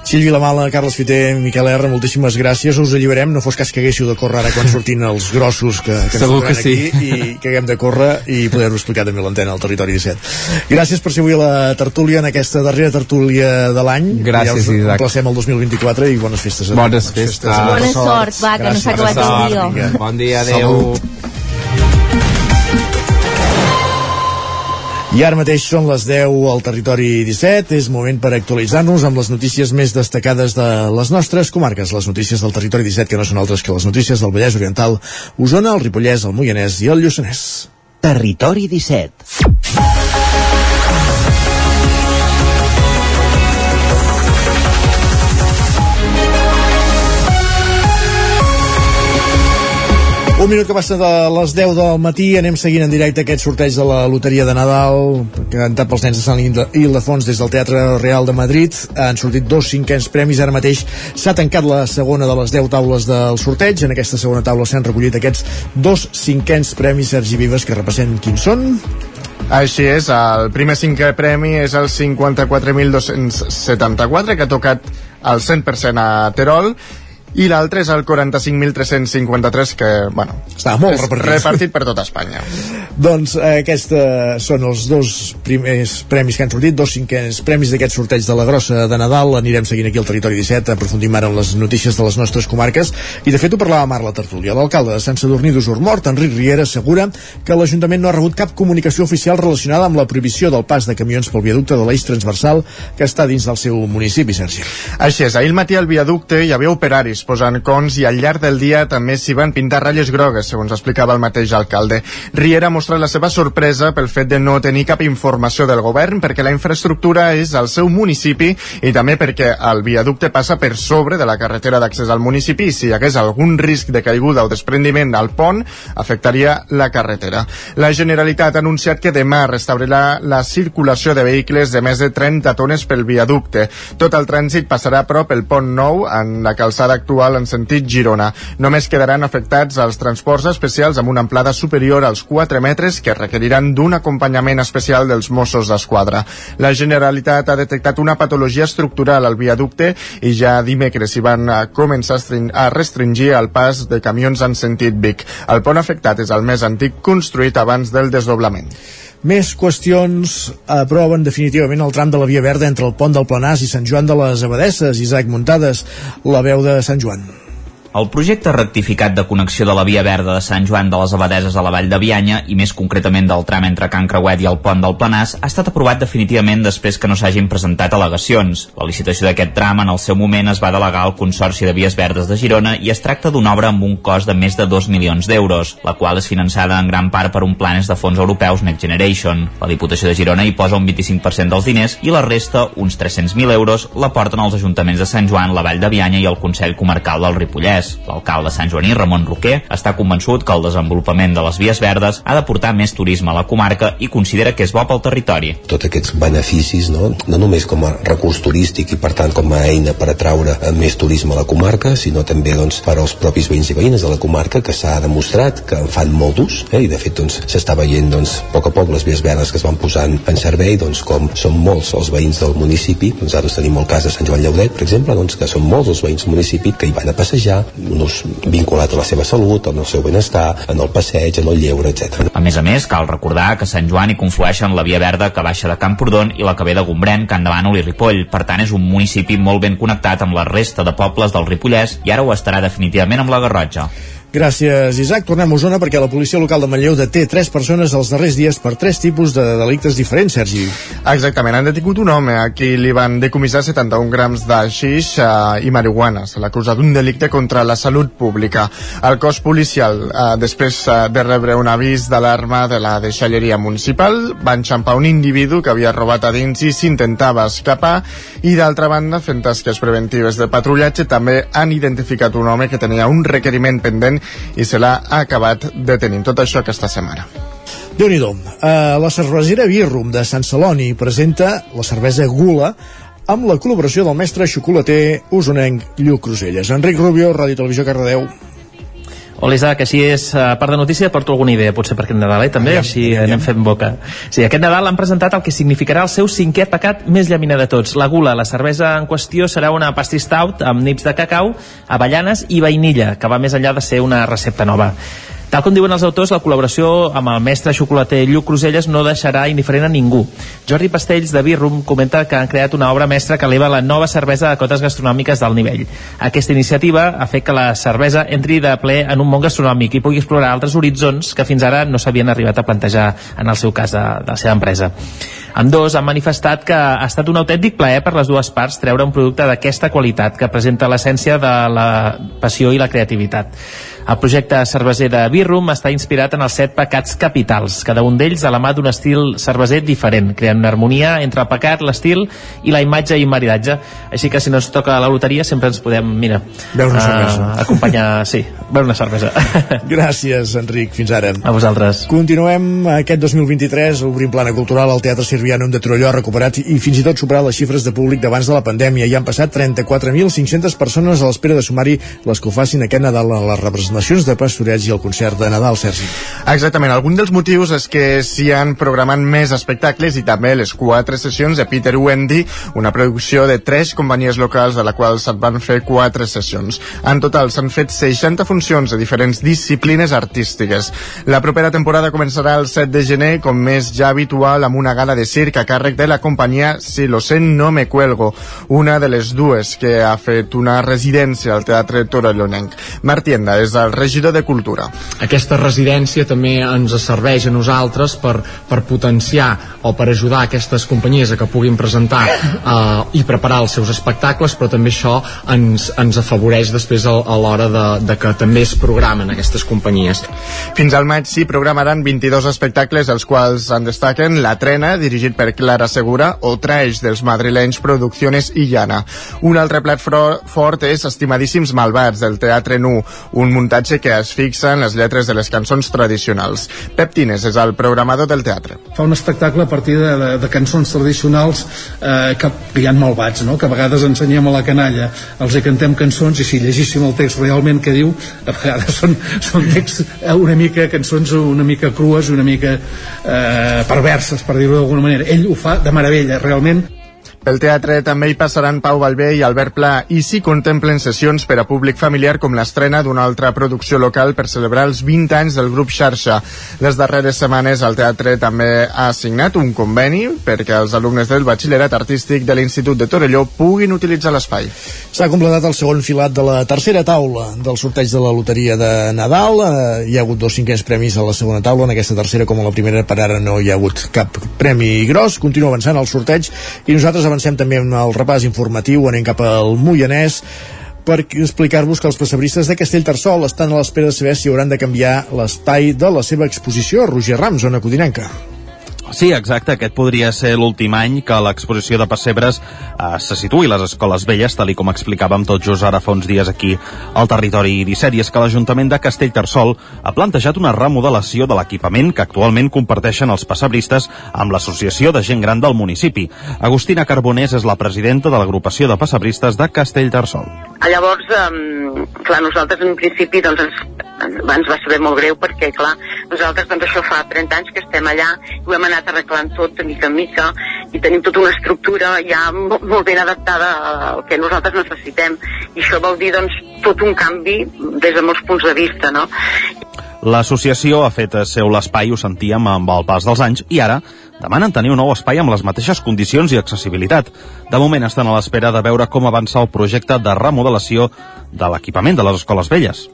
Txell Vilamala, Carles Fiter, Miquel R, moltíssimes gràcies. Us alliberem, no fos cas que haguéssiu de córrer ara quan sortin els grossos que, que Segur ens que trobaran aquí i que haguem de córrer i poder-ho explicar també a l'antena al Territori 17. Gràcies per ser avui a la tertúlia, en aquesta darrera tertúlia de l'any. Gràcies, ja us Isaac. emplacem el 2024 i bones festes. a Bones tots. festes. Bona sort, va, que no s'ha acabat el dia. Bon dia, adeu. I ara mateix són les 10 al territori 17. És moment per actualitzar-nos amb les notícies més destacades de les nostres comarques. Les notícies del territori 17, que no són altres que les notícies del Vallès Oriental, Osona, el Ripollès, el Moianès i el Lluçanès. Territori 17. Un minut que passa de les 10 del matí, anem seguint en directe aquest sorteig de la Loteria de Nadal, cantat pels nens de Sant Ildefons des del Teatre Real de Madrid. Han sortit dos cinquens premis, ara mateix s'ha tancat la segona de les 10 taules del sorteig. En aquesta segona taula s'han recollit aquests dos cinquens premis Sergi Vives, que repassem quins són. Així és, el primer cinquè premi és el 54.274, que ha tocat el 100% a Terol, i l'altre és el 45.353 que, bueno, Està molt repartit. repartit per tota Espanya. Doncs eh, aquests són els dos primers premis que han sortit, dos cinquens premis d'aquest sorteig de la grossa de Nadal. Anirem seguint aquí al territori 17, aprofundim ara en les notícies de les nostres comarques. I de fet ho parlava Marc la tertúlia. L'alcalde de Sant Sadurní d'Usormort, Enric Riera, assegura que l'Ajuntament no ha rebut cap comunicació oficial relacionada amb la prohibició del pas de camions pel viaducte de l'eix transversal que està dins del seu municipi, Sergi. Així és, ahir matí al viaducte hi havia operaris posant cons i al llarg del dia també s'hi van pintar ratlles grogues, segons explicava el mateix alcalde. Riera ha mostrat la seva sorpresa pel fet de no tenir cap informació del govern perquè la infraestructura és al seu municipi i també perquè el viaducte passa per sobre de la carretera d'accés al municipi i si hi hagués algun risc de caiguda o desprendiment al pont afectaria la carretera. La Generalitat ha anunciat que demà restaurarà la circulació de vehicles de més de 30 tones pel viaducte. Tot el trànsit passarà a prop el pont nou en la calçada actual en sentit Girona. Només quedaran afectats els transports especials amb una amplada superior als 4 metres que requeriran d'un acompanyament especial dels Mossos d'Esquadra. La Generalitat ha detectat una patologia estructural al viaducte i ja dimecres hi van començar a restringir el pas de camions en sentit Vic. El pont afectat és el més antic construït abans del desdoblament. Més qüestions aproven definitivament el tram de la Via Verda entre el pont del Planàs i Sant Joan de les Abadesses. Isaac Muntades, la veu de Sant Joan. El projecte rectificat de connexió de la via verda de Sant Joan de les Abadeses a la Vall de Bianya i més concretament del tram entre Can Creuet i el pont del Planàs ha estat aprovat definitivament després que no s'hagin presentat al·legacions. La licitació d'aquest tram en el seu moment es va delegar al Consorci de Vies Verdes de Girona i es tracta d'una obra amb un cost de més de 2 milions d'euros, la qual és finançada en gran part per un planes de fons europeus Next Generation. La Diputació de Girona hi posa un 25% dels diners i la resta, uns 300.000 euros, la porten els ajuntaments de Sant Joan, la Vall de Bianya i el Consell Comarcal del Ripollès. L'alcalde Sant Joaní, Ramon Roquer, està convençut que el desenvolupament de les vies verdes ha de portar més turisme a la comarca i considera que és bo pel territori. tots aquests beneficis, no? no només com a recurs turístic i per tant com a eina per atraure eh, més turisme a la comarca, sinó també doncs, per als propis veïns i veïnes de la comarca que s'ha demostrat que en fan molt d'ús eh? i de fet doncs, s'està veient doncs, a poc a poc les vies verdes que es van posant en servei doncs, com són molts els veïns del municipi doncs ara tenim el cas de Sant Joan Llaudet per exemple, doncs, que són molts els veïns del municipi que hi van a passejar, un ús vinculat a la seva salut, al seu benestar en el passeig, en el lleure, etc. A més a més, cal recordar que Sant Joan hi conflueixen la via verda que baixa de Camprodon i la que ve de Gombrèn, Can Davànol i Ripoll. Per tant, és un municipi molt ben connectat amb la resta de pobles del Ripollès i ara ho estarà definitivament amb la Garrotxa. Gràcies, Isaac. Tornem a Osona perquè la policia local de Manlleu deté tres persones els darrers dies per tres tipus de delictes diferents, Sergi. Exactament, han detingut un home a qui li van decomissar 71 grams de xix uh, i marihuana. Se l'ha acusat d'un delicte contra la salut pública. El cos policial, uh, després uh, de rebre un avís d'alarma de la deixalleria municipal, va enxampar un individu que havia robat a dins i s'intentava escapar i d'altra banda, fent tasques preventives de patrullatge, també han identificat un home que tenia un requeriment pendent i se l'ha acabat detenint. Tot això aquesta setmana. déu nhi uh, La cervesera Birrum de Sant Celoni presenta la cervesa Gula amb la col·laboració del mestre xocolater usonenc Lluc Cruselles. Enric Rubio, Ràdio Televisió Cardedeu. Hola Isaac, així és, a part de notícia porto alguna idea, potser per aquest Nadal, eh, també, Aviam, així aviam. anem fent boca. Sí, aquest Nadal han presentat el que significarà el seu cinquè pecat més llaminer de tots, la gula. La cervesa en qüestió serà una pastís stout amb nips de cacau, avellanes i vainilla, que va més enllà de ser una recepta nova. Tal com diuen els autors, la col·laboració amb el mestre xocolater Lluc Cruselles no deixarà indiferent a ningú. Jordi Pastells, de Birrum, comenta que han creat una obra mestra que eleva la nova cervesa a cotes gastronòmiques d'alt nivell. Aquesta iniciativa ha fet que la cervesa entri de ple en un món gastronòmic i pugui explorar altres horitzons que fins ara no s'havien arribat a plantejar en el seu cas de, de la seva empresa. Amb dos han manifestat que ha estat un autèntic plaer per les dues parts treure un producte d'aquesta qualitat que presenta l'essència de la passió i la creativitat. El projecte cerveser de Birrum està inspirat en els set pecats capitals, cada un d'ells a la mà d'un estil cerveser diferent, creant una harmonia entre el pecat, l'estil i la imatge i maridatge. Així que si no ens toca la loteria sempre ens podem, mira, Beure una eh, cervesa. acompanyar, sí, beure una cervesa. Gràcies, Enric. Fins ara. A vosaltres. Continuem aquest 2023 obrint plana cultural al Teatre Sirvianum de Torelló recuperat i fins i tot superat les xifres de públic d'abans de la pandèmia. Hi han passat 34.500 persones a l'espera de sumar-hi les que ho facin aquest Nadal a les representacions de Pastorets i el concert de Nadal, Sergi. Exactament, algun dels motius és que s'hi han programat més espectacles i també les quatre sessions de Peter Wendy, una producció de tres companyies locals de la qual se'n van fer quatre sessions. En total s'han fet 60 funcions de diferents disciplines artístiques. La propera temporada començarà el 7 de gener, com més ja habitual, amb una gala de circ a càrrec de la companyia Si lo sé no me cuelgo, una de les dues que ha fet una residència al Teatre Torellonenc. Martienda és el regidor de Cultura. aquesta residència també ens serveix a nosaltres per, per potenciar o per ajudar aquestes companyies a que puguin presentar eh, i preparar els seus espectacles però també això ens, ens afavoreix després a, a l'hora de, de que també es programen aquestes companyies Fins al maig s'hi programaran 22 espectacles, els quals en destaquen La Trena, dirigit per Clara Segura, o Traix, dels madrilenys Producciones i Llana. Un altre plat fort és Estimadíssims Malvats, del Teatre Nu, un muntatge que es fixa en les lletres de les cançons tradicionals. Pep Tines és el programador del teatre. fa un espectacle a partir de, de, de cançons tradicionals eh, que, que hi ha malvats, no? que a vegades ensenyem a la canalla, els hi cantem cançons i si llegíssim el text realment que diu, a vegades són, són texts eh, una mica, cançons una mica crues, una mica eh, perverses, per dir-ho d'alguna manera. Ell ho fa de meravella, realment Pel teatre també hi passaran Pau Balbé i Albert Pla i s'hi contemplen sessions per a públic familiar com l'estrena d'una altra producció local per celebrar els 20 anys del grup Xarxa. Les darreres setmanes el teatre també ha signat un conveni perquè els alumnes del batxillerat artístic de l'Institut de Torelló puguin utilitzar l'espai. S'ha completat el segon filat de la tercera taula del sorteig de la loteria de Nadal. Eh, hi ha hagut dos cinquens premis a la segona taula. En aquesta tercera, com a la primera, per ara no hi ha hagut cap premi gros. Continua avançant el sorteig i nosaltres avancem també en el repàs informatiu. Anem cap al Moianès per explicar-vos que els precebristes de Castellterçol estan a l'espera de saber si hauran de canviar l'espai de la seva exposició. Roger Rams, zona codinenca. Sí, exacte. Aquest podria ser l'últim any que l'exposició de pessebres eh, se situï a les escoles velles, tal i com explicàvem tot just ara fa uns dies aquí al territori 17. I és que l'Ajuntament de Castellterçol ha plantejat una remodelació de l'equipament que actualment comparteixen els pessebristes amb l'Associació de Gent Gran del municipi. Agustina Carbonés és la presidenta de l'agrupació de pessebristes de Castellterçol. Llavors, um, clar, nosaltres en principi doncs, ens, ens va saber molt greu perquè, clar, nosaltres doncs això fa 30 anys que estem allà i ho hem anat arreglant tot de mica en mica i tenim tota una estructura ja molt ben adaptada al que nosaltres necessitem i això vol dir doncs tot un canvi des de molts punts de vista, no? L'associació ha fet seu l'espai, ho sentíem, amb el pas dels anys, i ara demanen tenir un nou espai amb les mateixes condicions i accessibilitat. De moment estan a l'espera de veure com avança el projecte de remodelació de l'equipament de les escoles velles.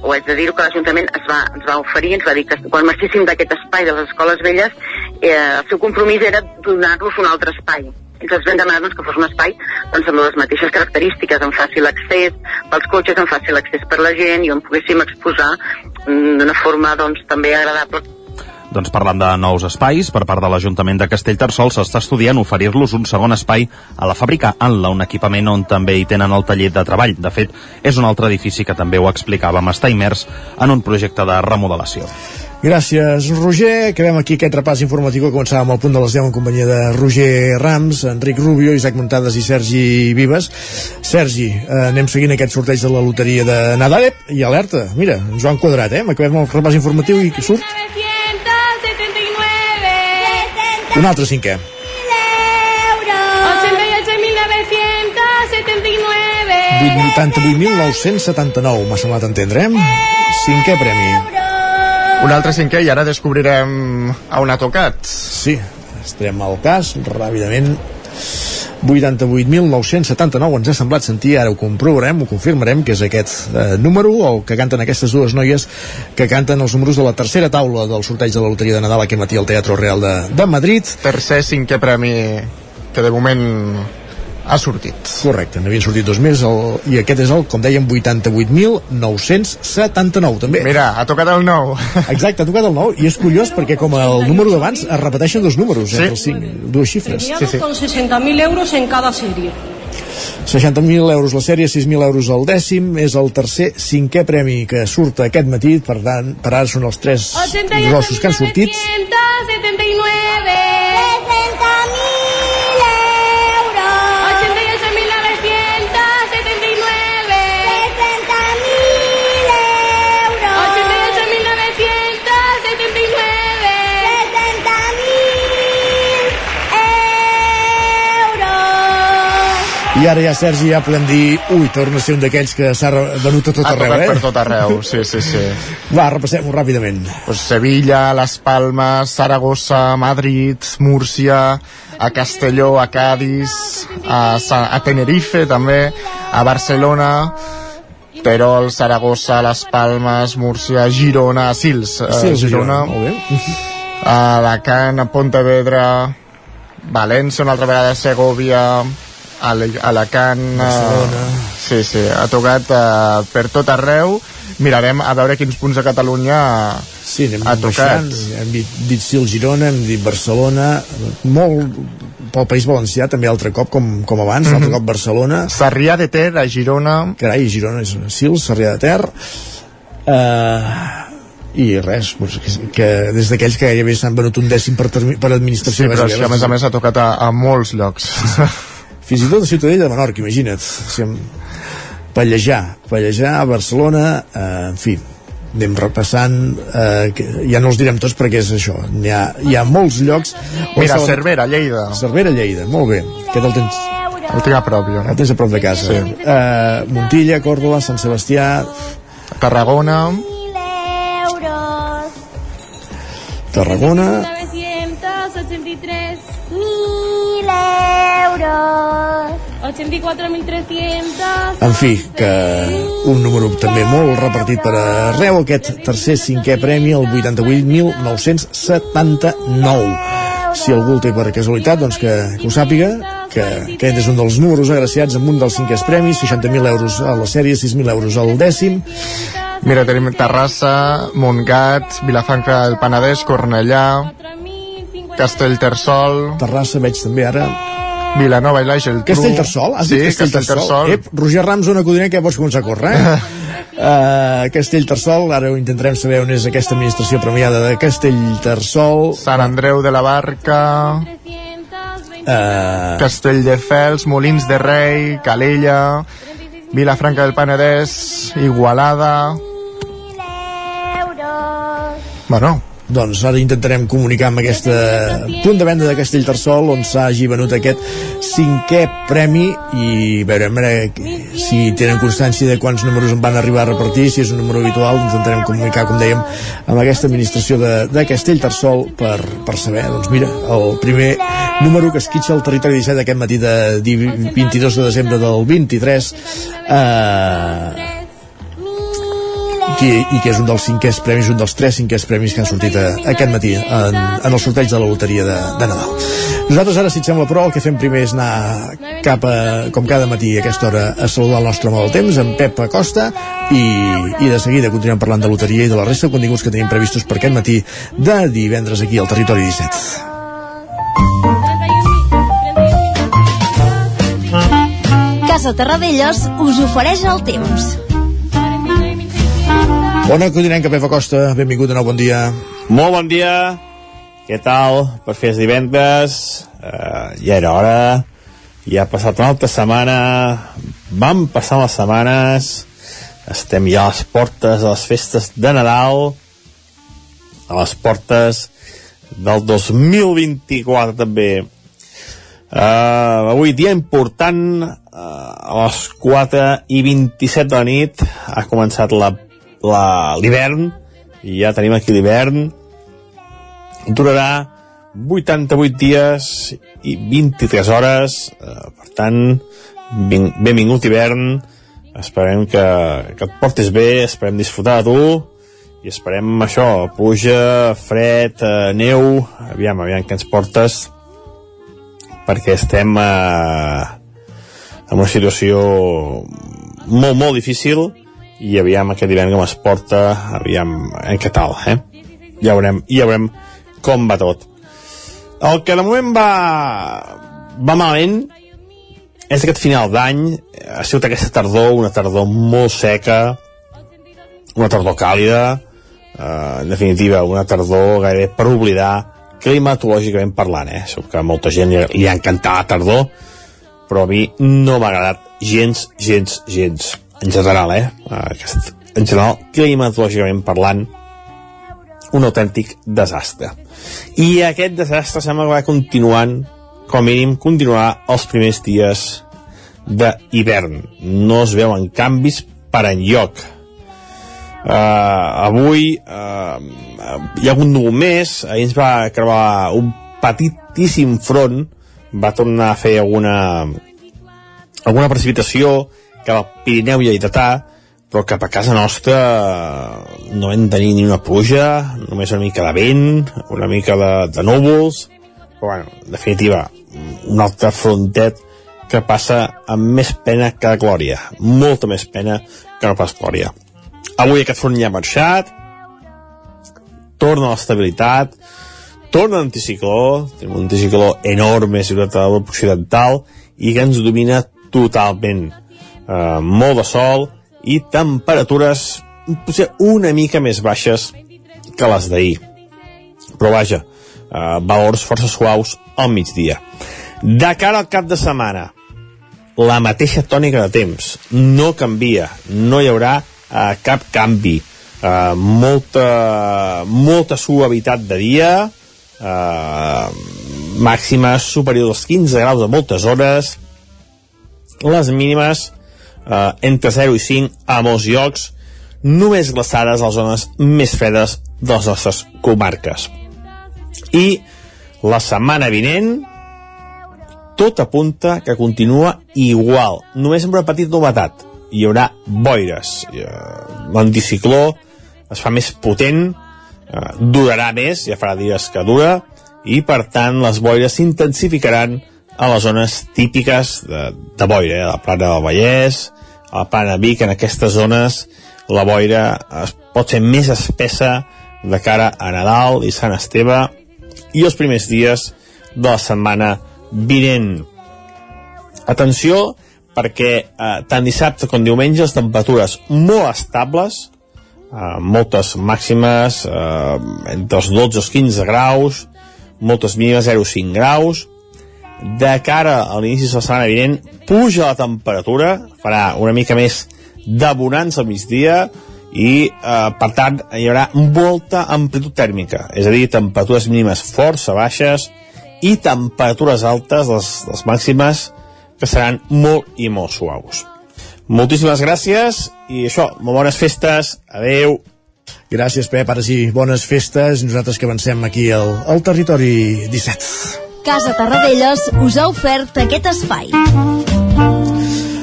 ho haig de dir que l'Ajuntament es va, ens va oferir, ens va dir que quan marxéssim d'aquest espai de les escoles velles, eh, el seu compromís era donar-los un altre espai. Ens vam demanar doncs, que fos un espai doncs, amb les mateixes característiques, amb fàcil accés pels cotxes, amb fàcil accés per la gent i on poguéssim exposar mm, d'una forma doncs, també agradable Doncs parlant de nous espais, per part de l'Ajuntament de Castellterçol s'està estudiant oferir-los un segon espai a la fàbrica Anla, un equipament on també hi tenen el taller de treball. De fet, és un altre edifici que també ho explicàvem, està immers en un projecte de remodelació. Gràcies, Roger. Acabem aquí aquest repàs informatiu que començàvem al punt de les 10 en companyia de Roger Rams, Enric Rubio, Isaac Montades i Sergi Vives. Sergi, eh, anem seguint aquest sorteig de la loteria de Nadal i alerta, mira, Joan Quadrat, eh? Acabem el repàs informatiu i surt 979 un altre cinquè. 88.979 88.979, m'ha semblat entendre, eh? Cinquè premi. Un altre cinquè i ara descobrirem a on ha tocat. Sí, estarem al cas ràpidament 88.979 ens ha semblat sentir, ara ho comprovarem, ho confirmarem, que és aquest eh, número, o que canten aquestes dues noies que canten els números de la tercera taula del sorteig de la Loteria de Nadal aquest matí al Teatre Real de, de Madrid. Tercer, cinquè premi que de moment ha sortit. Correcte, n'havien sortit dos més el, i aquest és el, com dèiem, 88.979 també. Mira, ha tocat el 9. Exacte, ha tocat el 9 i és curiós perquè com el número d'abans es repeteixen dos números, Sí. entre els cinc, dues xifres. Premiados con 60.000 euros en cada serie. 60.000 euros la sèrie, 6.000 euros el dècim, és el tercer, cinquè premi que surt aquest matí, per tant, per ara són els tres grossos que han sortit. 979 I ara ja, Sergi, ja podem dir ui, torna a ser un d'aquells que s'ha venut a tot ha arreu, eh? per tot arreu, sí, sí, sí. Va, repassem-ho ràpidament. Pues Sevilla, Las Palmas, Saragossa, Madrid, Múrcia, a Castelló, a Cádiz, a, Sa- a Tenerife també, a Barcelona, Terol, Saragossa, Las Palmas, Múrcia, Girona, Sils, eh, Sils, Girona, Girona, molt bé. a Alacant, a Pontevedra, València, una altra vegada Segovia, Ale- Alacant, eh, Barcelona. sí, sí, ha tocat eh, per tot arreu. Mirarem a veure quins punts de Catalunya Sí, anem ha tocat. baixant, hem dit, dit Sil Girona, hem dit Barcelona, molt pel País Valencià també altre cop com, com abans, Mhm. altre cop Barcelona. Sarrià de Ter, a Girona. Carai, Girona és Sils, Sarrià de Ter. Uh, i res, doncs, que, que des d'aquells que gairebé s'han venut un dècim per, per Sí, administració però això a més a més ha tocat a, a molts llocs. Fins i tot a Ciutadella de Menorca, imagina't si em... Pallejà, Pallejà, Barcelona eh, en fi, anem repassant eh, que ja no els direm tots perquè és això hi ha, hi ha molts llocs on Mira, saben- Cervera, Lleida. Cervera, Lleida, molt bé aquest el tens, El tinc a prop, jo. el tens a prop de casa Sí. eh, Montilla, Còrdoba, Sant Sebastià Tarragona. Tarragona 983 mil euros. 84.300. en fi, que un número també molt repartit per arreu aquest tercer, cinquè premi el 88.979 si algú el té per casualitat doncs que, que ho sàpiga que aquest és un dels números agraciats amb un dels cinquers premis 60.000 euros a la sèrie 6.000 euros al dècim mira, tenim Terrassa, Montgat, Vilafranca del Penedès, Cornellà, Castellterçol, Terrassa veig també ara Vilanova i la Geltrú. Castellterçol? Has Sí, dit Castellterçol? Ep, Roger Rams, una codinenca, pots començar a córrer, eh? uh, Castellterçol, ara ho intentarem saber on és aquesta administració premiada de Castellterçol. Sant Andreu de la Barca, Uh, Castelldefels, Molins de Rei, Calella, Vilafranca del Penedès, Igualada... Bueno, doncs ara intentarem comunicar amb aquest punt de venda de Castellterçol on s'hagi venut aquest cinquè premi i veurem veure si tenen constància de quants números en van arribar a repartir, si és un número habitual intentarem comunicar, com dèiem, amb aquesta administració de, de Castellterçol per, per saber, doncs mira, el primer número que esquitxa el territori 17 aquest matí de 22 de desembre del 23 eh, i, i que és un dels cinquers premis, un dels tres cinquers premis que han sortit a, aquest matí en, en el sorteig de la loteria de, de Nadal. Nosaltres ara, si et sembla, però, el que fem primer és anar cap a, com cada matí a aquesta hora, a saludar el nostre home del temps, en Pep Acosta, i, i de seguida continuem parlant de loteria i de la resta de continguts que tenim previstos per aquest matí de divendres aquí al Territori 17. Casa Terradellos us ofereix el temps. Bona codinenca, Pep Acosta. Benvingut de nou, bon dia. Molt bon dia. Què tal? Per fer divendres. Uh, ja era hora. Ja ha passat una altra setmana. Vam passar les setmanes. Estem ja a les portes de les festes de Nadal. A les portes del 2024 també. Uh, avui dia important, uh, a les 4 i 27 de la nit ha començat la l'hivern i ja tenim aquí l'hivern. Durarà 88 dies i 23 hores eh, per tant ben, benvingut hivern. Esperem que, que et portis bé esperem disfrutar de tu i esperem això, pluja, fred, eh, neu, aviam, aviam que ens portes perquè estem eh, en una situació molt, molt difícil i aviam aquest divendres com es porta, aviam en què tal, eh? Ja veurem, ja veurem com va tot. El que de moment va, va malament és aquest final d'any, ha sigut aquesta tardor, una tardor molt seca, una tardor càlida, eh, en definitiva, una tardor gairebé per oblidar, climatològicament parlant, eh? Segur que a molta gent li, li ha encantat la tardor, però a mi no m'ha agradat gens, gens, gens en general, eh? Aquest, en general, climatològicament parlant, un autèntic desastre. I aquest desastre sembla que va continuant, com a mínim, continuarà els primers dies d'hivern. No es veuen canvis per enlloc. Uh, avui uh, hi ha un núvol més, ahir ens va creuar un petitíssim front, va tornar a fer alguna alguna precipitació cap al Pirineu Lleidatà, però cap a casa nostra no vam tenir ni una pluja, només una mica de vent, una mica de, de núvols, però bueno, en definitiva, un altre frontet que passa amb més pena que glòria, molta més pena que no pas glòria. Avui aquest front ja ha marxat, torna l'estabilitat, torna l'anticicló, tenim un anticicló enorme a Ciutat de l'Europa Occidental i que ens domina totalment eh, molt de sol i temperatures potser una mica més baixes que les d'ahir. Però vaja, eh, valors força suaus al migdia. De cara al cap de setmana, la mateixa tònica de temps. No canvia, no hi haurà eh, cap canvi. Eh, molta, molta suavitat de dia, eh, màximes superiors als 15 graus a moltes hores, les mínimes eh, entre 0 i 5 a molts llocs, només glaçades a les zones més fredes de les nostres comarques. I la setmana vinent tot apunta que continua igual, només amb una petita novetat. Hi haurà boires. Eh, l'anticicló es fa més potent, eh, durarà més, ja farà dies que dura, i per tant les boires s'intensificaran a les zones típiques de, de boira, eh? la plana del Vallès, a la plana Vic, en aquestes zones la boira es pot ser més espessa de cara a Nadal i Sant Esteve i els primers dies de la setmana vinent. Atenció, perquè eh, tant dissabte com diumenge les temperatures molt estables, eh, moltes màximes eh, entre els 12 i els 15 graus, moltes mínimes 0,5 graus, de cara a l'inici de la setmana vinent puja la temperatura, farà una mica més de bonança al migdia i eh, per tant hi haurà molta amplitud tèrmica és a dir, temperatures mínimes força baixes i temperatures altes les, les màximes que seran molt i molt suaus moltíssimes gràcies i això, bones festes adeu Gràcies, Pep. Ara sí, bones festes. Nosaltres que avancem aquí al, al territori 17. Casa Tarradellas us ha ofert aquest espai.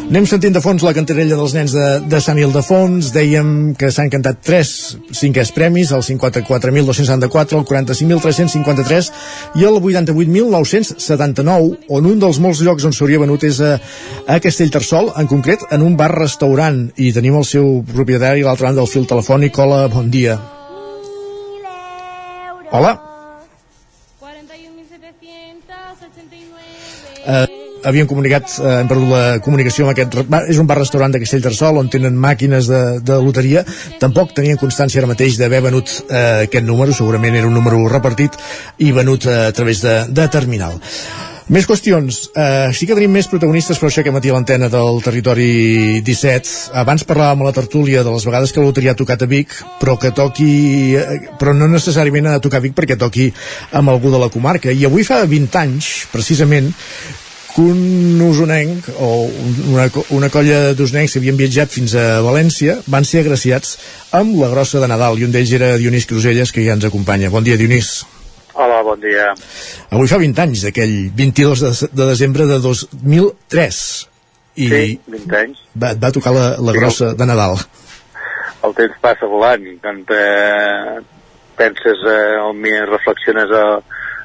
Anem sentint de fons la cantarella dels nens de, de Sant Ildefons. Dèiem que s'han cantat tres cinquers premis, el 54.274, el 45.353 i el 88.979, on un dels molts llocs on s'hauria venut és a, a Castellterçol, en concret en un bar-restaurant. I tenim el seu propietari a l'altra banda del fil telefònic. Hola, bon dia. Hola. Eh, havien comunicat, eh, hem perdut la comunicació amb aquest, bar, és un bar-restaurant de Castellterçol on tenen màquines de, de loteria. Tampoc tenien constància ara mateix d'haver venut eh, aquest número, segurament era un número repartit i venut eh, a través de, de terminal més qüestions. Uh, sí que tenim més protagonistes, però això que matí a l'antena del territori 17. Abans parlàvem a la tertúlia de les vegades que la loteria ha tocat a Vic, però que toqui... però no necessàriament ha de tocar a Vic perquè toqui amb algú de la comarca. I avui fa 20 anys, precisament, que un usonenc o una, una colla d'usonencs que havien viatjat fins a València van ser agraciats amb la grossa de Nadal i un d'ells era Dionís Cruselles que ja ens acompanya. Bon dia Dionís. Hola, bon dia. Avui fa 20 anys d'aquell 22 de, de desembre de 2003 i sí, 20 anys. va, va tocar la, la grossa de Nadal. El temps passa volant quan eh, penses eh, o reflexiones el,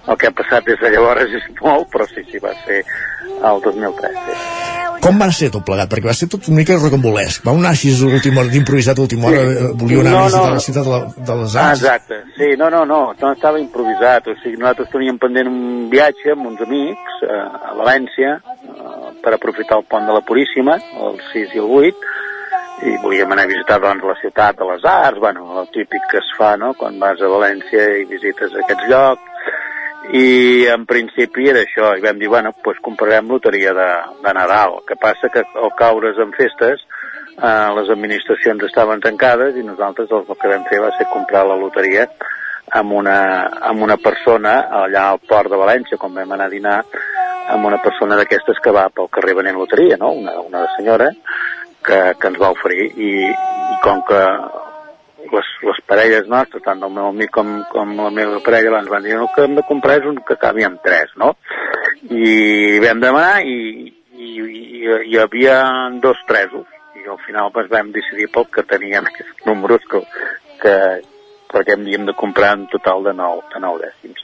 el que ha passat des de llavors és molt, però sí, sí, va ser el 2003. Sí. Com va ser tot plegat? Perquè va ser tot una mica rocambolesc. Va anar així última hora, d'improvisat última hora, sí. volia anar no, a visitar no. la ciutat de, la, de les Ah, Arts. exacte. Sí, no, no, no, no estava improvisat. O sigui, nosaltres teníem pendent un viatge amb uns amics eh, a València eh, per aprofitar el pont de la Puríssima, el 6 i el 8, i volíem anar a visitar doncs la ciutat de les arts, bueno, el típic que es fa, no?, quan vas a València i visites aquests llocs, i en principi era això, i vam dir, bueno, doncs comprarem loteria de, de Nadal. El que passa que al caure's en festes eh, les administracions estaven tancades i nosaltres el que vam fer va ser comprar la loteria amb una, amb una persona allà al port de València, quan vam anar a dinar, amb una persona d'aquestes que va pel carrer venent loteria, no? una, una senyora que, que ens va oferir i, i com que les, les parelles nostres, tant del meu amic com, com la meva parella, ens van dir no, que hem de comprar és un que acabi amb tres, no? I vam demanar i, i, i hi havia dos tresos i al final pues, vam decidir pel que teníem aquests números que, que perquè havíem de comprar en total de 9, de 9 dècims.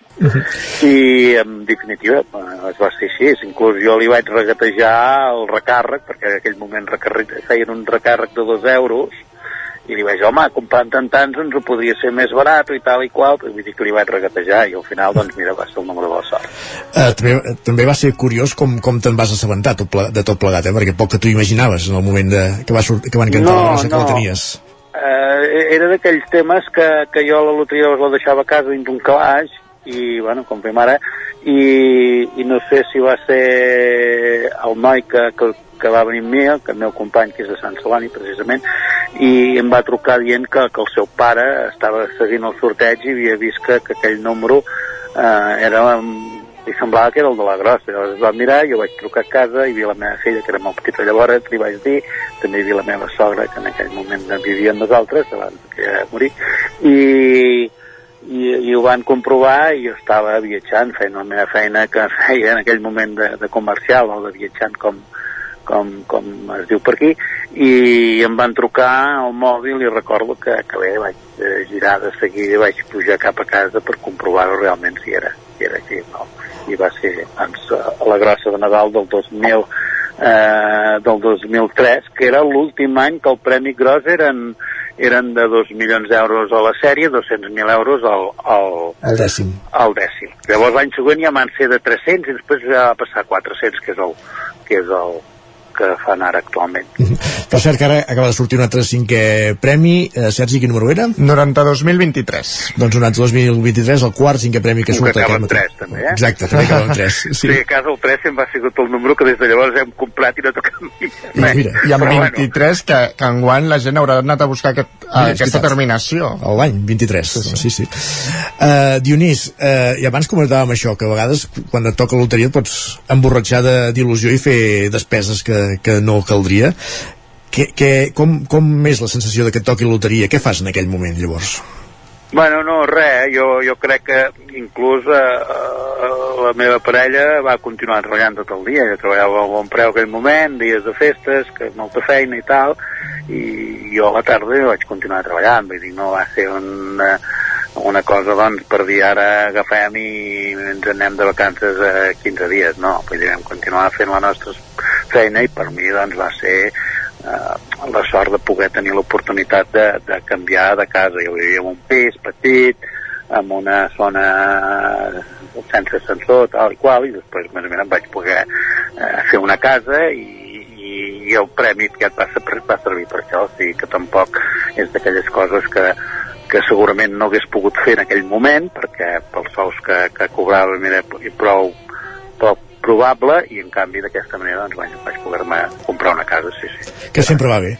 I en definitiva es va ser així, inclús jo li vaig regatejar el recàrrec, perquè en aquell moment feien un recàrrec de 2 euros, i li vaig dir, home, comprant tant tants ens ho podria ser més barat i tal i qual, però vull dir que li vaig regatejar i al final, doncs mira, va ser el número de la sort. Uh, també, també va ser curiós com, com te'n vas assabentar tot ple, de tot plegat, eh? perquè poc que tu imaginaves en el moment de, que, va sort, que van cantar No, la grossa que no. la tenies. Eh, era d'aquells temes que, que jo la loteria llavors la deixava a casa dins d'un calaix i, bueno, com fem ara, i, i no sé si va ser el noi que, que, que va venir amb mi, que el meu company, que és de Sant Celoni, precisament, i em va trucar dient que, que el seu pare estava seguint el sorteig i havia vist que, que aquell número eh, era li semblava que era el de la grossa. Llavors es va mirar, jo vaig trucar a casa i vi la meva filla, que era molt petita llavors, li vaig dir, també vi la meva sogra, que en aquell moment vivia amb nosaltres, abans que morir, i, i, i ho van comprovar i jo estava viatjant, fent la meva feina que feia en aquell moment de, de comercial o de viatjant com, com, com es diu per aquí, i em van trucar al mòbil i recordo que, que bé, vaig eh, girar de seguida i vaig pujar cap a casa per comprovar-ho realment si era, si era així, no? I va ser doncs, a la grossa de Nadal del 2000, eh, del 2003, que era l'últim any que el Premi Gros eren, eren de 2 milions d'euros a la sèrie, 200.000 euros al, al, El dècim. al dècim. Llavors l'any següent ja van ser de 300 i després ja va passar a 400, que és el, que és el que fan ara actualment. Per cert, que ara acaba de sortir un altre cinquè premi. Eh, Sergi, quin número era? 92.023. Doncs un altre 2023, el quart cinquè premi que Que surt acaba aquest en matí. 3, també, eh? Exacte, també acaba en 3. Sí. sí, a casa el 3 sempre ha sigut el número que des de llavors hem comprat i no toquem I, mira, i amb 23, que, que enguany la gent haurà anat a buscar aquest, Mira, aquesta veritat. terminació. L'any 23, sí, sí. sí, sí. Uh, Dionís, uh, i abans comentàvem això, que a vegades quan et toca la loteria et pots emborratxar de- d'il·lusió i fer despeses que, que no caldria. Que, que, com, com és la sensació de que et toqui loteria? Què fas en aquell moment, llavors? Bueno, no, res, eh? jo, jo crec que inclús eh, eh, la meva parella va continuar treballant tot el dia, ella treballava a bon preu aquell moment, dies de festes, que molta feina i tal, i jo a la tarda vaig continuar treballant, vull dir, no va ser una, una cosa, doncs, per dir ara agafem i ens anem de vacances a 15 dies, no, vull dir, vam continuar fent la nostra feina i per mi, doncs, va ser eh, la sort de poder tenir l'oportunitat de, de canviar de casa. Jo vivia en un pis petit, amb una zona sense ascensor, tal i qual, i després més o menys em vaig poder eh, fer una casa i, i, i el premi que va, va servir per això, o sigui que tampoc és d'aquelles coses que, que segurament no hagués pogut fer en aquell moment, perquè pels sous que, que cobrava era prou, prou probable i en canvi d'aquesta manera doncs, vaig, vaig poder-me comprar una casa, sí, sí. Que sempre va bé.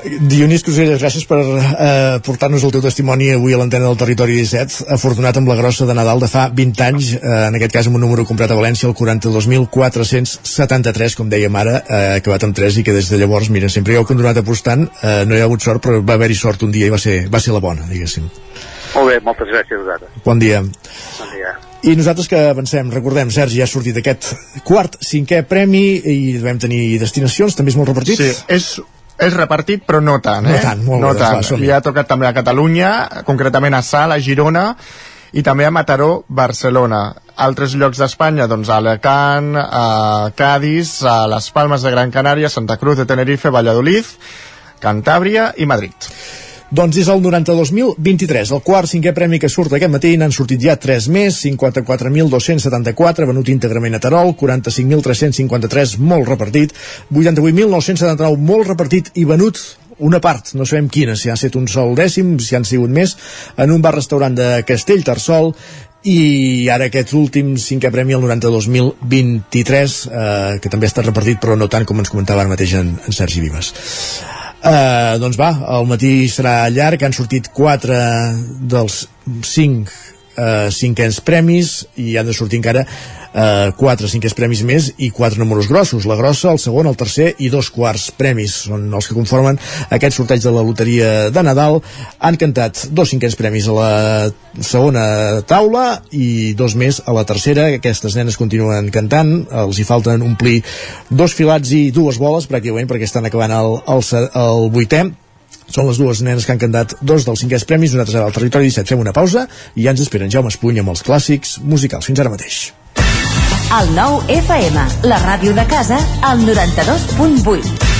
Dionís Crusellas, gràcies per eh, portar-nos el teu testimoni avui a l'antena del Territori 17, afortunat amb la grossa de Nadal de fa 20 anys, eh, en aquest cas amb un número comprat a València, el 42.473, com dèiem ara, eh, acabat amb 3 i que des de llavors, mira, sempre hi heu continuat apostant, eh, no hi ha hagut sort, però va haver-hi sort un dia i va ser, va ser la bona, diguéssim. Molt bé, moltes gràcies a vosaltres. Bon dia. Bon dia. I nosaltres que avancem, recordem, Sergi, ja ha sortit aquest quart, cinquè premi i devem tenir destinacions, també és molt repartit? Sí, és és repartit però no tant, No eh? tant, molt no bé, tant. doncs va, som-hi. Li ha tocat també a Catalunya, concretament a Sala, a Girona, i també a Mataró, Barcelona. Altres llocs d'Espanya, doncs a Alacant, a Cádiz, a les Palmes de Gran Canària, Santa Cruz de Tenerife, Valladolid, Cantàbria i Madrid. Doncs és el 92.023, el quart cinquè premi que surt aquest matí, n'han sortit ja 3 més, 54.274, venut íntegrament a Terol, 45.353, molt repartit, 88.979, molt repartit i venut una part, no sabem quina, si ha estat un sol dècim, si han sigut més, en un bar-restaurant de Castellterçol, i ara aquest últim cinquè premi, el 92.023, eh, que també estat repartit, però no tant com ens comentava ara mateix en, en Sergi Vives. Uh, doncs va, el matí serà llarg, han sortit 4 dels 5 uh, cinquens premis i han de sortir encara uh, 4 cinquens premis més i 4 números grossos, la grossa, el segon, el tercer i dos quarts premis, són els que conformen aquest sorteig de la loteria de Nadal. Han cantat dos cinquens premis a la segona taula i dos més a la tercera, aquestes nenes continuen cantant, els hi falten omplir dos filats i dues boles pràcticament perquè estan acabant el, el, el vuitè són les dues nenes que han cantat dos dels cinquens premis, nosaltres ara al Territori 17 fem una pausa i ja ens esperen Jaume Espuny amb els clàssics musicals. Fins ara mateix. El nou FM, la ràdio de casa, al 92.8.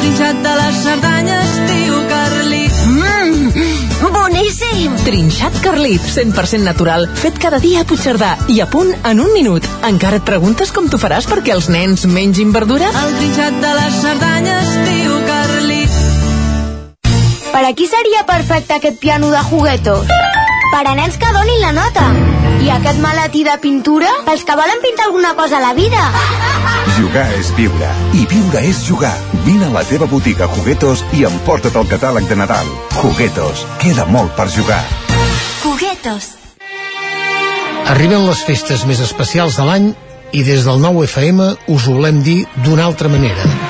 trinxat de les Cerdanyes diu Carlit. Mmm, boníssim! Trinxat Carlit, 100% natural, fet cada dia a Puigcerdà i a punt en un minut. Encara et preguntes com t'ho faràs perquè els nens mengin verdura? El trinxat de les Cerdanyes diu Carlit. Per a qui seria perfecte aquest piano de juguetos? Per a nens que donin la nota. I aquest maletí de pintura? Pels que volen pintar alguna cosa a la vida. Jugar és viure. I viure és jugar. Vine a la teva botiga Juguetos i emporta't el catàleg de Nadal. Juguetos. Queda molt per jugar. Juguetos. Arriben les festes més especials de l'any i des del nou FM us ho volem dir d'una altra manera.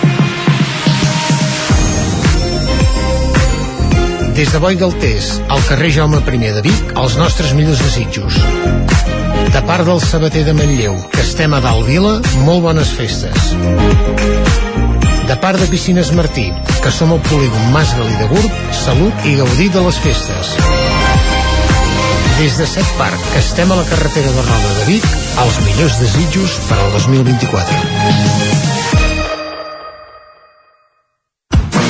Des de Boi Galtés, al carrer Jaume I de Vic, els nostres millors desitjos. De part del sabater de Manlleu, que estem a dalt vila, molt bones festes. De part de Piscines Martí, que som al polígon Mas Galí de Gurb, salut i gaudir de les festes. Des de Set Parc, que estem a la carretera de Roda de Vic, els millors desitjos per al 2024.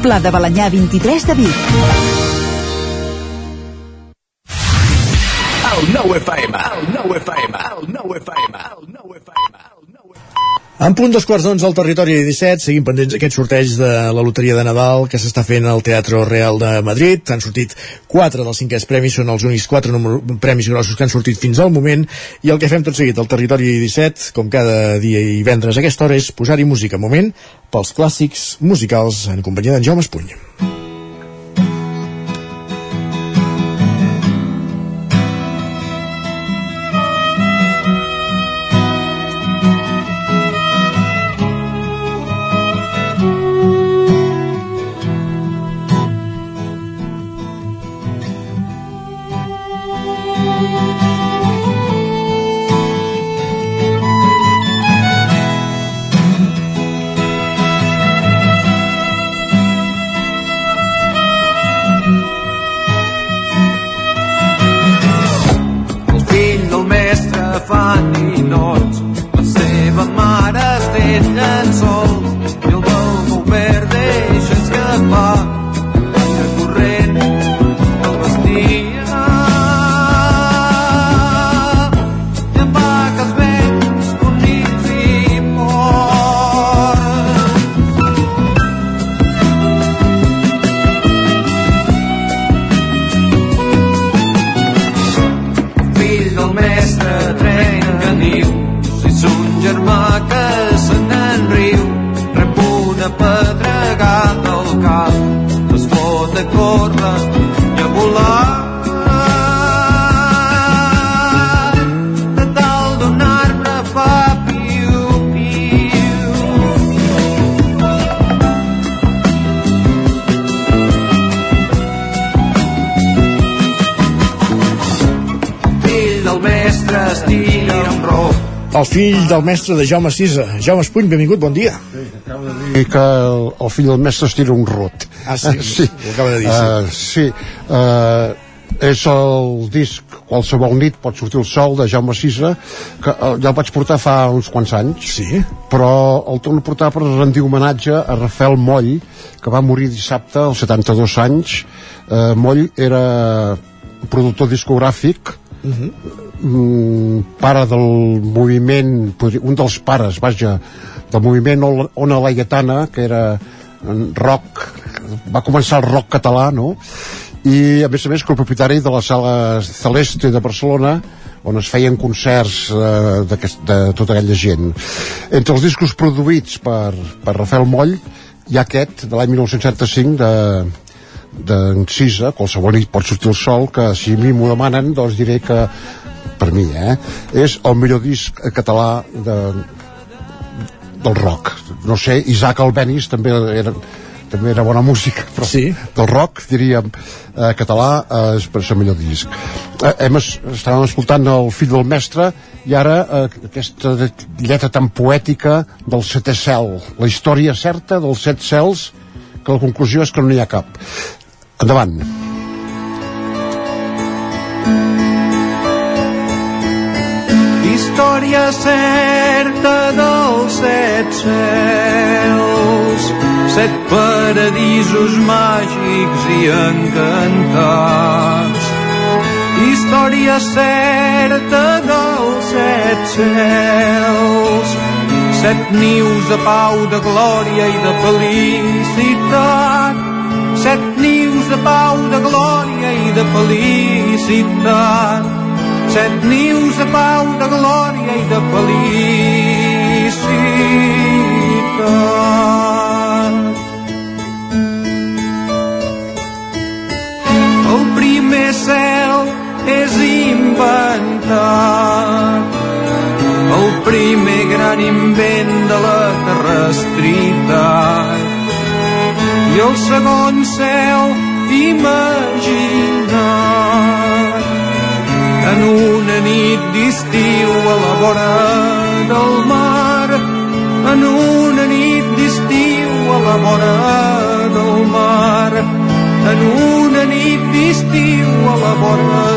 Pla de Balanyà 23 de Vic. El nou FM. El nou FM. El nou FM. El nou FM. En punt dos quarts d'onze al territori 17, seguim pendents aquest sorteig de la loteria de Nadal que s'està fent al Teatre Real de Madrid. Han sortit quatre dels cinquers premis, són els únics quatre premis grossos que han sortit fins al moment. I el que fem tot seguit al territori 17, com cada dia i vendres a aquesta hora, és posar-hi música. Moment pels clàssics musicals en companyia d'en Jaume Espuny. Del mestre de Jaume Sisa. Jaume Espuny, benvingut, bon dia. i que el, el fill del mestre es tira un rot. Ah, sí, sí. ho acaba de dir, sí. Uh, sí. Uh, és el disc Qualsevol nit pot sortir el sol de Jaume Sisa que uh, ja el vaig portar fa uns quants anys sí. però el torno a portar per rendir homenatge a Rafael Moll que va morir dissabte als 72 anys uh, Moll era productor discogràfic Uh -huh. mm, pare del moviment un dels pares, vaja del moviment Ona- Laietana que era rock va començar el rock català no? i a més a més que el propietari de la sala Celeste de Barcelona on es feien concerts eh, d'aquest- de tota aquella gent entre els discos produïts per, per Rafael Moll hi ha aquest de l'any 1975 de, d'en Cisa, qualsevol nit pot sortir el sol, que si a mi m'ho demanen, doncs diré que, per mi, eh, és el millor disc català de, del rock. No sé, Isaac Albéniz també era, també era bona música, però sí. del rock, diríem, eh, català, eh, és per ser millor disc. Eh, hem, es- estàvem escoltant el fill del mestre i ara eh, aquesta lletra tan poètica del setè cel, la història certa dels set cels, que la conclusió és que no n'hi ha cap. Endavant. Història certa dels set set paradisos màgics i encantats. Història certa dels set cels, set nius de pau, de glòria i de felicitat. Set nius de pau, de glòria i de felicitat. Set nius de pau, de glòria i de felicitat. El primer cel és inventat el primer gran invent de la terrestritat i el segon cel imaginat en una nit d'estiu a la vora del mar en una nit d'estiu a la vora del mar en una nit d'estiu a la vora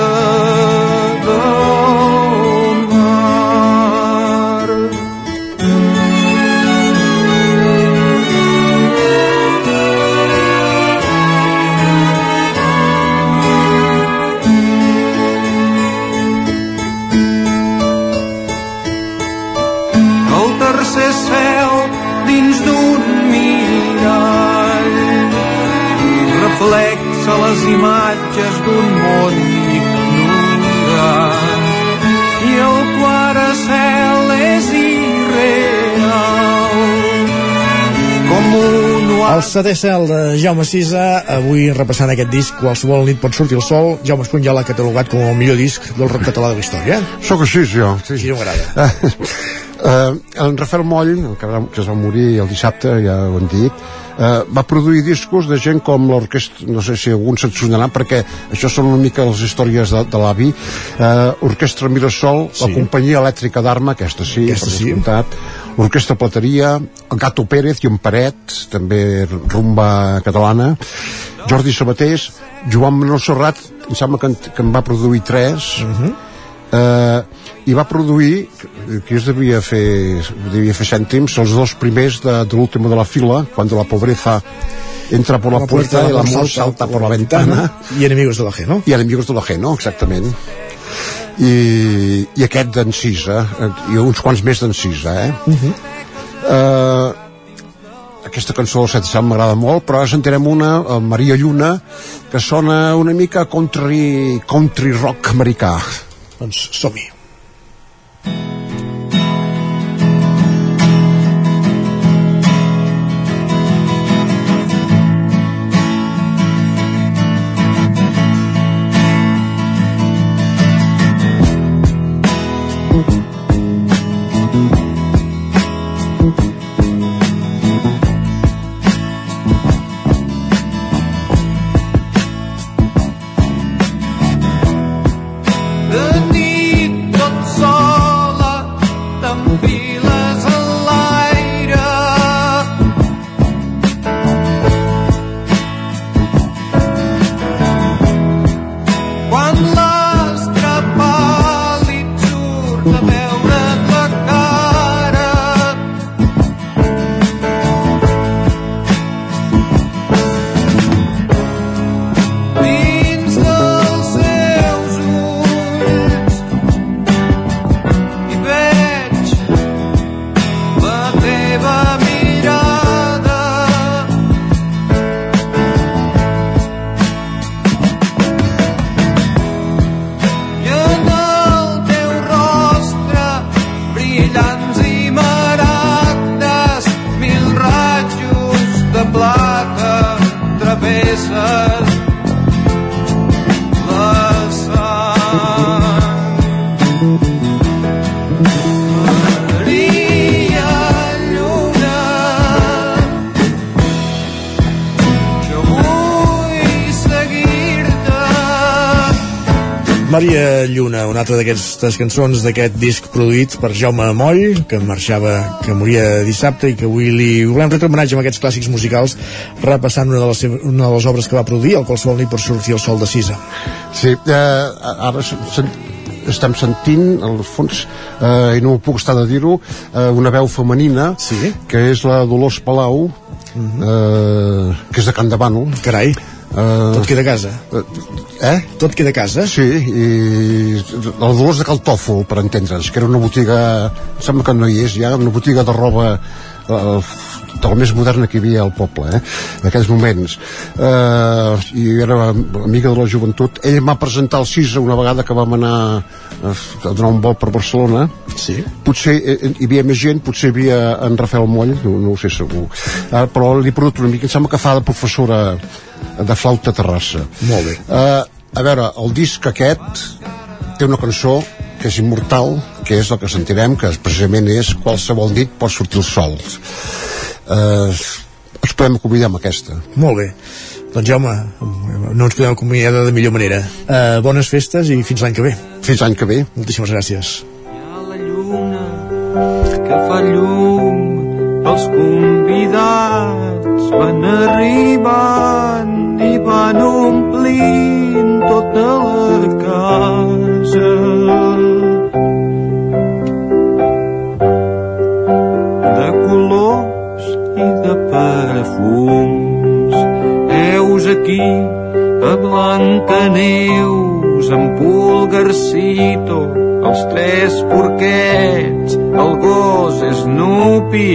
les imatges d'un món ignorant i el quart cel és irreal com un El setè cel de Jaume Sisa, avui repassant aquest disc, qualsevol nit pot sortir el sol, Jaume Espuny ja l'ha catalogat com el millor disc del rock català de la història. Sóc així, jo. Sí. Així m'agrada. Uh, en Rafael Moll, que, va- que es va morir el dissabte, ja ho hem dit, uh, va produir discos de gent com l'orquestra, no sé si algun se'n sonarà, perquè això són una mica les històries de, de l'avi, uh, Orquestra Mirasol, sí. la companyia elèctrica d'Arma, aquesta sí, Aquesta per sí. descomptat, l'Orquestra Plateria, el Gato Pérez i en Paret, també rumba catalana, Jordi Sabatés, Joan Manuel Serrat, em sembla que en, que en va produir tres, uh -huh. Eh, i va produir que es devia fer devia fer cèntims, els dos primers de, de l'último de la fila, cuando la pobreza entra por la, La puerta, puerta y del amor salta por la ventana I enemigos de la G, no? i enemigos de la G, no? Exactament. I, i aquest d'Encisa, eh, i uns quants més d'Encisa, eh? Uh -huh. eh, aquesta cançó del Set Sant m'agrada molt, però ara sentirem una, el Maria Lluna, que sona una mica country, country rock americà. Doncs som-hi. Altra d'aquestes cançons d'aquest disc produït per Jaume Moll, que marxava, que moria dissabte i que avui li volem retre homenatge amb aquests clàssics musicals repassant una de les, una de les obres que va produir, el qualsevol nit per sortir el sol de Sisa. Sí, eh, ara estem sentint, al fons, eh, i no puc estar de dir-ho, eh, una veu femenina, sí. que és la Dolors Palau, eh, que és de Can de Bànol. Carai, eh, tot queda a casa. Eh? Tot queda a casa? Sí, i el Dolors de Caltòfol, per entendre'ns, que era una botiga, em sembla que no hi és ja, una botiga de roba eh, de la més moderna que hi havia al poble, eh, en aquells moments. Eh, I era amiga de la joventut. Ella em va presentar al CISA una vegada que vam anar a donar un vol per Barcelona. Sí. Potser eh, hi havia més gent, potser hi havia en Rafael Moll, no, no ho sé segur. Eh, però li he perdut una mica, em sembla que fa de professora de flauta a Terrassa. Molt bé. Uh, a veure, el disc aquest té una cançó que és immortal, que és el que sentirem, que precisament és qualsevol nit pot sortir el sol. Uh, ens podem acomiadar amb aquesta. Molt bé. Doncs Jaume, no ens podem acomiadar de millor manera. Uh, bones festes i fins l'any que ve. Fins l'any que ve. Moltíssimes gràcies. que fa llum els convidats van arribant i van omplint tota la casa de colors i de perfums heus aquí a Blancaneus en Pulgarcito els tres porquets el gos Snoopy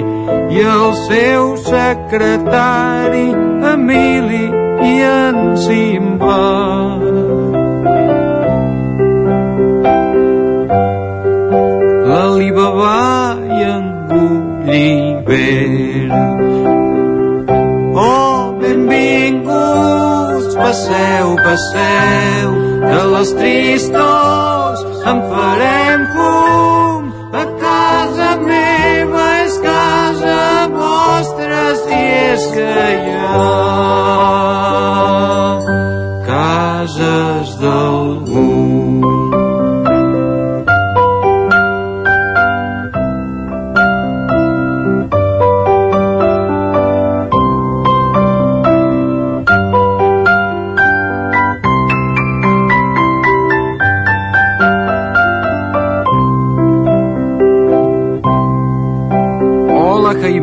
i el seu secretari Emili i en Simba. L'Alibaba i en Gulliver. Oh, benvinguts, passeu, passeu, de les tristors en farem fum. A casa meva és casa vostra si és que hi ha cases d'algú.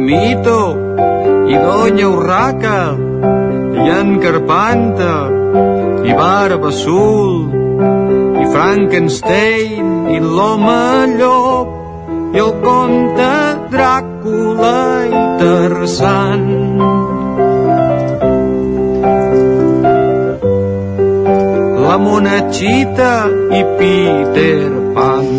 Jaimito, i Doña Urraca, i en Carpanta, i Barba Azul, i Frankenstein, i l'home llop, i el conte Dràcula i Tarzan. La monachita i Peter Pan.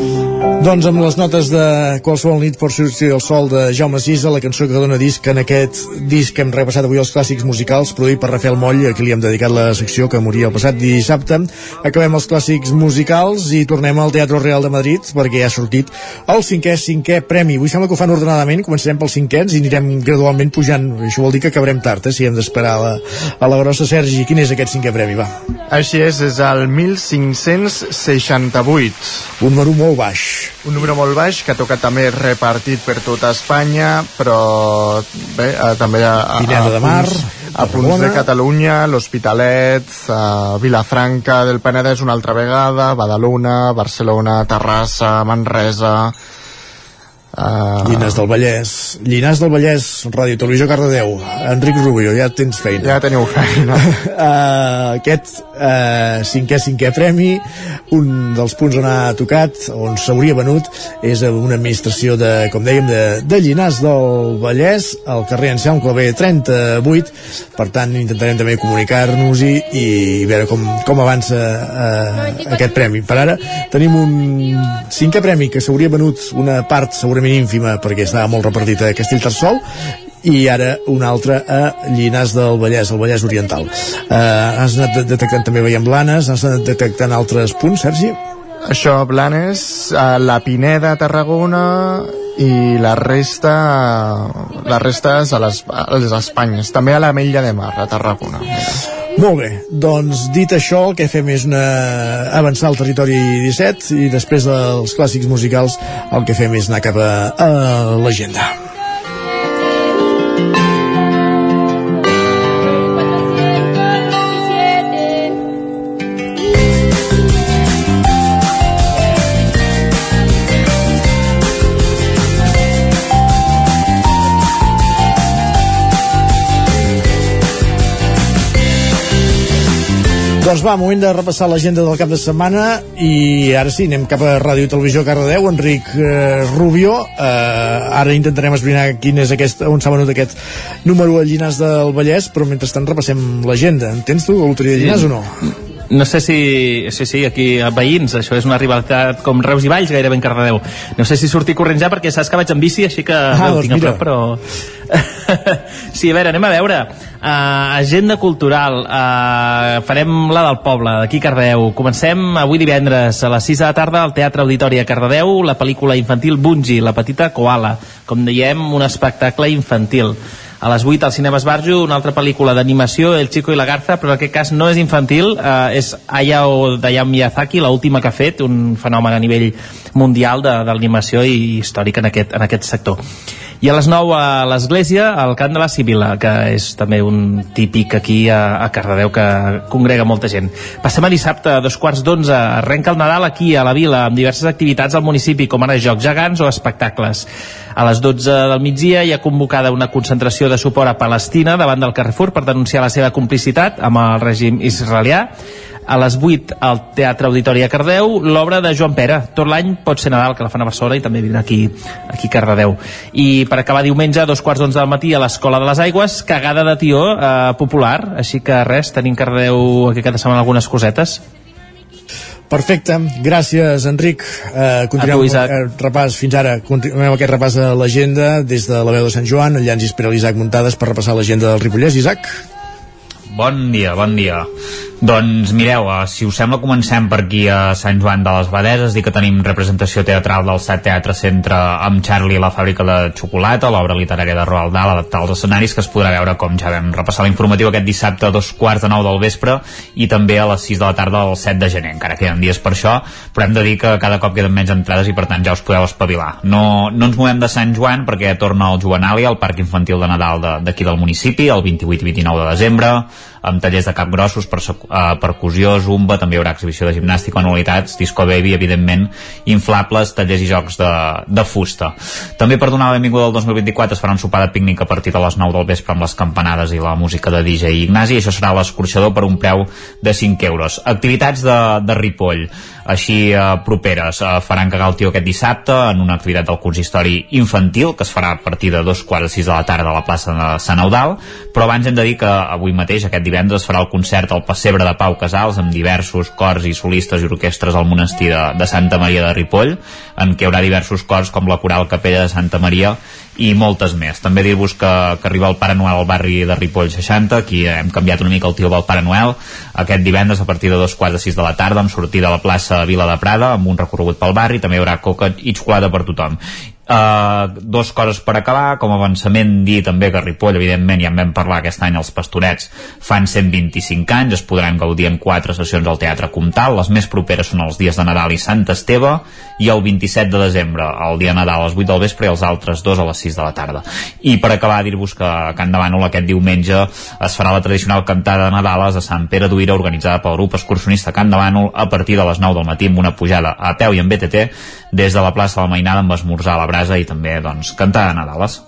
Doncs amb les notes de qualsevol nit pot sortir el sol de Jaume Sisa, la cançó que dona disc en aquest disc que hem repassat avui els clàssics musicals, produït per Rafael Moll, a qui li hem dedicat la secció que moria el passat dissabte. Acabem els clàssics musicals i tornem al Teatre Real de Madrid, perquè ja ha sortit el cinquè, cinquè premi. Avui sembla que ho fan ordenadament, començarem pels cinquens i anirem gradualment pujant. Això vol dir que acabarem tard, eh, si hem d'esperar a, la, a la grossa. Sergi, quin és aquest cinquè premi, va? Així és, és el 1568. Un número molt baix. Un número molt baix que ha tocat també repartit per tota Espanya, però bé, eh, també a, a, Pineda de Mar, punts, a punts de Catalunya, l'Hospitalet, a Vilafranca del Penedès una altra vegada, Badalona, Barcelona, Terrassa, Manresa... Uh, Llinars del Vallès. Llinars del Vallès, Ràdio Televisió Cardedeu. Enric Rubio, ja tens feina. Ja teniu feina. uh, aquest uh, cinquè, cinquè premi, un dels punts on ha tocat, on s'hauria venut, és una administració de, com dèiem, de, de Llinars del Vallès, al carrer Anselm Clavé 38. Per tant, intentarem també comunicar-nos-hi i veure com, com avança uh, aquest premi. Per ara tenim un cinquè premi que s'hauria venut una part segurament ínfima perquè estava molt repartit a Castellterçol i ara un altre a Llinars del Vallès, el Vallès Oriental. Uh, has anat detectant també veiem Blanes, has anat detectant altres punts, Sergi? Això, Blanes, a la Pineda, Tarragona i la resta la resta és a les, a les Espanyes també a la Mella de Mar, a Tarragona mira. Molt bé, doncs dit això el que fem és una... avançar al territori 17 i després dels clàssics musicals el que fem és anar cap a, a l'agenda. Thank you. Doncs va, moment de repassar l'agenda del cap de setmana i ara sí, anem cap a Ràdio i Televisió Cardedeu, Enric eh, Rubio eh, ara intentarem esbrinar quin és aquest, on s'ha venut aquest número a Llinars del Vallès, però mentrestant repassem l'agenda. Entens tu la loteria de Llinars o no? No sé si... Sí, sí, aquí a veïns, això és una rivalitat com Reus i Valls, gairebé en Cardedeu. No sé si sortir corrents ja, perquè saps que vaig en bici, així que Ah, no doncs tinc a mira. prop, però... sí, a veure, anem a veure. Uh, agenda cultural. Uh, farem la del poble, d'aquí a Cardedeu. Comencem avui divendres a les 6 de la tarda al Teatre Auditori a Cardedeu, la pel·lícula infantil Bungie, la petita koala. Com dèiem, un espectacle infantil. A les 8 al Cinema Esbarjo, una altra pel·lícula d'animació, El Chico i la Garza, però en aquest cas no és infantil, eh, és Hayao de Hayao Miyazaki, l'última que ha fet, un fenomen a nivell mundial de- d'animació i històric en aquest, en aquest sector. I a les 9 a l'Església, al Cant de la Sibila, que és també un típic aquí a, a Cardedeu que congrega molta gent. Passem a dissabte, a dos quarts d'onze, arrenca el Nadal aquí a la vila, amb diverses activitats al municipi, com ara jocs gegants o espectacles. A les 12 del migdia hi ha convocada una concentració de suport a Palestina davant del Carrefour per denunciar la seva complicitat amb el règim israelià. A les 8 al Teatre Auditori a Cardeu, l'obra de Joan Pera. Tot l'any pot ser Nadal, que la fan a Barcelona i també vindrà aquí, aquí a Cardedeu. I per acabar diumenge, a dos quarts d'onze del matí, a l'Escola de les Aigües, cagada de tió eh, popular. Així que res, tenim Cardedeu aquí cada setmana algunes cosetes. Perfecte, gràcies Enric uh, continuem tu, eh, repàs fins ara, continuem aquest repàs a l'agenda des de la veu de Sant Joan, allà ens espera l'Isaac Muntades per repassar l'agenda del Ripollès, Isaac Bon dia, bon dia. Doncs mireu, eh, si us sembla comencem per aquí a Sant Joan de les Badeses, dir que tenim representació teatral del Set Teatre Centre amb Charlie i la fàbrica de xocolata, l'obra literària de Roald Dahl, adaptar als escenaris, que es podrà veure, com ja vam repassar l'informatiu aquest dissabte a dos quarts de nou del vespre i també a les 6 de la tarda del 7 de gener. Encara queden dies per això, però hem de dir que cada cop queden menys entrades i per tant ja us podeu espavilar. No, no ens movem de Sant Joan perquè torna el Joanali al Parc Infantil de Nadal de- d'aquí del municipi, el 28 i 29 de desembre, amb tallers de capgrossos, perse- eh, percussió, zumba, també hi haurà exhibició de gimnàstica, anualitats, disco baby, evidentment, inflables, tallers i jocs de, de fusta. També per donar la benvinguda al 2024 es farà un sopar de pícnic a partir de les 9 del vespre amb les campanades i la música de DJ Ignasi, i això serà l'escorxador per un preu de 5 euros. Activitats de, de Ripoll, així eh, properes, eh, faran cagar el tio aquest dissabte en una activitat del consistori infantil, que es farà a partir de dos quarts de sis de la tarda a la plaça de Sant Eudal, però abans hem de dir que avui mateix, aquest divendres, farà el concert al Pessebre de Pau Casals amb diversos cors i solistes i orquestres al monestir de, de Santa Maria de Ripoll, en què hi haurà diversos cors com la Coral Capella de Santa Maria i moltes més. També dir-vos que, que arriba el Pare Noel al barri de Ripoll 60, aquí hem canviat una mica el tio del Pare Noel, aquest divendres a partir de dos quarts de sis de la tarda, amb sortida a la plaça Vila de Prada, amb un recorregut pel barri, també hi haurà coca i xocolata per tothom. Uh, dos coses per acabar, com avançament dir també que Ripoll, evidentment, ja en vam parlar aquest any els pastorets, fan 125 anys, es podran gaudir en quatre sessions al Teatre Comtal, les més properes són els dies de Nadal i Sant Esteve, i el 27 de desembre, el dia de Nadal a les 8 del vespre i els altres dos a les 6 de la tarda. I per acabar, dir-vos que a Can de Bànol aquest diumenge es farà la tradicional cantada de Nadales a Sant Pere d'Uira organitzada pel grup excursionista Can de Bànol a partir de les 9 del matí amb una pujada a peu i en BTT des de la plaça de la Mainada amb esmorzar a la brasa i també doncs, cantar de Nadales.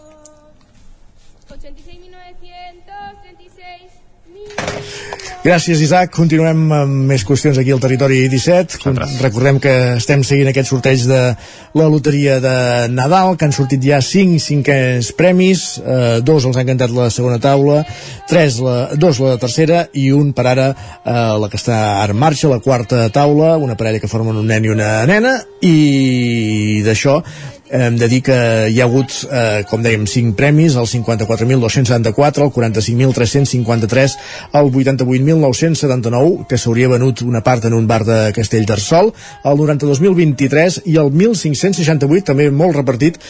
Gràcies, Isaac. Continuem amb més qüestions aquí al Territori 17. Con- Recordem que estem seguint aquest sorteig de la loteria de Nadal, que han sortit ja 5 cinquens premis, eh, dos els han cantat la segona taula, tres la, dos la tercera i un per ara eh, la que està en marxa, la quarta taula, una parella que formen un nen i una nena, i d'això hem de dir que hi ha hagut, eh, com dèiem, 5 premis, el 54.274, el 45.353, el 88.979, que s'hauria venut una part en un bar de Castellterçol, el 92.023 i el 1.568, també molt repartit,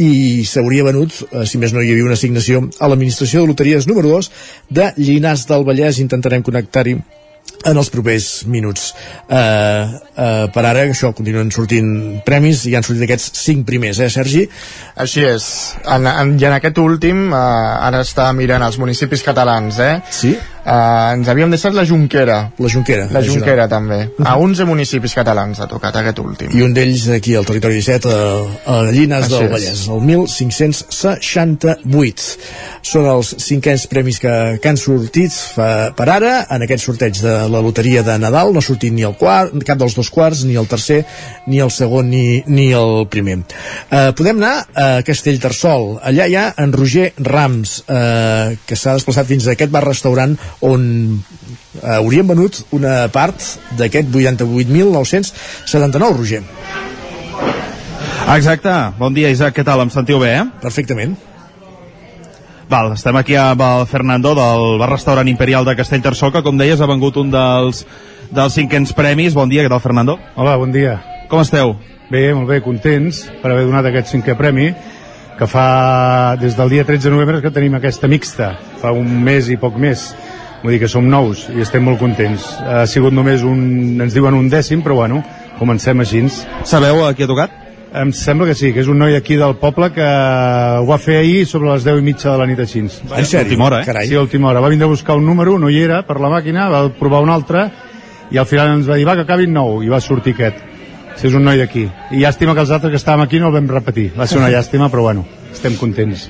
i s'hauria venut, eh, si més no hi havia una assignació, a l'administració de loteries número 2 de Llinars del Vallès. Intentarem connectar-hi en els propers minuts. Uh, uh, per ara, això, continuen sortint premis i han sortit aquests cinc primers, eh, Sergi? Així és. En, en, I en aquest últim, eh, ara està mirant els municipis catalans, eh? Sí. Uh, ens havíem deixat la Junquera. La Junquera. La. Junquera, també. A 11 municipis catalans ha tocat aquest últim. I un d'ells aquí al territori 17, a, a Llinars Així del és. Vallès, el 1568. Són els cinquens premis que, que han sortit fa, per ara en aquest sorteig de la loteria de Nadal. No ha sortit ni el quart, cap dels dos quarts, ni el tercer, ni el segon, ni, ni el primer. Uh, podem anar a Castellterçol. Allà hi ha en Roger Rams, uh, que s'ha desplaçat fins a aquest bar-restaurant on eh, haurien venut una part d'aquest 88.979, Roger. Exacte. Bon dia, Isaac. Què tal? Em sentiu bé, eh? Perfectament. Val, estem aquí amb el Fernando del bar-restaurant Imperial de Castellterçol, que, com deies, ha vengut un dels, dels cinquens premis. Bon dia, què tal, Fernando? Hola, bon dia. Com esteu? Bé, molt bé, contents per haver donat aquest cinquè premi, que fa des del dia 13 de novembre que tenim aquesta mixta, fa un mes i poc més. Vull dir que som nous i estem molt contents. Ha sigut només un, ens diuen un dècim, però bueno, comencem així. Sabeu a qui ha tocat? Em sembla que sí, que és un noi aquí del poble que ho va fer ahir sobre les 10 i mitja de la nit així. En sèrio? Última hora, eh? Carai. Sí, a última hora. Va vindre a buscar un número, no hi era, per la màquina, va provar un altre, i al final ens va dir, va, que acabin nou, i va sortir aquest. Sí, és un noi d'aquí. I llàstima que els altres que estàvem aquí no el vam repetir. Va ser una llàstima, però bueno, estem contents.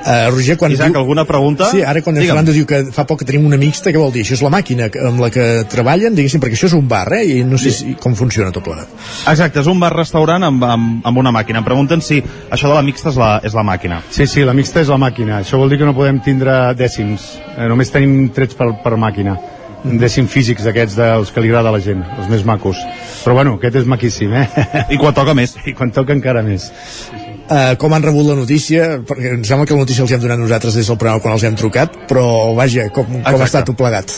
Uh, Roger, quan Isaac, diu... alguna pregunta? Sí, ara quan el Digue'm. Fernando diu que fa poc que tenim una mixta, què vol dir? Això és la màquina amb la que treballen, diguéssim, perquè això és un bar, eh? I no sé si, com funciona tot plegat. Exacte, és un bar-restaurant amb, amb, amb una màquina. Em pregunten si això de la mixta és la, és la màquina. Sí, sí, la mixta és la màquina. Això vol dir que no podem tindre dècims. Eh, només tenim trets per, per màquina. Dècims físics d'aquests dels que li agrada a la gent, els més macos. Però bueno, aquest és maquíssim, eh? I quan toca més. I quan toca encara més. Uh, com han rebut la notícia? Perquè em sembla que la notícia els hem donat nosaltres des del programa quan els hem trucat, però vaja, com, com ha estat tot plegat?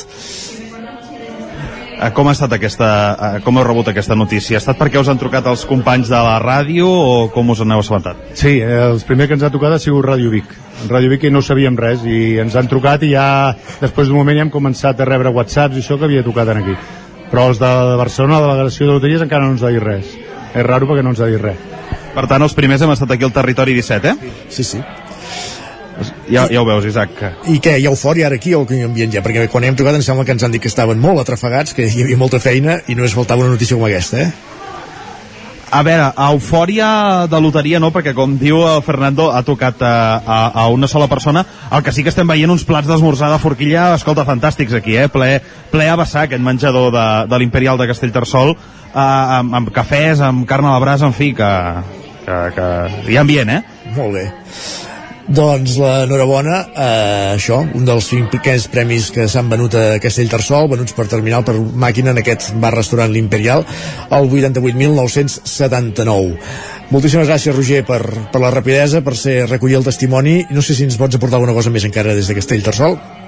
Eh, Com ha estat aquesta, eh, com heu rebut aquesta notícia? Ha estat perquè us han trucat els companys de la ràdio o com us en heu assabentat? Sí, eh, el primer que ens ha tocat ha sigut Ràdio Vic. Ràdio Vic no sabíem res i ens han trucat i ja després d'un moment ja hem començat a rebre whatsapps i això que havia tocat en aquí. Però els de Barcelona, la delegació de loteries, encara no ens ha dit res. És raro perquè no ens ha dit res. Per tant, els primers hem estat aquí al territori 17, eh? Sí, sí. Ja, ja ho veus, Isaac. I què, hi ha eufòria ara aquí o que hi ambient ja? Perquè quan hem trucat em sembla que ens han dit que estaven molt atrafegats, que hi havia molta feina i no es faltava una notícia com aquesta, eh? A veure, eufòria de loteria no, perquè com diu el Fernando, ha tocat a, a, a una sola persona. El que sí que estem veient uns plats d'esmorzar de forquilla, escolta, fantàstics aquí, eh? Ple, ple a vessar aquest menjador de, de l'Imperial de Castellterçol, eh, amb, amb cafès, amb carn a la brasa, en fi, que, que, que hi ha ambient, eh? Molt bé. Doncs l'enhorabona, eh, això, un dels cinc premis que s'han venut a Castellterçol, venuts per terminal per màquina en aquest bar-restaurant l'Imperial, el 88.979. Moltíssimes gràcies, Roger, per, per la rapidesa, per ser recollir el testimoni. No sé si ens pots aportar alguna cosa més encara des de Castellterçol.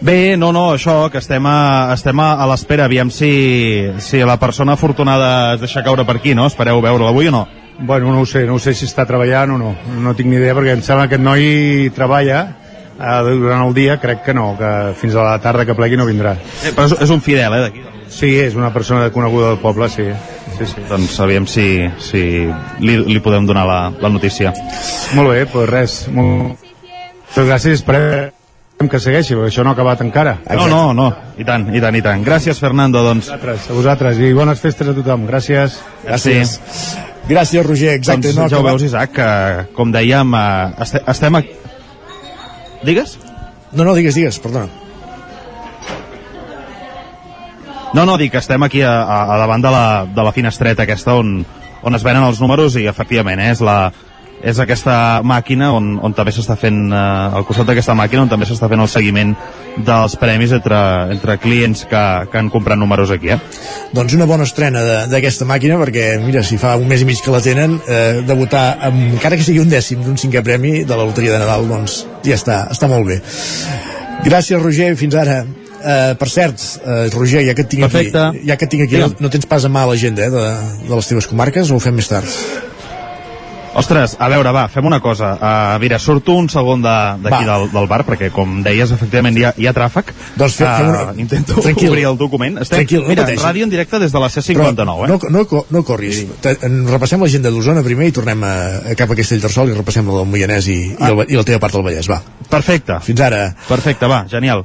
Bé, no, no, això, que estem a, estem a, a l'espera, aviam si, si la persona afortunada es deixa caure per aquí, no? Espereu veure-la avui o no? Bueno, no ho sé, no ho sé si està treballant o no. No tinc ni idea perquè em sembla que aquest noi treballa eh, durant el dia, crec que no, que fins a la tarda que plegui no vindrà. Eh, però és, és un fidel, eh, d'aquí? Sí, és una persona coneguda del poble, sí. sí, sí. Doncs aviam si, si li, li podem donar la, la notícia. Molt bé, doncs res. Molt... Gràcies, esperem que segueixi, perquè això no ha acabat encara. No, no, no, i tant, i tant, i tant. Gràcies, Fernando, doncs. A vosaltres, a vosaltres, i bones festes a tothom. Gràcies. Gràcies. Gràcies, Roger. Exacte, doncs no ja ho veus, Isaac, que, com dèiem, eh, este, estem... A... Digues? No, no, digues, digues, perdona. No, no, dic que estem aquí a, a, a davant de la, de la finestreta aquesta on, on es venen els números i efectivament eh, és la, és aquesta màquina on, on també s'està fent, eh, al costat d'aquesta màquina on també s'està fent el seguiment dels premis entre, entre clients que, que han comprat números aquí, eh? Doncs una bona estrena de- d'aquesta màquina, perquè, mira, si fa un mes i mig que la tenen, eh, debutar, amb, encara que sigui un dècim d'un cinquè premi de la loteria de Nadal, doncs ja està, està molt bé. Gràcies, Roger, fins ara. Uh, per cert, uh, Roger, ja que et tinc Perfecte. aquí, ja que et tinc aquí no, no tens pas a mà l'agenda eh, de, de les teves comarques o ho fem més tard? Ostres, a veure, va, fem una cosa. Uh, mira, surto un segon de- d'aquí Va. del, del bar, perquè com deies, efectivament hi ha, hi ha tràfic. Doncs fe- fem una- Uh, intento Tranquil. obrir el document. Estem, Tranquil, no mira, pateixis. ràdio en directe des de la C59, Però eh? no, no, no corris. En- Repassem l'agenda d'Osona primer i tornem a, a cap a Castellterçol i repassem la del Moianès i, i, el, i la teva part del Vallès, va. Perfecte. Fins ara. Perfecte, va, genial.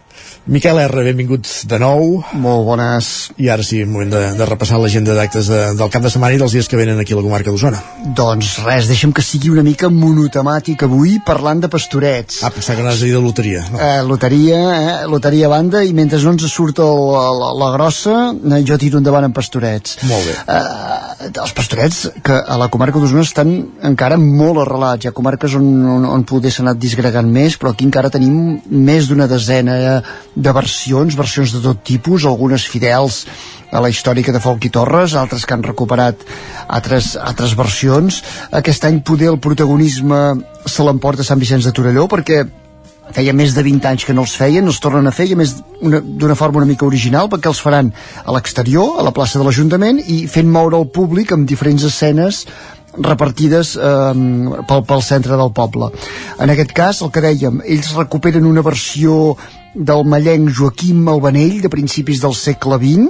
Miquel R, benvingut de nou. Molt bones. I ara sí, moment de, de repassar l'agenda d'actes de, del cap de setmana i dels dies que venen aquí a la comarca d'Osona. Doncs res, deixa'm que sigui una mica monotemàtic avui parlant de pastorets. Ah, pensava que anaves a dir de loteria. No. Eh, loteria, eh, loteria a banda, i mentre no ens surt el, la, la grossa, eh, jo tiro endavant amb pastorets. Molt bé. Eh, els pastorets que a la comarca d'Osona estan encara molt arrelats. Hi ha comarques on, on, on poder s'ha anat disgregant més, però aquí encara tenim més d'una desena de versions, versions de tot tipus, algunes fidels a la històrica de Folk i Torres, altres que han recuperat altres, altres versions. Aquest any poder el protagonisme se l'emporta Sant Vicenç de Torelló perquè feia més de 20 anys que no els feien, els tornen a fer i a més d'una forma una mica original perquè els faran a l'exterior, a la plaça de l'Ajuntament i fent moure el públic amb diferents escenes repartides eh, pel, pel centre del poble. En aquest cas, el que dèiem, ells recuperen una versió del mallenc Joaquim Albanell de principis del segle XX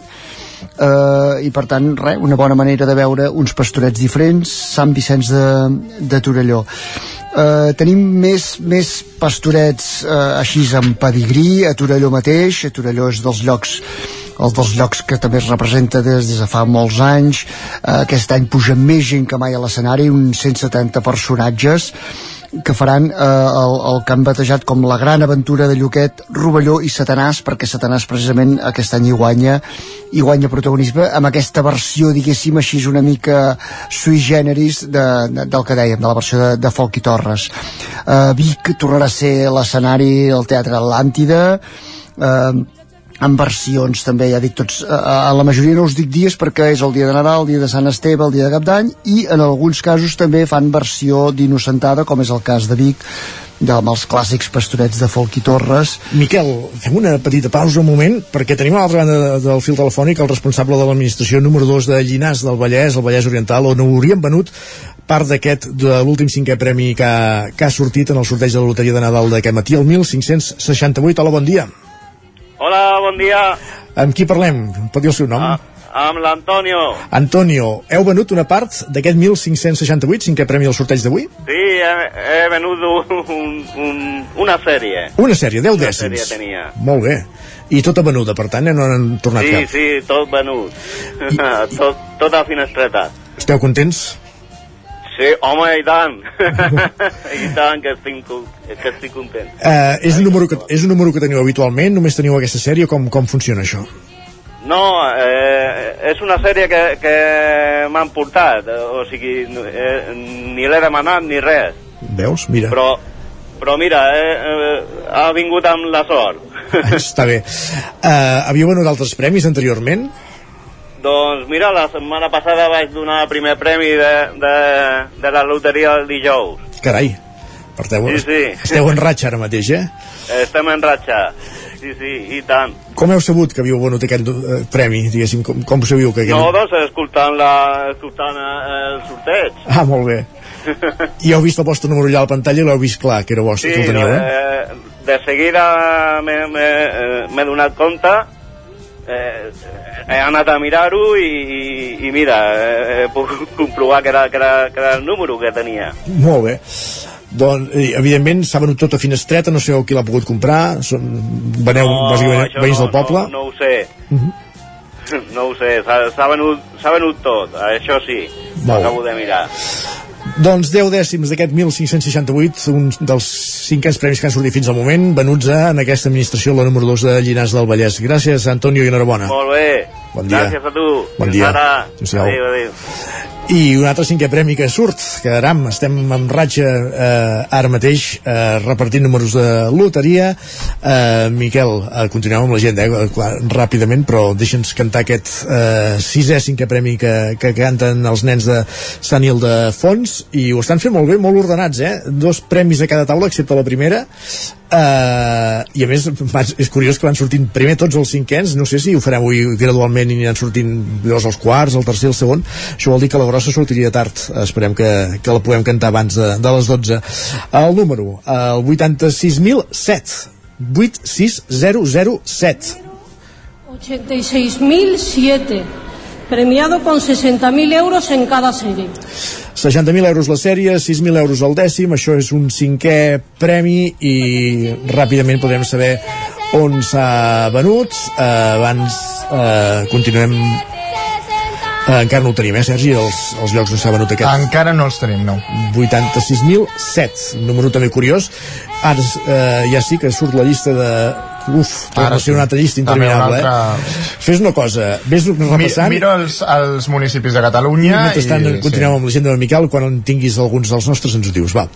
eh, i per tant re, una bona manera de veure uns pastorets diferents Sant Vicenç de, de Torelló eh, tenim més, més pastorets eh, així amb pedigrí a Torelló mateix a Torelló és dels llocs el dels llocs que també es representa des, des de fa molts anys eh, aquest any puja més gent que mai a l'escenari uns 170 personatges que faran eh, el, el que han batejat com la gran aventura de Lluquet, Rovelló i Satanàs, perquè Satanàs precisament aquest any hi guanya, i guanya protagonisme amb aquesta versió, diguéssim així, una mica sui generis de, de, del que dèiem, de la versió de, de Folk i Torres. Eh, Vic tornarà a ser l'escenari del Teatre Atlàntida, eh, amb versions també, ja dic tots, a, a la majoria no us dic dies perquè és el dia de Nadal, el dia de Sant Esteve, el dia de Cap d'Any i en alguns casos també fan versió d'Innocentada, com és el cas de Vic, amb els clàssics pastorets de Folk i Torres. Miquel, fem una petita pausa un moment, perquè tenim a l'altra banda de, del fil telefònic el responsable de l'administració número 2 de Llinars del Vallès, el Vallès Oriental, on hauríem venut part d'aquest de l'últim cinquè premi que que ha sortit en el sorteig de la loteria de Nadal d'aquest matí, el 1568. Hola, bon dia. Hola, bon dia. Amb qui parlem? Pot dir el seu nom? Ah, amb l'Antonio. Antonio, heu venut una part d'aquest 1568, cinquè premi del sorteig d'avui? Sí, he, he venut un, un, una sèrie. Una sèrie, 10 Una dècims. sèrie tenia. Molt bé. I tota venuda, per tant, eh? no n'han tornat Sí, cap. sí, tot venut. tot, tota finestreta. Esteu contents? Sí, home, i tant. I tant, que estic, que estic content. Uh, és, un número que, és un número que teniu habitualment? Només teniu aquesta sèrie? Com, com funciona això? No, eh, és una sèrie que, que m'han portat, o sigui, eh, ni l'he demanat ni res. Veus? Mira. Però, però mira, eh, eh, ha vingut amb la sort. Està bé. Uh, havíeu venut altres premis anteriorment? Doncs mira, la setmana passada vaig donar el primer premi de, de, de la loteria del dijous. Carai. Parteu, Sí, sí. Esteu en ratxa ara mateix, eh? Estem en ratxa. Sí, sí, i tant. Com heu sabut que havíeu venut aquest eh, premi, diguéssim? Com, com sabíeu que... No, doncs escoltant, la, escoltant eh, el sorteig. Ah, molt bé. I heu vist el vostre número allà a la pantalla i l'heu vist clar, que era vostre, Sí, que el teniu, eh? eh, de seguida m'he eh, m'he donat compte eh, he anat a mirar-ho i, i, i mira, eh, he pogut comprovar que era, que, era, que era el número que tenia. Molt bé. Doncs, eh, evidentment, s'ha venut tot a finestreta, no sabeu qui l'ha pogut comprar, són, veneu, bàsicament, això veïns no, del poble. No, no ho sé. No ho sé, s'ha venut, venut tot, això sí, bé. acabo de mirar. Doncs 10 dècims d'aquest 1568, un dels cinquens premis que han sortit fins al moment, venuts a, en aquesta administració, la número 2 de Llinars del Vallès. Gràcies, Antonio, i enhorabona. Molt bé. Bon dia. Gràcies a tu. Bon Fins dia. Ara. Adéu, adéu. I un altre cinquè premi que surt, que aram, estem en ratxa eh, ara mateix eh, repartint números de loteria. Eh, Miquel, eh, continuem amb l'agenda, eh, clar, ràpidament, però deixa'ns cantar aquest eh, sisè cinquè premi que, que canten els nens de Sant Il de Fons, i ho estan fent molt bé, molt ordenats, eh? Dos premis a cada taula, excepte la primera. Uh, i a més és curiós que van sortint primer tots els cinquens no sé si ho farem avui gradualment i aniran sortint llavors els quarts, el tercer el segon. Això vol dir que la grossa sortiria tard. Esperem que, que la puguem cantar abans de, de les 12 el número, el 86.007 86007 86.007 premiado con 60.000 euros en cada serie. 60.000 euros la sèrie, 6.000 euros el dècim, això és un cinquè premi i ràpidament podrem saber on s'ha venut. Eh, abans eh, continuem Eh, encara no ho tenim, eh, Sergi, els, els llocs on s'ha venut aquest. Encara no els tenim, no. 86.007, un número també curiós. Ara eh, ja sí que surt la llista de... Uf, torna a ser una altra llista interminable, una altra- eh? Fes una cosa, vés Mi, repassant... miro els, els municipis de Catalunya i... Mentrestant, continuem amb l'agenda de Miquel, quan en tinguis alguns dels nostres ens ho dius. Va,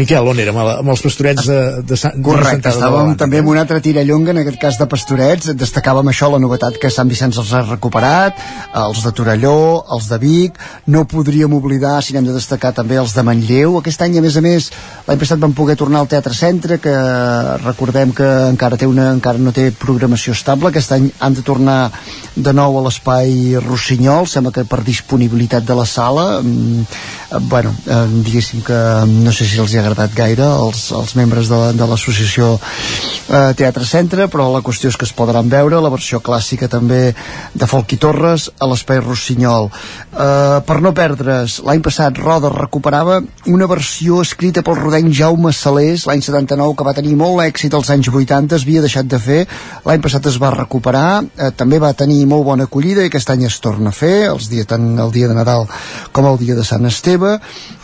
Miquel, on érem? Amb els pastorets de, de, Sant, Correcte, estàvem també amb una altra tirallonga, en aquest cas de pastorets, destacàvem això, la novetat que Sant Vicenç els ha recuperat, els de Torelló, els de Vic, no podríem oblidar, si n'hem de destacar també els de Manlleu, aquest any a més a més, l'any passat vam poder tornar al Teatre Centre, que recordem que encara té una, encara no té programació estable, aquest any han de tornar de nou a l'espai Rossinyol, sembla que per disponibilitat de la sala, mm, bueno, eh, diguéssim que no sé si els hi ha agradat gaire als, als membres de, la- de l'associació eh, Teatre Centre, però la qüestió és que es podran veure. La versió clàssica també de Folk i Torres a l'Espai Rossinyol. Eh, per no perdre's, l'any passat Roda recuperava una versió escrita pel rodenc Jaume Salés l'any 79 que va tenir molt èxit als anys 80, es havia deixat de fer, l'any passat es va recuperar, eh, també va tenir molt bona acollida i aquest any es torna a fer, els dia, tant el dia de Nadal com el dia de Sant Esteve,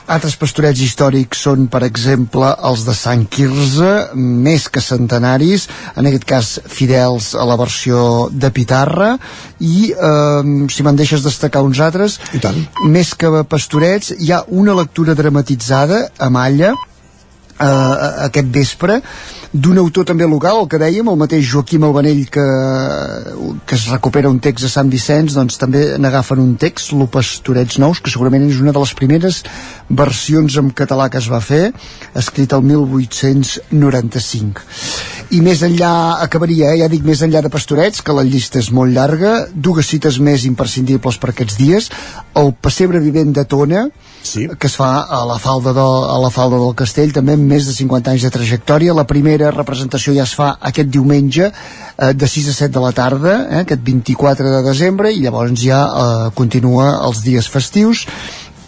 altres pastorets històrics són, per exemple, els de Sant Quirze, més que centenaris, en aquest cas fidels a la versió de Pitarra, i eh, si me'n deixes destacar uns altres, I tant. més que pastorets, hi ha una lectura dramatitzada a Malla, eh, aquest vespre d'un autor també local, el que dèiem, el mateix Joaquim Albanell que, que es recupera un text de Sant Vicenç, doncs també n'agafen un text, Lo Pastorets Nous, que segurament és una de les primeres versions en català que es va fer, escrit el 1895. I més enllà, acabaria, eh? ja dic més enllà de Pastorets, que la llista és molt llarga, dues cites més imprescindibles per aquests dies, el pessebre vivent de Tona, sí. que es fa a la, falda de, a la falda del castell, també amb més de 50 anys de trajectòria. La primera representació ja es fa aquest diumenge, eh, de 6 a 7 de la tarda, eh, aquest 24 de desembre, i llavors ja eh, continua els dies festius.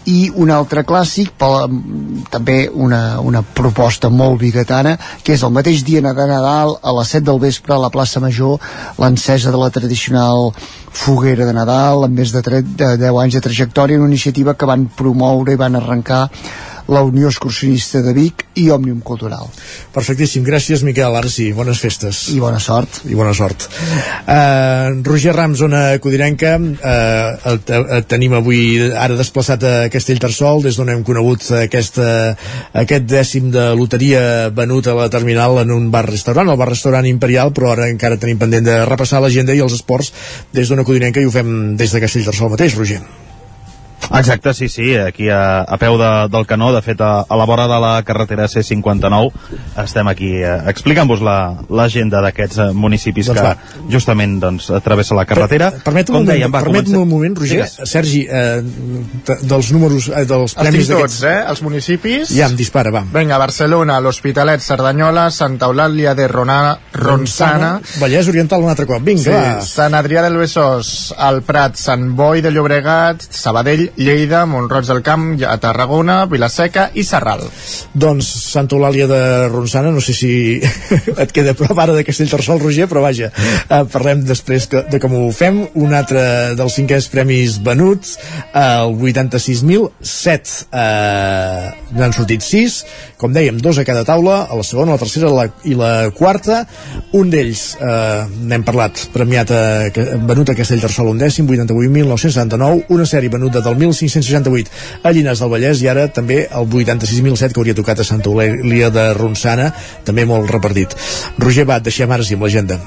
I un altre clàssic per, també una, una proposta molt biguetana que és el mateix dia de Nadal a les 7 del vespre a la plaça Major l'encesa de la tradicional foguera de Nadal amb més de, tre, de 10 anys de trajectòria una iniciativa que van promoure i van arrencar la Unió Excursionista de Vic i Òmnium Cultural. Perfectíssim, gràcies Miquel, ara sí, bones festes. I bona sort. I bona sort. Uh, Roger Ram, zona codirenca, uh, el, el tenim avui ara desplaçat a Castellterçol, des d'on hem conegut aquesta, aquest dècim de loteria venut a la terminal en un bar-restaurant, el bar-restaurant Imperial, però ara encara tenim pendent de repassar l'agenda i els esports des d'ona codirenca i ho fem des de Castellterçol mateix, Roger. Exacte, sí, sí, aquí a, a peu de, del canó, de fet a, a la vora de la carretera C59 estem aquí eh, explicant-vos la- l'agenda d'aquests eh, municipis Doncs que va. justament doncs, travessa la carretera. Permet-me un, Com moment, dèiem, va, permet comencem- un moment, Roger. Digues. Sergi, eh, de- dels números, eh, dels premis d'aquests... eh? Els municipis. Ja, em dispara, va. Vinga, Barcelona, l'Hospitalet, Cerdanyola, Santa Eulàlia de Rona, Ronçana, Vallès Oriental un altre cop, vinga, sí, va. Sant Adrià del Besòs, el Prat, Sant Boi de Llobregat, Sabadell, Lleida, Montroig del Camp, a Tarragona, Vilaseca i Serral. Doncs Santa Eulàlia de Ronçana, no sé si et queda prop ara de Castellterçol, Roger, però vaja, eh, parlem després que, de com ho fem. Un altre dels cinquens premis venuts, el 86.007. Eh, N'han sortit 6, com dèiem, dos a cada taula, a la segona, la tercera la, i la quarta. Un d'ells, eh, n'hem parlat, premiat a, venut a Castellterçol un dècim, 88.979, una sèrie venuda del 1568 a Llinars del Vallès i ara també el 86.007 que hauria tocat a Santa Eulàlia de Ronçana, també molt repartit. Roger, va, et deixem ara sí amb l'agenda.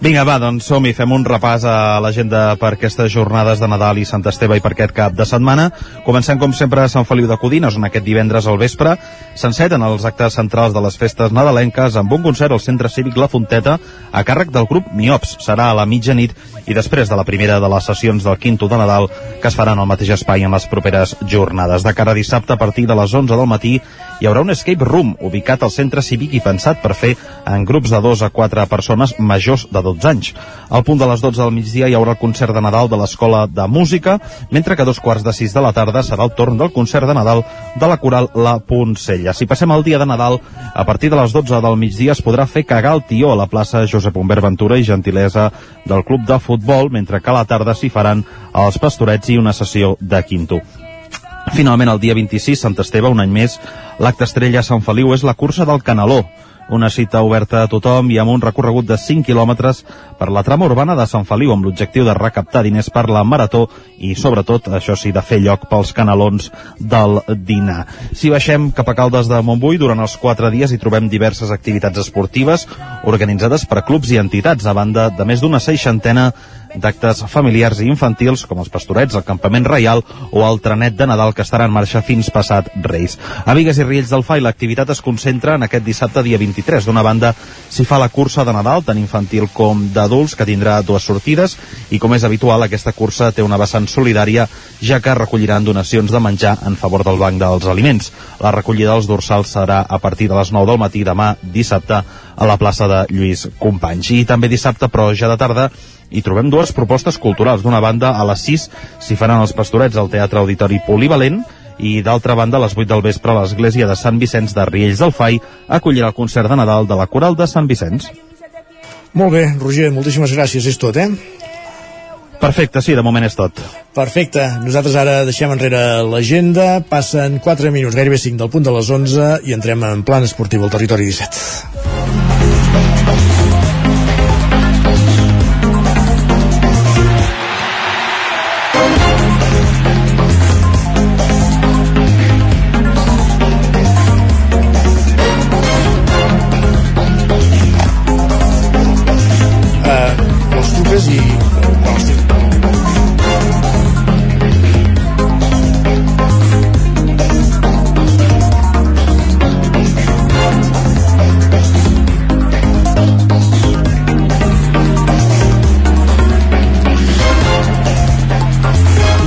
Vinga, va, doncs som-hi, fem un repàs a l'agenda per aquestes jornades de Nadal i Sant Esteve i per aquest cap de setmana. Comencem, com sempre, a Sant Feliu de Codines, on aquest divendres al vespre s'enceten els actes centrals de les festes nadalenques amb un concert al Centre Cívic La Fonteta a càrrec del grup Miops. Serà a la mitjanit i després de la primera de les sessions del Quinto de Nadal que es faran al mateix espai en les properes jornades. De cara a dissabte, a partir de les 11 del matí, hi haurà un escape room ubicat al centre cívic i pensat per fer en grups de 2 a 4 persones majors de 12 anys. Al punt de les 12 del migdia hi haurà el concert de Nadal de l'Escola de Música, mentre que a dos quarts de sis de la tarda serà el torn del concert de Nadal de la coral La Poncella. Si passem al dia de Nadal, a partir de les 12 del migdia es podrà fer cagar el tió a la plaça Josep Humbert Ventura i gentilesa del club de futbol, mentre que a la tarda s'hi faran els pastorets i una sessió de quinto. Finalment, el dia 26, Sant Esteve, un any més, l'acte estrella a Sant Feliu és la cursa del Canaló, una cita oberta a tothom i amb un recorregut de 5 quilòmetres per la trama urbana de Sant Feliu amb l'objectiu de recaptar diners per la marató i, sobretot, això sí, de fer lloc pels canalons del dinar. Si baixem cap a Caldes de Montbui, durant els 4 dies hi trobem diverses activitats esportives organitzades per clubs i entitats, a banda de més d'una seixantena d'actes familiars i infantils com els pastorets, el campament reial o el trenet de Nadal que estarà en marxa fins passat Reis. A Vigues i Riells del Fai l'activitat es concentra en aquest dissabte dia 23. D'una banda s'hi fa la cursa de Nadal, tant infantil com d'adults, que tindrà dues sortides i com és habitual aquesta cursa té una vessant solidària ja que recolliran donacions de menjar en favor del Banc dels Aliments. La recollida dels dorsals serà a partir de les 9 del matí demà dissabte a la plaça de Lluís Companys. I també dissabte, però ja de tarda, hi trobem dues propostes culturals. D'una banda, a les 6 s'hi faran els pastorets al Teatre Auditori Polivalent i d'altra banda, a les 8 del vespre, l'església de Sant Vicenç de Riells del Fai acollirà el concert de Nadal de la Coral de Sant Vicenç. Molt bé, Roger, moltíssimes gràcies, és tot, eh? Perfecte, sí, de moment és tot. Perfecte. Nosaltres ara deixem enrere l'agenda. Passen 4 minuts, gairebé 5 del punt de les 11 i entrem en plan esportiu al territori 17.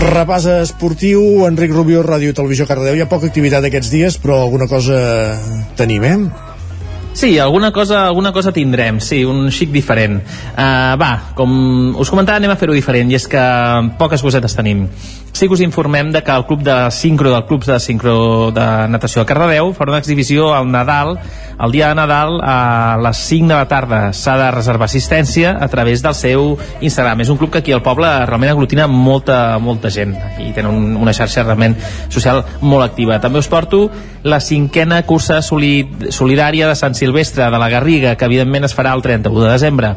Repàs esportiu, Enric Rubió, Ràdio Televisió Cardedeu. Hi ha poca activitat aquests dies, però alguna cosa tenim, eh? Sí, alguna cosa, alguna cosa tindrem, sí, un xic diferent. Uh, va, com us comentava, anem a fer-ho diferent, i és que poques cosetes tenim. Sí que us informem de que el club de sincro del club de sincro de natació de Cardedeu farà una exhibició al Nadal, el dia de Nadal a les 5 de la tarda. S'ha de reservar assistència a través del seu Instagram. És un club que aquí al poble realment aglutina molta, molta gent i tenen un, una xarxa realment social molt activa. També us porto la cinquena cursa solid, solidària de Sant Silvestre de la Garriga, que evidentment es farà el 31 de desembre.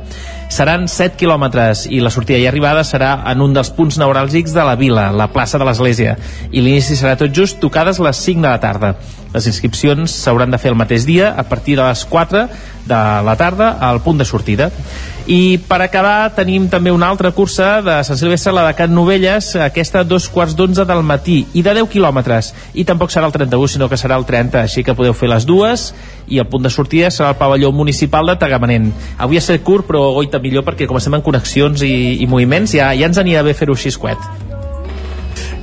Seran 7 quilòmetres i la sortida i arribada serà en un dels punts neuràlgics de la vila, la plaça de l'Església, i l'inici serà tot just tocades les 5 de la tarda. Les inscripcions s'hauran de fer el mateix dia a partir de les 4 de la tarda al punt de sortida. I per acabar tenim també una altra cursa de Sant Silvestre, la de Can Novelles, aquesta a dos quarts d'onze del matí i de 10 quilòmetres. I tampoc serà el 31, sinó que serà el 30, així que podeu fer les dues i el punt de sortida serà el pavelló municipal de Tagamanent. Avui ha estat curt, però goita millor perquè com estem en connexions i, i moviments ja, ja ens anirà bé fer-ho així escuet.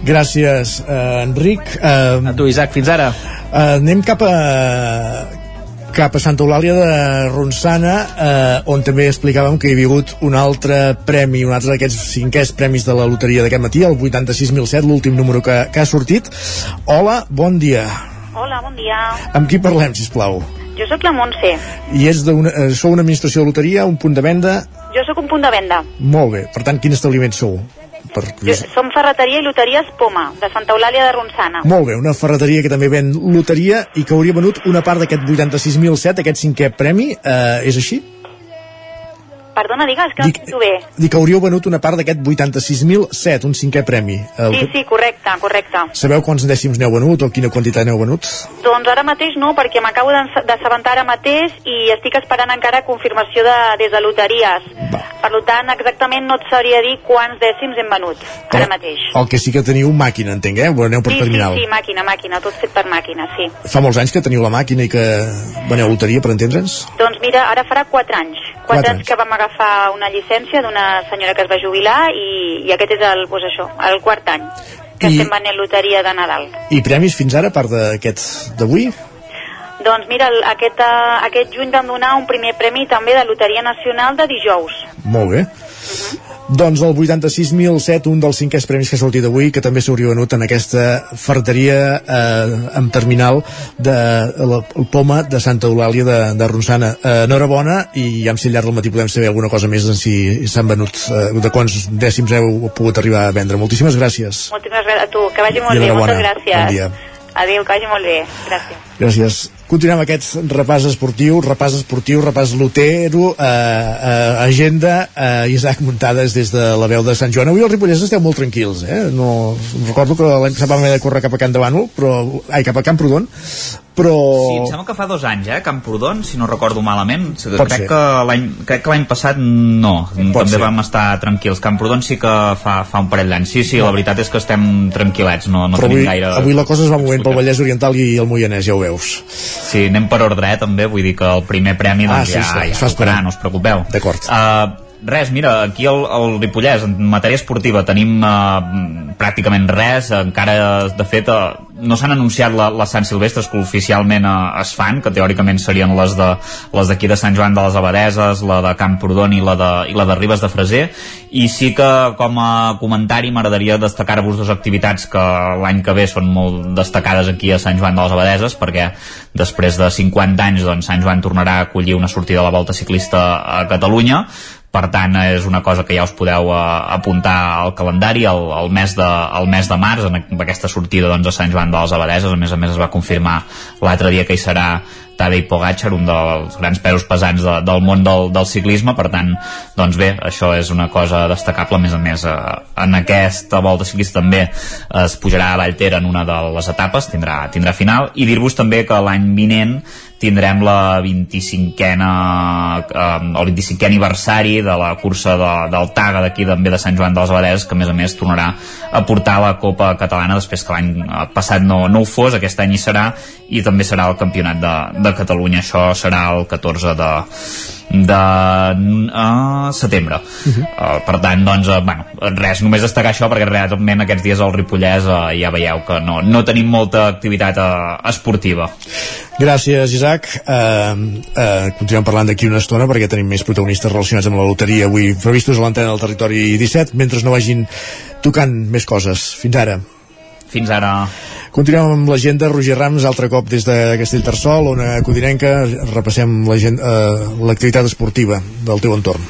Gràcies, eh, Enric. Eh, a tu, Isaac, fins ara. Eh, anem cap a cap a Santa Eulàlia de Ronçana eh, on també explicàvem que hi havia hagut un altre premi, un altre d'aquests cinquers premis de la loteria d'aquest matí, el 86.007 l'últim número que, que ha sortit Hola, bon dia Hola, bon dia. Amb qui parlem, si plau? Jo sóc la Montse. I és una, eh, sou una administració de loteria, un punt de venda? Jo sóc un punt de venda. Molt bé, per tant, quin establiment sou? Per... Jo, som ferreteria i loteries Poma, de Santa Eulàlia de Ronçana. Molt bé, una ferreteria que també ven loteria i que hauria venut una part d'aquest 86.007, aquest cinquè premi, eh, és així? Perdona, digues, que no Dic- sento bé. Dic que hauríeu venut una part d'aquest 86.007, un cinquè premi. El, Sí, sí, correcte, correcte. Sabeu quants dècims n'heu venut o quina quantitat n'heu venut? Doncs ara mateix no, perquè m'acabo d'assabentar ara mateix i estic esperant encara confirmació de, des de loteries. Per tant, exactament no et sabria dir quants dècims hem venut, ara mateix. El que sí que teniu màquina, entenc, eh? Ho aneu per Sí, sí, terminal. sí, màquina, màquina, tot fet per màquina, sí. Fa molts anys que teniu la màquina i que veneu loteria, per entendre'ns? Doncs mira, ara farà 4 anys. 4, Quatre anys que vam agafar una llicència d'una senyora que es va jubilar i, i aquest és el, pues això, el quart any que I- estem venent loteria de Nadal. I premis fins ara, a part d'aquest d'avui? Doncs mira, el, aquest, uh, aquest juny vam donar un primer premi també de Loteria Nacional de dijous. Molt bé. Doncs el 86.007, un dels cinquers premis que ha sortit avui, que també s'hauria venut en aquesta ferreteria eh, amb terminal de la, Poma de Santa Eulàlia de, de Ronçana. Eh, enhorabona i ja si al llarg del matí podem saber alguna cosa més de si s'han venut, eh, de quants dècims heu pogut arribar a vendre. Moltíssimes gràcies. Moltíssimes gràcies a tu, que vagi molt I bé, moltes gràcies. Bon dia. Adéu, que vagi molt bé. Gràcies. Gràcies. Continuem aquest repàs esportiu, repàs esportiu, repàs lotero, eh, eh, agenda, eh, Isaac Muntades des de la veu de Sant Joan. Avui els ripollers esteu molt tranquils, eh? No, recordo que l'any passat vam haver de córrer cap a Can de Bànol, però, ai, cap a Camprodon, però... Sí, em sembla que fa dos anys, eh, Camprodon, si no recordo malament. Pot crec ser. que crec que l'any passat no, Pot també ser. vam estar tranquils. Camprodon sí que fa, fa un parell d'anys. Sí, sí, la veritat és que estem tranquil·lets, no, no però tenim avui, gaire... avui la cosa es va movent pel Vallès Oriental i el Moianès, ja ho veus. Sí, anem per ordre, eh, també, vull dir que el primer premi Ah, doncs, sí, ja, sí, ja tocarà, no us preocupeu. D'acord. Uh, res, mira, aquí al, al Ripollès, en matèria esportiva, tenim uh, pràcticament res, encara, de fet, uh, no s'han anunciat la, les Sant Silvestres que oficialment uh, es fan, que teòricament serien les de les d'aquí de Sant Joan de les Abadeses, la de Camprodon i la de, i la de Ribes de Freser, i sí que com a comentari m'agradaria destacar-vos dues activitats que l'any que ve són molt destacades aquí a Sant Joan de les Abadeses, perquè després de 50 anys doncs, Sant Joan tornarà a acollir una sortida a la volta ciclista a Catalunya, per tant és una cosa que ja us podeu uh, apuntar al calendari el, el, mes de, el mes de març en aquesta sortida doncs, a Sant Joan de les Abadeses a més a més es va confirmar l'altre dia que hi serà Tadej Pogacar, un dels grans pesos pesants de, del món del, del ciclisme, per tant, doncs bé, això és una cosa destacable, a més a més, eh, en aquesta volta ciclista també es pujarà a Vallter en una de les etapes, tindrà, tindrà final, i dir-vos també que l'any vinent tindrem la 25a eh, el 25è aniversari de la cursa de, del Taga d'aquí també de Sant Joan dels Abadeses que a més a més tornarà a portar la Copa Catalana després que l'any eh, passat no, no ho fos, aquest any hi serà i també serà el Campionat de, de Catalunya. Això serà el 14 de de uh, setembre uh, per tant doncs uh, bueno, res, només destacar això perquè realment aquests dies al Ripollès uh, ja veieu que no, no tenim molta activitat uh, esportiva Gràcies, Isaac. Uh, uh, continuem parlant d'aquí una estona perquè tenim més protagonistes relacionats amb la loteria avui previstos a l'antena del territori 17, mentre no vagin tocant més coses. Fins ara. Fins ara. Continuem amb l'agenda. Roger Rams, altre cop des de Castellterçol, on a Codinenca repassem eh, l'activitat esportiva del teu entorn.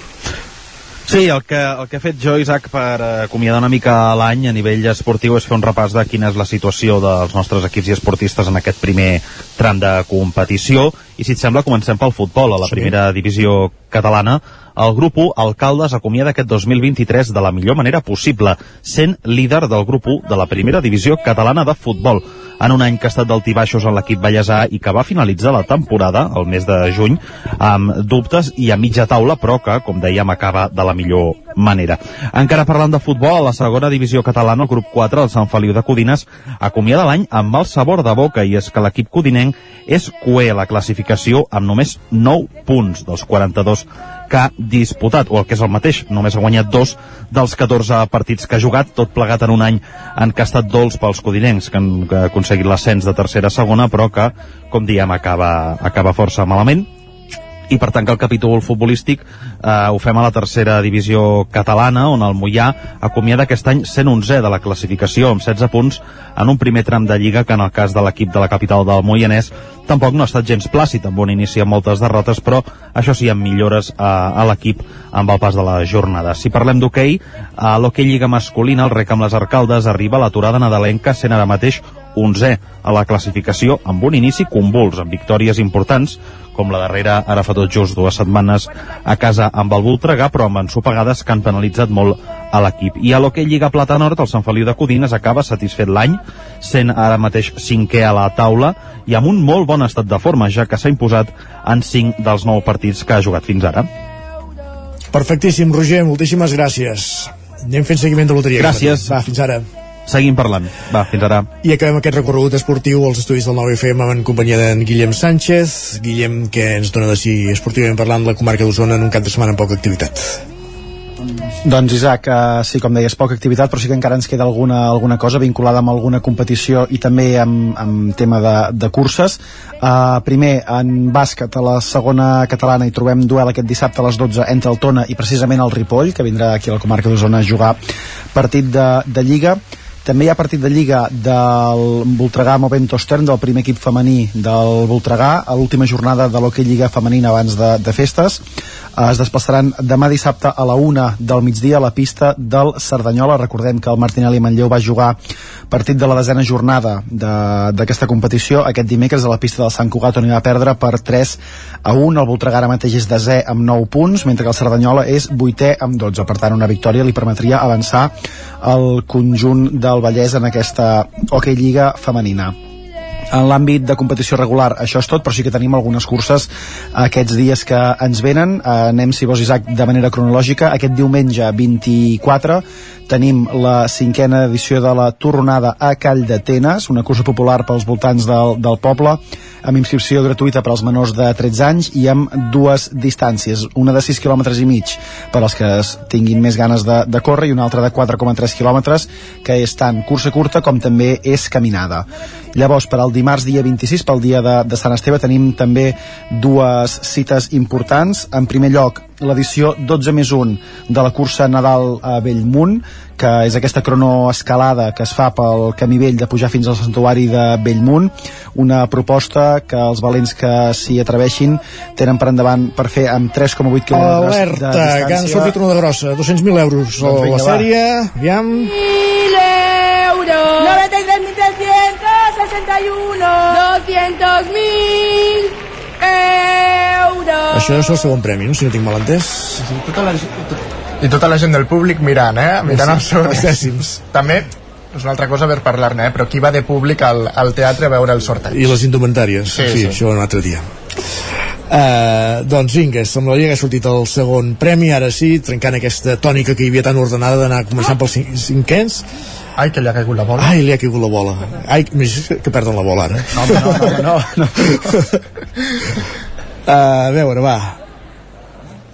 Sí, el que, el que he fet jo, Isaac, per eh, acomiadar una mica l'any a nivell esportiu és fer un repàs de quina és la situació dels nostres equips i esportistes en aquest primer tram de competició. I si et sembla, comencem pel futbol. A la Sí. primera divisió catalana, el grup 1, Alcaldes, acomiada aquest 2023 de la millor manera possible, sent líder del grup 1 de la primera divisió catalana de futbol. En un any que ha estat d'altibaixos en l'equip ballesà i que va finalitzar la temporada, el mes de juny, amb dubtes i a mitja taula, però que, com dèiem, acaba de la millor manera. Encara parlant de futbol, a la segona divisió catalana, el grup 4, el Sant Feliu de Codines, acomiada l'any amb el sabor de boca, i és que l'equip codinenc és a la classificació amb només 9 punts dels 42 que ha disputat, o el que és el mateix, només ha guanyat dos dels 14 partits que ha jugat, tot plegat en un any en què ha estat dolç pels codinencs, que han aconseguit l'ascens de tercera a segona, però que, com diem, acaba, acaba força malament i per que el capítol futbolístic eh, ho fem a la tercera divisió catalana on el Mollà acomiada aquest any 111 de la classificació amb 16 punts en un primer tram de Lliga que en el cas de l'equip de la capital del Moianès tampoc no ha estat gens plàcid amb un inici amb moltes derrotes però això sí amb millores a, a l'equip amb el pas de la jornada. Si parlem d'hoquei a l'hoquei Lliga masculina el rec amb les arcaldes arriba a l'aturada nadalenca sent ara mateix 11è a la classificació amb un inici convuls amb victòries importants com la darrera ara fa tot just dues setmanes a casa amb el Voltregà, però amb ensopegades que han penalitzat molt a l'equip. I a l'Hockey Lliga Plata Nord, el Sant Feliu de Codines acaba satisfet l'any, sent ara mateix cinquè a la taula i amb un molt bon estat de forma, ja que s'ha imposat en cinc dels nou partits que ha jugat fins ara. Perfectíssim, Roger, moltíssimes gràcies. Anem fent seguiment de loteria. Gràcies. Va, fins ara. Seguim parlant. Va, fins ara. I acabem aquest recorregut esportiu als estudis del 9FM en companyia d'en Guillem Sánchez. Guillem, que ens dona de si esportivament parlant la comarca d'Osona en un cap de setmana amb poca activitat. Doncs Isaac, uh, sí, com deies, poca activitat, però sí que encara ens queda alguna, alguna cosa vinculada amb alguna competició i també amb, amb tema de, de curses. Uh, primer, en bàsquet, a la segona catalana, hi trobem duel aquest dissabte a les 12 entre el Tona i precisament el Ripoll, que vindrà aquí a la comarca d'Osona a jugar partit de, de Lliga. També hi ha partit de Lliga del Voltregà Movento Stern, del primer equip femení del Voltregà, a l'última jornada de l'Hockey Lliga femenina abans de, de festes. Eh, es desplaçaran demà dissabte a la una del migdia a la pista del Cerdanyola. Recordem que el Martinelli Manlleu va jugar partit de la desena jornada de- d'aquesta competició aquest dimecres a la pista del Sant Cugat on hi va perdre per 3 a 1. El Voltregà ara mateix és desè amb 9 punts, mentre que el Cerdanyola és vuitè amb 12. Per tant, una victòria li permetria avançar el conjunt del Vallès en aquesta Hockey Lliga femenina. En l'àmbit de competició regular això és tot, però sí que tenim algunes curses aquests dies que ens venen. Anem, si vols, Isaac, de manera cronològica. Aquest diumenge 24 tenim la cinquena edició de la Tornada a Call d'Atenes, una cursa popular pels voltants del, del poble, amb inscripció gratuïta per als menors de 13 anys i amb dues distàncies, una de 6 km i mig per als que tinguin més ganes de, de córrer i una altra de 4,3 km que és tant cursa curta com també és caminada. Llavors, per al dimarts dia 26, pel dia de, de Sant Esteve, tenim també dues cites importants. En primer lloc, l'edició 12 més 1 de la cursa Nadal a Bellmunt, que és aquesta cronoescalada que es fa pel camí vell de pujar fins al santuari de Bellmunt, una proposta que els valents que s'hi atreveixin tenen per endavant per fer amb 3,8 quilòmetres de Alerta, distància. que han sortit una de grossa, 200.000 euros Doncs vinga, la sèrie, aviam... euros. 93.361. 200.000 euros. Això és el segon premi, no? si no tinc mal entès. Tota la, I tota la gent del públic mirant, eh? Mirant Sí, els els dècims. També és una altra cosa per parlar-ne, eh? però qui va de públic al, al teatre a veure el sorteig? I les indumentàries, Sí, sí, sí. sí. això un altre dia. Uh, doncs vinga, semblaria que ha sortit el segon premi, ara sí, trencant aquesta tònica que hi havia tan ordenada d'anar començant pels cin cinquens. Ai, que li ha caigut la bola. Ai, li ha caigut la bola. Ai, m'imagino que perden la bola ara. No, no, no, no, no. Uh, a veure, va.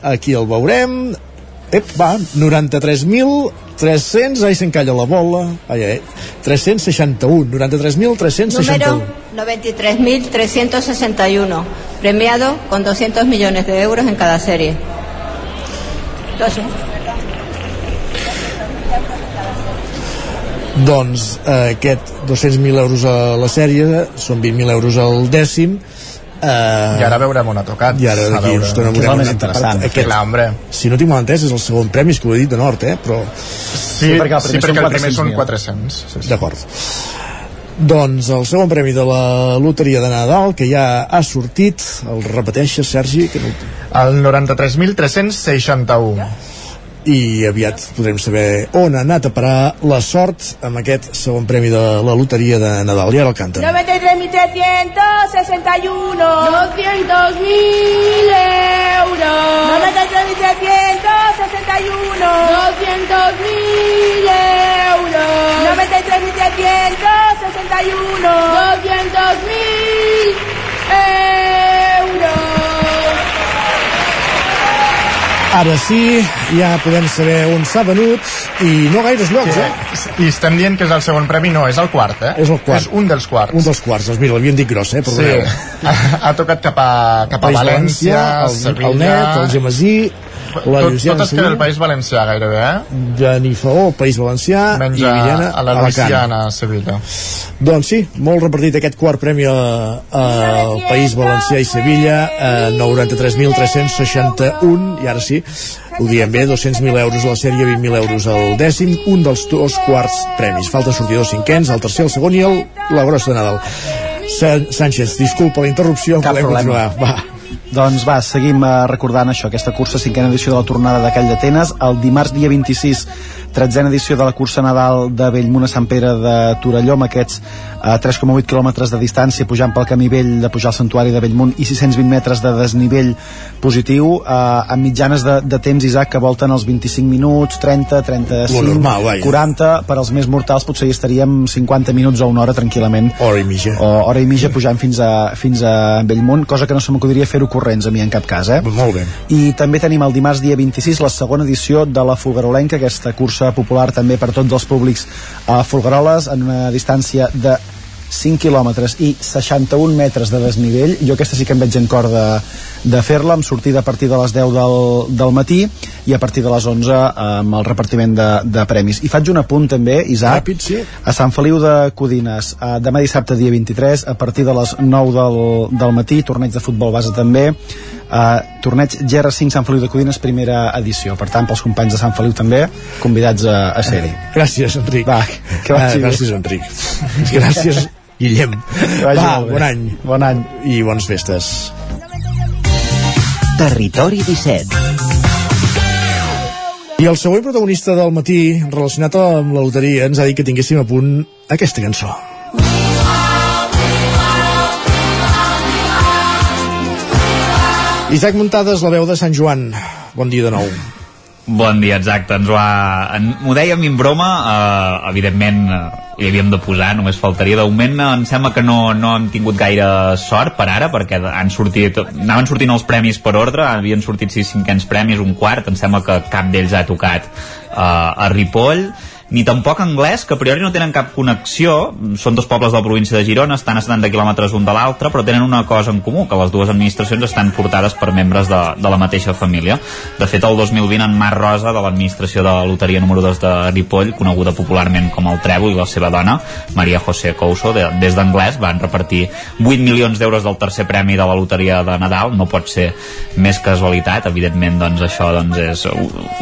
Aquí el veurem. Ep, va, 93.300, ai, s'encalla la bola. Ai, ai, 361, 93.361. Número 93.361, premiado con 200 millones de euros en cada serie. Entonces, Doncs eh, aquest 200.000 euros a la sèrie són 20.000 euros al dècim eh, I ara veurem on ha tocat. i ara d'aquí veure. una estona Que és el veurem on ha tocat. Clar, hombre. si no tinc mal entès és el segon premi és que ho he dit de nord eh? però Sí, sí, perquè el primer, sí, perquè el primer són 400. Sí, sí. D'acord. Doncs el segon premi de la loteria de Nadal, que ja ha sortit, el repeteixes, Sergi? Que no... El 93.361. I aviat podrem saber on ha anat a parar la sort amb aquest segon premi de la loteria de Nadal. I ara el canten. 93.361. 200.000 euros. 93.361. 200.000 euros. 93.361. 200.000 euros. Ara sí, ja podem saber on s'ha venut i no gaires llocs, eh? I estem dient que és el segon premi, no, és el quart, eh? És el quart. És un dels quarts. Un dels quarts, doncs mira, l'havíem dit gros, eh? Sí, Perdoneu. ha, ha tocat cap a, cap a País València, el, Sevilla... el Net, el Gemasí, la Tot, Lluciana tot és que Sevilla, del País Valencià, gairebé, eh? Benifaó, País Valencià Menys i a, Villena, a la. Louisiana, a Sevilla. Doncs sí, molt repartit aquest quart premi a- al País Valencià i Sevilla, eh, 93.361, i ara sí, ho diem bé, 200.000 euros a la sèrie, 20.000 euros al dècim, un dels dos quarts premis. Falta sortir dos cinquens, el tercer, el segon i el, la grossa de Nadal. Sánchez, disculpa la interrupció, Cap podem problema. continuar. Va. Doncs va, seguim eh, recordant això, aquesta cursa, cinquena edició de la tornada de Call d'Atenes. El dimarts dia 26, tretzena edició de la cursa Nadal de Bellmunt a Sant Pere de Torelló, amb aquests eh, 3,8 quilòmetres de distància pujant pel camí vell de pujar al santuari de Bellmunt i 620 metres de desnivell positiu, eh, amb mitjanes de, de temps, Isaac, que volten els 25 minuts, 30, 35, Lo normal, vaja. 40, per als més mortals potser hi estaríem 50 minuts o una hora tranquil·lament. Hora i mitja. O hora i mitja pujant fins a, fins a Bellmunt, cosa que no se m'acudiria fer fer-ho corrents a mi en cap cas, eh? Molt bé. I també tenim el dimarts dia 26 la segona edició de la Folguerolenca, aquesta cursa popular també per tots els públics a Folgueroles, en una distància de 5 quilòmetres i 61 metres de desnivell. Jo aquesta sí que em veig en cor de, de fer-la amb sortida a partir de les 10 del, del matí i a partir de les 11 amb el repartiment de, de premis. I faig un apunt també, Isaac Ràpid, sí. a Sant Feliu de Codines. Eh, demà dissabte dia 23 a partir de les 9 del, del matí torneig de futbol base també. Uh, torneig GR5 Sant Feliu de Codines primera edició, per tant pels companys de Sant Feliu també convidats a, a ser-hi. Gràcies, Enric. Va, que vagi Ah, gràcies, Enric. gràcies, Guillem. vagi Va, bon any. Bon any. I bones festes. Territori 17 I el següent protagonista del matí, relacionat amb la loteria, ens ha dit que tinguéssim a punt aquesta cançó. Isaac Muntades, la veu de Sant Joan. Bon dia de nou. Bon dia, exacte. Ens ho ha... en- a mi en broma, eh, evidentment eh, hi havíem de posar, només faltaria. De moment eh, em sembla que no, no hem tingut gaire sort per ara, perquè han sortit, anaven sortint els premis per ordre, havien sortit sis cinquens premis, un quart, em sembla que cap d'ells ha tocat eh, a Ripoll, ni tampoc anglès, que a priori no tenen cap connexió, són dos pobles de la província de Girona, estan a 70 quilòmetres un de l'altre, però tenen una cosa en comú, que les dues administracions estan portades per membres de, de la mateixa família. De fet, el 2020 en Mar Rosa, de l'administració de la loteria número 2 de Ripoll, coneguda popularment com el Trèvol, i la seva dona, Maria José Couso, de, des d'anglès, van repartir 8 milions d'euros del tercer premi de la loteria de Nadal, no pot ser més casualitat, evidentment doncs això doncs, és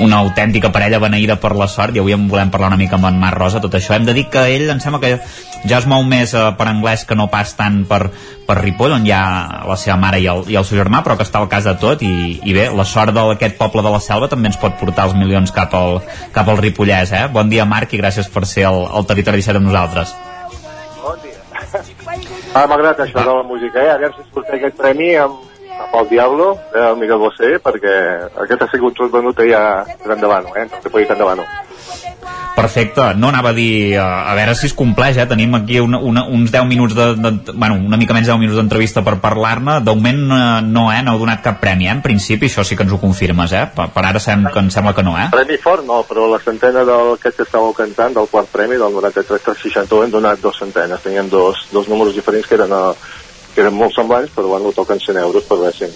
una autèntica parella beneïda per la sort. I avui en volem parlar una mica amb en Marc Rosa tot això. Hem de dir que ell em sembla que ja es mou més eh, per anglès que no pas tant per, per Ripoll, on hi ha la seva mare i el, i el seu germà, però que està al cas de tot i, i bé, la sort d'aquest poble de la selva també ens pot portar els milions cap al, cap al Ripollès, eh? Bon dia Marc i gràcies per ser al, al Territori 17 amb nosaltres. Ah, m'ha agradat això de la música, eh? Aviam si surt aquest premi amb, amb el Diablo, eh, el Miguel Bosé, perquè aquest ha sigut tot venut ja endavant, eh? No se pot dir endavant. Perfecte, no anava a dir eh, a veure si es compleix, eh? tenim aquí una, una, uns 10 minuts de, de, bueno, una mica menys de 10 minuts d'entrevista per parlar-ne, de moment eh, no, eh? no heu donat cap premi, eh? en principi això sí que ens ho confirmes, eh? per, per ara sem, que em sembla que no, eh? Premi fort no, però la centena d'aquest que estàveu cantant, del quart premi, del 93-361, hem donat dos centenes. Teníem dos, dos números diferents que eren, eh, que eren molt semblants, però bueno, toquen 100 euros per Racing.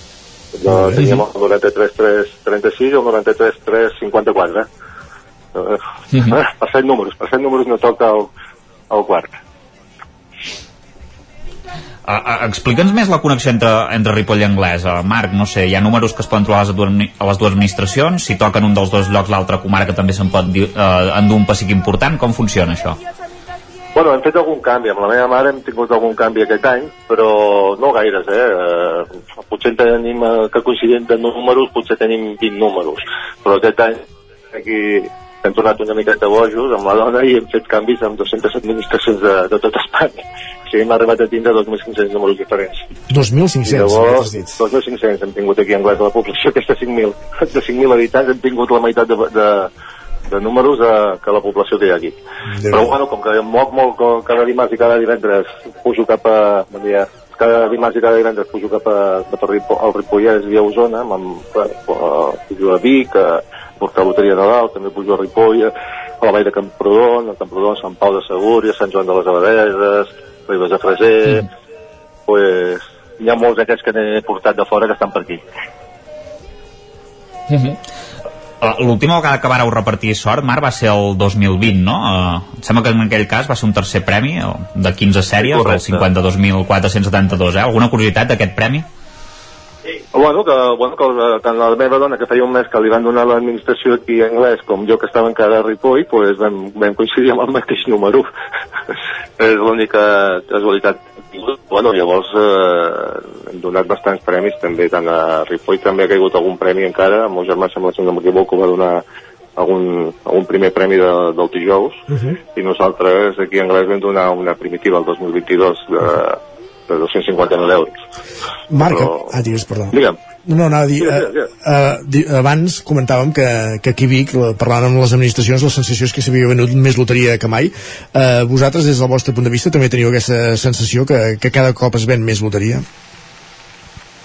De, teníem el 93-336 i el 93-354, eh? Uh, Mhm. per set números, per set números no toca el, el quart. Explica'ns més la connexió entre, entre Ripoll i Anglès. Uh, Marc, no sé, hi ha números que es poden trobar a les, dues, a les dues administracions, si toquen un dels dos llocs, l'altra comarca també se'n pot uh, endur un pessic important. Com funciona això? Bueno, hem fet algun canvi. Amb la meva mare hem tingut algun canvi aquest any, però no gaires, eh? eh potser en tenim, eh, que coincidint de números, potser tenim 20 números. Però aquest any aquí hem tornat una miqueta bojos amb la dona i hem fet canvis amb 200 administracions de, de tot Espanya. O sigui, hem arribat a tindre 2.500 números diferents. 2.500, I llavors, has dit. 2.500 hem tingut aquí a Anglès de la població, aquesta 5.000. De 5.000 habitants hem tingut la meitat de, de, de números de, que la població té aquí. Però bueno, com que em moc molt cada dimarts i cada divendres pujo cap a... Bon dia. Cada dimarts i cada divendres pujo cap a, cap a Ripo, al Ripollès i a Osona, amb, bueno, pujo a Vic, a Porta Loteria de Dalt, també pujo a Ripoll, a la Vall de Camprodon, a Camprodon, Sant Pau de Segúria, Sant Joan de les Abadeses, Ribes de Freser, pues, hi ha molts d'aquests que n'he portat de fora que estan per aquí. Uh, L'última vegada que vareu repartir sort, Marc, va ser el 2020, no? Uh, em sembla que en aquell cas va ser un tercer premi eh, de 15 sèries, Correcte. el 52.472, eh? Alguna curiositat d'aquest premi? Bueno, que, bueno, que la- tant la meva dona, que feia un mes que li van donar l'administració aquí en anglès, com jo que estava encara a Ripoll, pues vam, vam coincidir amb el mateix número. és l'única casualitat. Bueno, llavors eh, hem donat bastants premis també, tant a Ripoll també ha caigut algun premi encara, el meu germà sembla, si no m'equivoco, va donar algun, algun primer premi de, del dijous, i nosaltres aquí a anglès vam donar una primitiva el 2022 de, de 250.000 euros. Marc, Però- ah, digues, perdó. Digue'm. No, anava a dir, Digues, eh, eh, abans comentàvem que, que aquí a Vic, la- parlant amb les administracions, la sensació és que s'havia venut més loteria que mai. Eh, vosaltres, des del vostre punt de vista, també teniu aquesta sensació que, que cada cop es ven més loteria?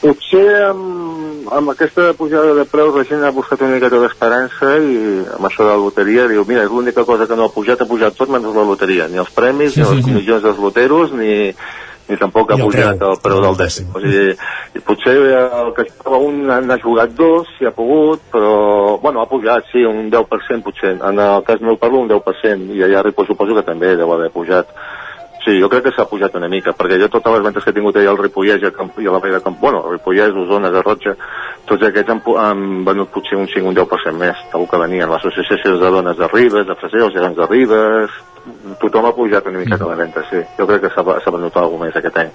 Potser amb, amb aquesta pujada de preus la gent ha buscat una miqueta d'esperança i amb això de la loteria diu, mira, és l'única cosa que no ha pujat, ha pujat tot menys la loteria, ni els premis, Sí, ni sí, les sí. dels loteros, ni, ni tampoc ha pujat preu. el preu del dècim. O sigui, potser el que estava un n'ha jugat dos, si ha pogut, però, bueno, ha pujat, sí, un 10% potser. En el cas meu parlo un 10%, i allà Ripoll suposo que també deu haver pujat. Sí, jo crec que s'ha pujat una mica, perquè jo totes les ventes que he tingut allà al Ripollès i, a Camp, i a la Vall de Camp, bueno, al Ripollès, Osona, Garrotxa, tots aquests han, han venut potser un 5 un 10% més, segur que venien l'associació de dones de Ribes, de Freser, els gegants de Ribes, tothom ha pujat una miqueta la venda, sí. Jo crec que s'ha venut alguna més aquest any.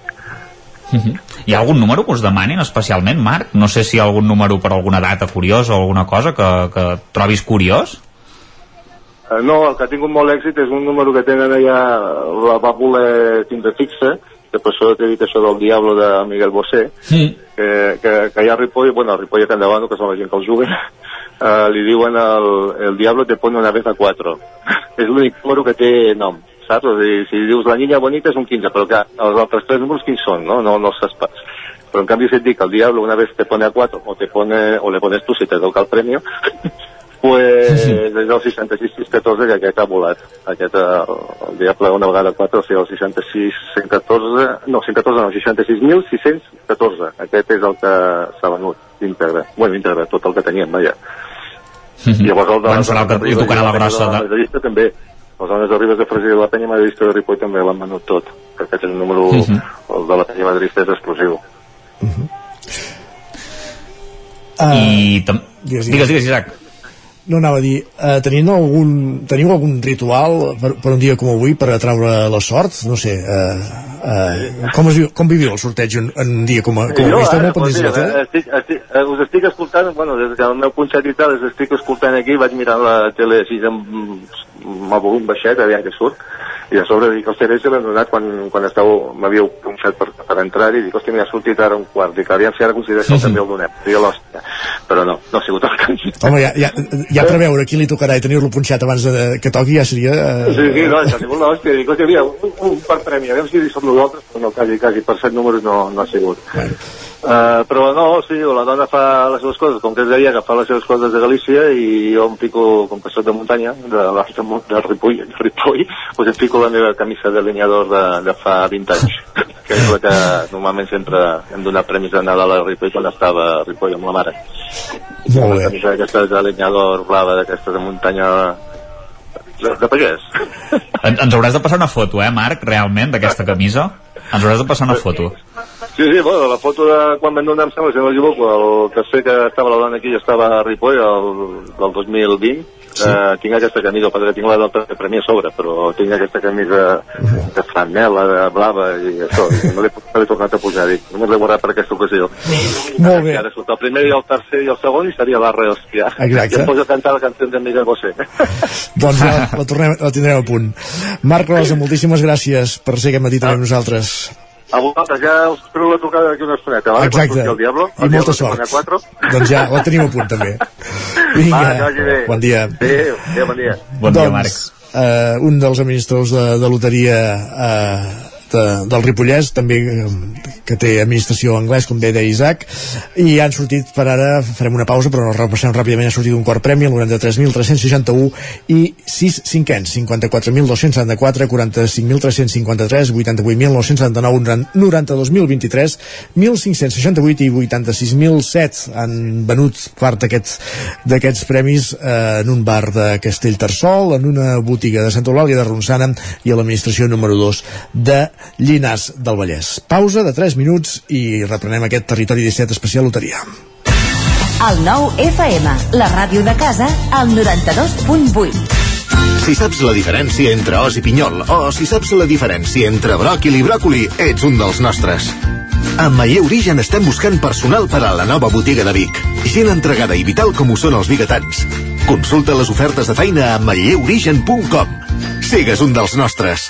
Mhm. Hi ha algun número que us demanin especialment, Marc? No sé si hi ha algun número per alguna data curiosa o alguna cosa que, que trobis curiós? Eh, no, el que ha tingut molt èxit és un número que tenen allà, la va voler tindre fixa, que per això t'he dit això del Diablo de Miguel Bosé, Mm. que, que, que allà a Ripoll, bueno, Ripoll i Can Davano, que són la gent que el juguen, eh, li diuen el, el Diablo te pone una vez a 4. és l'únic número que té nom, saps? O sigui, si dius la niña bonita és un 15, però que els altres tres números quins són, no? No, no saps pas. Però en canvi si et dic el Diablo una vez te pone a 4 o, te pone, o le pones tu si te toca el premio, pues és el 66-14 que aquest ha volat. Aquest, eh, el Diable una vegada 4, o sigui, el 66-114, no, 114 no, 66.614. Aquest és el que s'ha venut íntegre. Bueno, íntegre, tot el que teníem, vaja. Llavors el de Bueno, serà el que li tocarà la grossa de... de... la Madridista també. Les zones de Ribes de Freser i de la penya madridista de Ripoll també l'han venut tot. Que aquest és un número... Mhm. El de la penya madridista és explosiu. I... Tam... Digues, Digues, digues, Isaac. No anava a dir, eh, teniu, algun, teniu algun ritual per, per un dia com avui per atraure la sort? No sé, eh, eh, com, es, viu- com viviu el sorteig en, en un dia com, a- com jo, avui? Esteu ara, molt pendents de la mira, tele? estic, estic, eh, us estic escoltant, bueno, des que el meu concert i tal, us estic escoltant aquí, vaig mirant la tele així amb, amb el volum baixet, aviam què surt, i a sobre dic, hòstia, l'han donat quan, quan m'havíeu punxat per, per entrar-hi, i dic, hòstia, m'ha sortit ara un quart, dic, aviam si ara considereu que també el donem, dic, l'hòstia, però no, no ha sigut el cas. Home, ja, ja, ja preveure qui li tocarà i tenir-lo punxat abans de, que toqui ja seria... Eh, Sí, sí, no, ha sigut l'hòstia, dic, hòstia, mira, un, un per premi, aviam si som nosaltres, però no, quasi, quasi, per set números no, no ha sigut. Uh, però no, sí, la dona fa les seves coses, com que és deia que fa les seves coses de Galícia i jo em fico, com que soc de muntanya, de, de, de, de Ripoll, de Ripoll doncs em fico la meva camisa de lineador de, de fa 20 anys, que és la que normalment sempre hem donat premis de Nadal a Ripoll quan estava a Ripoll amb la mare. Molt bé. camisa d'aquestes de lineador blava, d'aquestes de muntanya de, de pagès. En, ens hauràs de passar una foto, eh, Marc, realment, d'aquesta camisa? Ens hauràs de passar una foto. Sí, sí, bueno, la foto de quan vam donar, em sembla, si no m'equivoco, el tercer que estava la dona aquí estava a Ripoll, el, del 2020, sí. eh, tinc aquesta camisa, el padre tinc la del primer premi a sobre, però tinc aquesta camisa de flanela, de blava, i això, i no l'he no tornat a pujar, dic, només l'he guardat per aquesta ocasió. Molt bé. I ara surt el primer i el tercer i el segon i seria la hòstia. Exacte. I em poso a cantar la cançó de Miguel Bosé. Doncs ja la, tornem, la tindrem a punt. Marc Rosa, moltíssimes gràcies per ser aquest matí també amb nosaltres. A vosaltres ja us espero la trucada d'aquí una estoneta, vale? Exacte. el Diablo. I el molta Diablo sort. Doncs ja, la tenim a punt també. Vinga, Va, que vagi bé. bon dia. Adéu, adéu, bon dia. doncs, eh, un dels administradors de, de loteria eh, de, del Ripollès també eh, que té administració anglès com deia Isaac. I han sortit per ara, farem una pausa però no repassem ràpidament, ha sortit un quart premi el 93.361 i 6 cinquens 54.274 45.353 88.979 92.023 1.568 i 86.007 han venut part d'aquests premis eh, en un bar de Castellterçol en una botiga de Santa Eulàlia de Ronçana i a l'administració número 2 de Llinars del Vallès. Pausa de 3 minuts i reprenem aquest territori 17 especial loteria. El nou FM, la ràdio de casa, al 92.8. Si saps la diferència entre os i pinyol o si saps la diferència entre bròquil i bròcoli, ets un dels nostres. A Maller Origen estem buscant personal per a la nova botiga de Vic. Gent entregada i vital com ho són els biguetans. Consulta les ofertes de feina a mallerorigen.com. Sigues un dels nostres.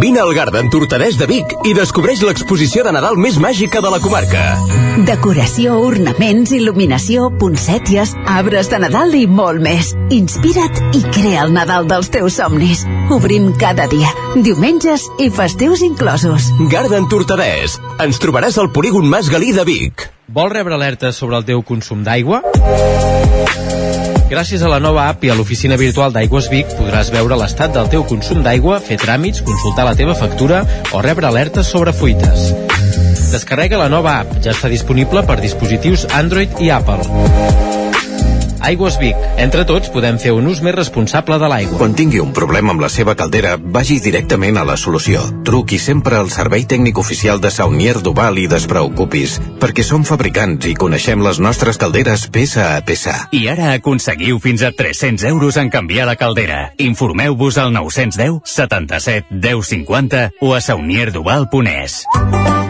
Vine al Garden Tortadès de Vic i descobreix l'exposició de Nadal més màgica de la comarca. Decoració, ornaments, il·luminació, poncèties, arbres de Nadal i molt més. Inspira't i crea el Nadal dels teus somnis. Obrim cada dia, diumenges i festius inclosos. Garden Tortadès. Ens trobaràs al polígon Mas Galí de Vic. Vols rebre alertes sobre el teu consum d'aigua? Gràcies a la nova app i a l'oficina virtual d'Aigües Vic podràs veure l'estat del teu consum d'aigua, fer tràmits, consultar la teva factura o rebre alertes sobre fuites. Descarrega la nova app, ja està disponible per dispositius Android i Apple. Aigües Vic. Entre tots podem fer un ús més responsable de l'aigua. Quan tingui un problema amb la seva caldera, vagi directament a la solució. Truqui sempre al servei tècnic oficial de Saunier Duval i despreocupis, perquè som fabricants i coneixem les nostres calderes peça a peça. I ara aconseguiu fins a 300 euros en canviar la caldera. Informeu-vos al 910 77 10 50 o a saunierduval.es.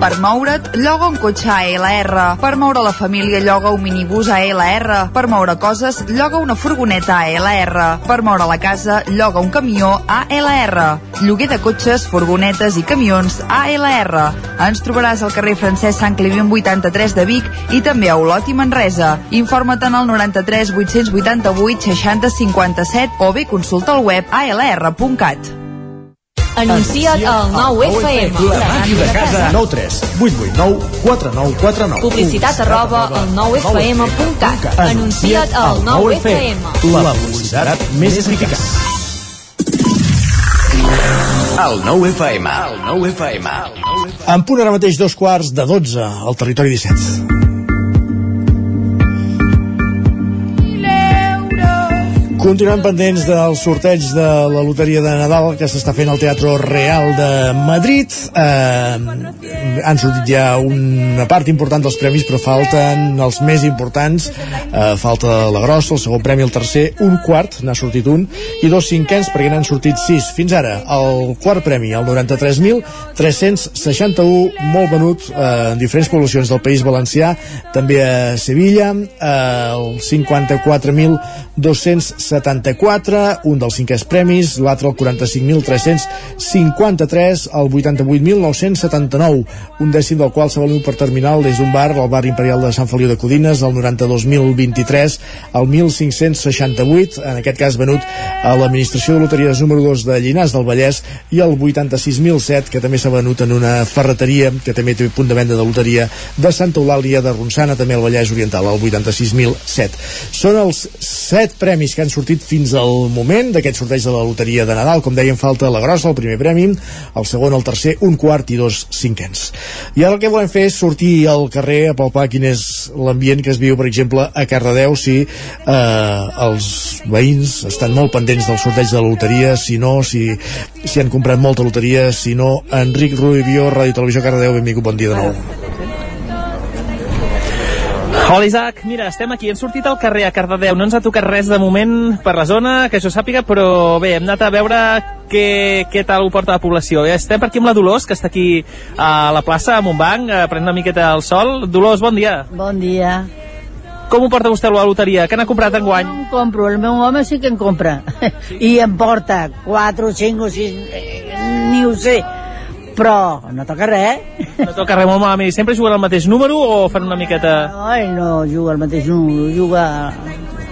Per moure't, lloga un cotxe ALR. Per moure la família, lloga un minibús ALR. Per moure coses, lloga una furgoneta ALR. Per moure la casa, lloga un camió ALR. Lloguer de cotxes, furgonetes i camions ALR. Ens trobaràs al carrer Francesc Sant Climent 83 de Vic i també a Olot i Manresa. Informa't en el 93 888 60 57 o bé consulta el web alr.cat. Anuncia't al 9FM. La màquina de casa. 9 3 8 8 9 4 9 4 9 Publicitat arroba al 9FM.cat. Anuncia't al 9FM. La publicitat més eficaç. El 9 FM. El 9 FM. En punt ara mateix dos quarts de 12 al territori 17. Continuem pendents del sorteig de la loteria de Nadal que s'està fent al Teatre Real de Madrid. Eh, han sortit ja una part important dels premis, però falten els més importants. Eh, falta la grossa, el segon premi, el tercer, un quart, n'ha sortit un, i dos cinquens, perquè n'han sortit sis. Fins ara, el quart premi, el 93.361, molt venut eh, en diferents poblacions del País Valencià, també a Sevilla, eh, el 54.274, un dels cinquers premis, l'altre el 45.353, el 88.979, un dècim del qual s'ha valut per terminal des d'un bar, el bar imperial de Sant Feliu de Codines, el 92.023, el 1.568, en aquest cas venut a l'administració de loteries número 2 de Llinars del Vallès, i el 86.007, que també s'ha venut en una ferreteria, que també té punt de venda de loteria, de Santa Eulàlia de Ronçana, també al Vallès Oriental, el 86.007. Són els set premis que han sortit fins al moment d'aquest sorteig de la loteria de Nadal. Com dèiem, falta la grossa, el primer premi, el segon, el tercer, un quart i dos cinquens. I ara el que volem fer és sortir al carrer a palpar quin és l'ambient que es viu, per exemple, a Cardedeu, si eh, els veïns estan molt pendents del sorteig de la loteria, si no, si, si han comprat molta loteria, si no, Enric Rubio, Ràdio Televisió Cardedeu, benvingut, bon dia de nou. Hola Isaac, mira, estem aquí, hem sortit al carrer a Cardedeu, no ens ha tocat res de moment per la zona, que això sàpiga, però bé, hem anat a veure què, què tal ho porta la població. Estem per aquí amb la Dolors, que està aquí a la plaça, a Montbanc, eh, prenent una miqueta el sol. Dolors, bon dia. Bon dia. Com ho porta vostè a la loteria? Què n'ha comprat en guany? No en compro, el meu home sí que en compra. I em porta 4, 5 o 6, eh, ni ho sé. Però no toca res. No toca res molt malament. Sempre juguen al mateix número o fan una miqueta... No, ell no juga al mateix número, juga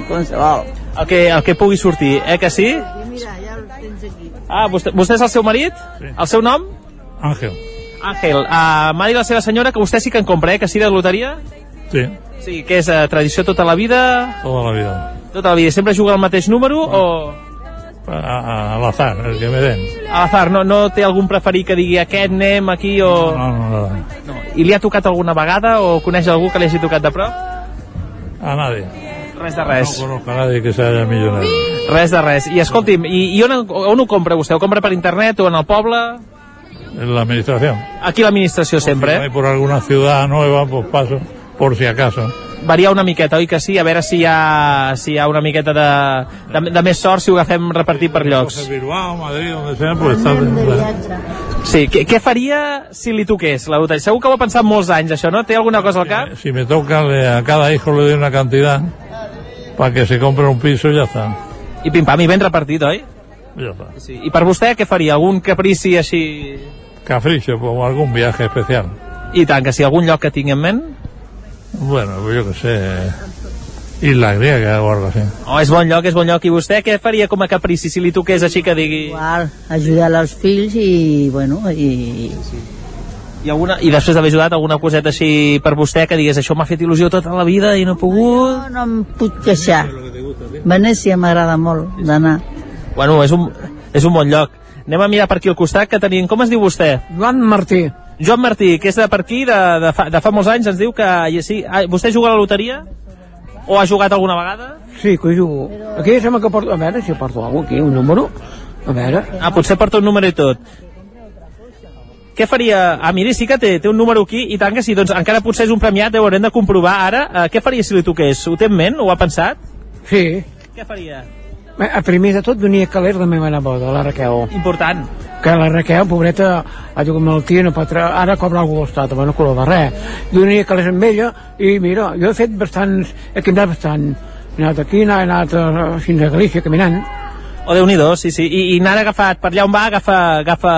qualsevol. El que, el que pugui sortir, eh que sí? Mira, ja el tens aquí. Ah, vostè, vostè és el seu marit? Sí. El seu nom? Àngel. Àngel. Uh, M'ha dit la seva senyora que vostè sí que en compra, eh? Que sí de loteria? Sí, Sí, que és uh, tradició tota la vida? toda la vida. Tota la vida. Sempre juga al mateix número o... A, a, al azar, el que me den. A l'azar, no, no té algun preferit que digui aquest anem aquí o... No, no, no. No. I li ha tocat alguna vegada o coneix algú que li hagi tocat de prop? A nadie. Res de res. No conozco a nadie que sea millonario. Res de res. I escolti'm, i, i on, on ho compra vostè? Ho compra per internet o en el poble? En la administración. Aquí l'administració sempre, Si eh? por alguna ciudad nueva, pues paso, por si acaso. Varia una miqueta, oi que sí? A veure si hi ha, si hi ha una miqueta de, de, de més sort si ho agafem repartit per llocs. Bilbao, Madrid, donde sea, pues está... Sí, què, què faria si li toqués la loteria? Segur que ho ha pensat molts anys, això, no? Té alguna cosa al cap? Si me toca, a cada hijo le doy una cantidad para que se compre un piso y ya está. I pim-pam, i ben repartit, oi? Ya está. Sí. I per vostè què faria? Algun caprici així... Capricho, como algún viaje especial. I tant, que si algun lloc que tingui en ment? Bueno, pues yo qué sé, isla griega o algo así. Oh, és bon lloc, és bon lloc. I vostè què faria com a caprici si li toqués així que digui... Igual, ajudar els fills i, bueno, i... I, alguna, I després d'haver ajudat alguna coseta així per vostè que digués això m'ha fet il·lusió tota la vida i no he pogut... No, no em puc queixar. Venècia m'agrada molt d'anar. Bueno, és un, és un bon lloc. Anem a mirar per aquí al costat que tenim... Com es diu vostè? Joan Martí. Joan Martí, que és de per aquí, de, de, fa, de fa molts anys, ens diu que... Sí, vostè juga a la loteria? O ha jugat alguna vegada? Sí, que jugo. Aquí sembla que porto... A veure si porto alguna aquí, un número. A veure. Ah, potser porta un número i tot. Què faria? Ah, miri, sí que té, té un número aquí, i tant que sí, doncs encara potser és un premiat, ho haurem de comprovar ara. Uh, què faria si li toqués? Ho té en ment? Ho ha pensat? Sí. Què faria? Bé, A primer de tot venia calés la meva neboda, la Raquel. Important. Que la Raquel, pobreta, ha tingut malaltia, no pot ara cobra cosa l'estat, no color de res. Venia calés amb ella, i mira, jo he fet bastants, he caminat bastant. He anat aquí, he anat a- fins a Galícia caminant. O déu nhi sí, sí. I, I n'ha agafat, per allà on va, agafa... Agafa,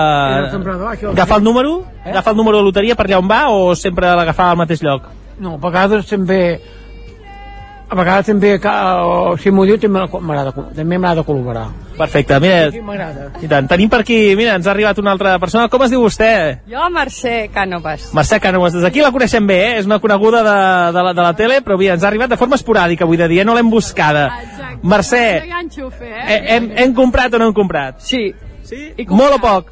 agafa el número? Eh? Agafa el número de loteria per allà on va o sempre l'agafava al mateix lloc? No, a vegades també... A vegades també, o, si m'ho diu, també m'agrada també m'agrada col·laborar. Perfecte, mira, Sí, m'agrada. i tant. Tenim per aquí, mira, ens ha arribat una altra persona. Com es diu vostè? Jo, Mercè Cànovas. Mercè Cànovas, des d'aquí la coneixem bé, eh? és una coneguda de, de, la, de la tele, però mira, ens ha arribat de forma esporàdica avui de dia, no l'hem buscada. Mercè, Enxufe, eh? eh, hem, hem comprat o no hem comprat? Sí. Sí? I Molt o poc?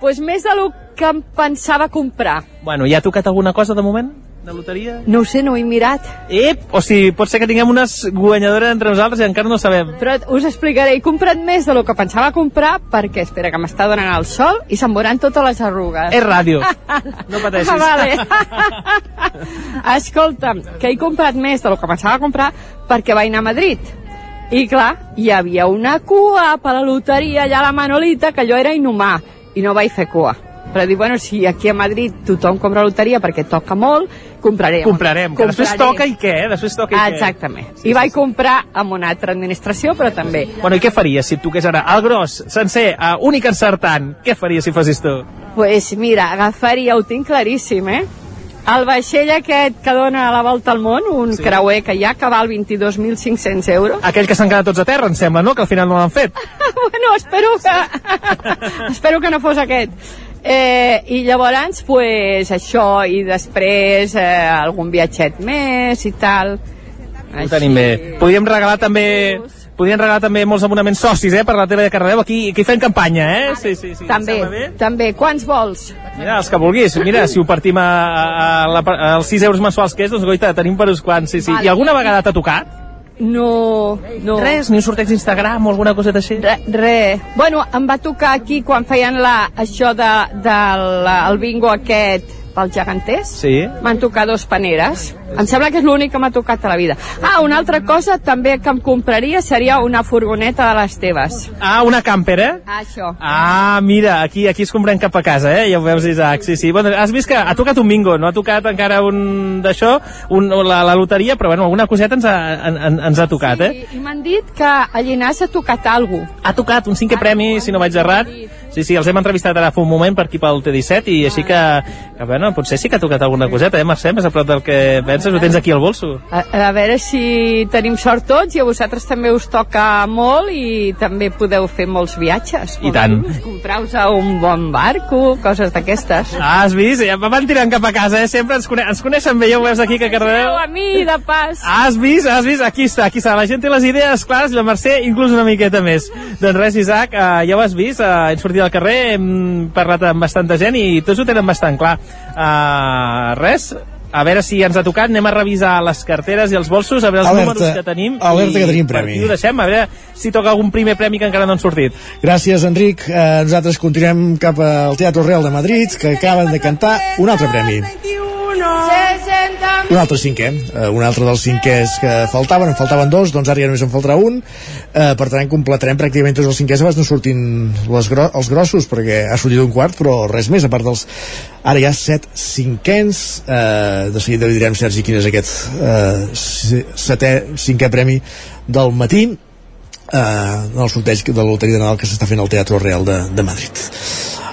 pues més de lo que em pensava comprar. Bueno, ja ha tocat alguna cosa de moment? De loteria? No ho sé, no ho he mirat. Ep, o sigui, pot ser que tinguem unes guanyadores entre nosaltres i encara no sabem. Però us explicaré, he comprat més de lo que pensava comprar perquè, espera, que m'està donant el sol i se'n veuran totes les arrugues. És ràdio. No pateixis. Ah, vale. Escolta'm, que he comprat més de lo que pensava comprar perquè vaig anar a Madrid. I clar, hi havia una cua per la loteria allà a la Manolita que jo era inhumà i no vaig fer cua. Però dic, bueno, si aquí a Madrid tothom compra loteria perquè toca molt, compraré. Comprarem, que després toca i què, eh? Després toca i què. Exactament. I vaig comprar amb una altra administració, però també. Bueno, i què faries si et toqués ara el gros, sencer, uh, únic encertant? Què faries si fossis tu? pues mira, agafaria, ho tinc claríssim, eh? El vaixell aquest que dona la volta al món, un sí. creuer que hi ha, que val 22.500 euros. Aquell que s'han quedat tots a terra, em sembla, no? Que al final no l'han fet. bueno, espero que... espero que no fos aquest. Eh, I llavors, pues, això, i després eh, algun viatget més i tal. Ho tenim bé. Podríem regalar també... Podríem regalar també molts abonaments socis, eh, per la tele de Cardedeu. Aquí, aquí fem campanya, eh? Sí, sí, sí. També, també. Quants vols? Mira, els que vulguis. Mira, si ho partim a, a, la, als 6 euros mensuals que és, doncs, goita, tenim per uns quants, sí, sí. Vale. I alguna vegada t'ha tocat? No, no. Res, ni un sorteig d'Instagram o alguna coseta així? Re, re. Bueno, em va tocar aquí quan feien la, això de, de la, el bingo aquest pels geganters. Sí. M'han tocat dos paneres. Em sembla que és l'únic que m'ha tocat a la vida. Ah, una altra cosa també que em compraria seria una furgoneta de les teves. Ah, una camper, eh? Ah, això. Ah, mira, aquí aquí es comprem cap a casa, eh? Ja ho veus, Isaac. Sí, sí. Bueno, has vist que ha tocat un bingo, no ha tocat encara un d'això, un, la, la loteria, però bueno, alguna coseta ens ha, en, en, ens ha tocat, eh? I, i m'han dit que a Llinars ha tocat alguna. Ha tocat un cinquè premi, si no vaig errat. Sí, sí, els hem entrevistat ara fa un moment per aquí pel T17 i així que, que bueno, potser sí que ha tocat alguna coseta, eh, Mercè? Més a prop del que penses, ho tens aquí al bolso. A, a veure si tenim sort tots i a vosaltres també us toca molt i també podeu fer molts viatges. I tant. Comprar-vos a un bon barco, coses d'aquestes. Ah, has vist? Ja van tirant cap a casa, eh? Sempre ens, cone ens coneixen bé, ja ho veus aquí que a Cardedeu. a mi, de pas. Ah, Has vist, has vist? Aquí està, aquí està. La gent té les idees clares i la Mercè inclús una miqueta més. Doncs res, Isaac, eh, ja ho has vist, eh, hem sortit al carrer, hem parlat amb bastanta gent i tots ho tenen bastant clar. Uh, res, a veure si ens ha tocat, anem a revisar les carteres i els bolsos, a veure els Alerta, números que tenim. alerta i que tenim premi. aquí ho deixem, a veure si toca algun primer premi que encara no han sortit. Gràcies, Enric. Eh, nosaltres continuem cap al Teatre Real de Madrid, que acaben de cantar un altre premi. Un altre cinquè, eh, un altre dels cinquers que faltaven, en faltaven dos, doncs ara ja només en faltarà un, eh, per tant completarem pràcticament tots els cinquers abans no surtin les gro els grossos, perquè ha sortit un quart, però res més, a part dels... Ara hi ha set cinquens, eh, de seguida li direm, Sergi, quin és aquest eh, se- setè, cinquè premi del matí, eh, en el sorteig de la Loteria de Nadal que s'està fent al Teatre Real de, de Madrid.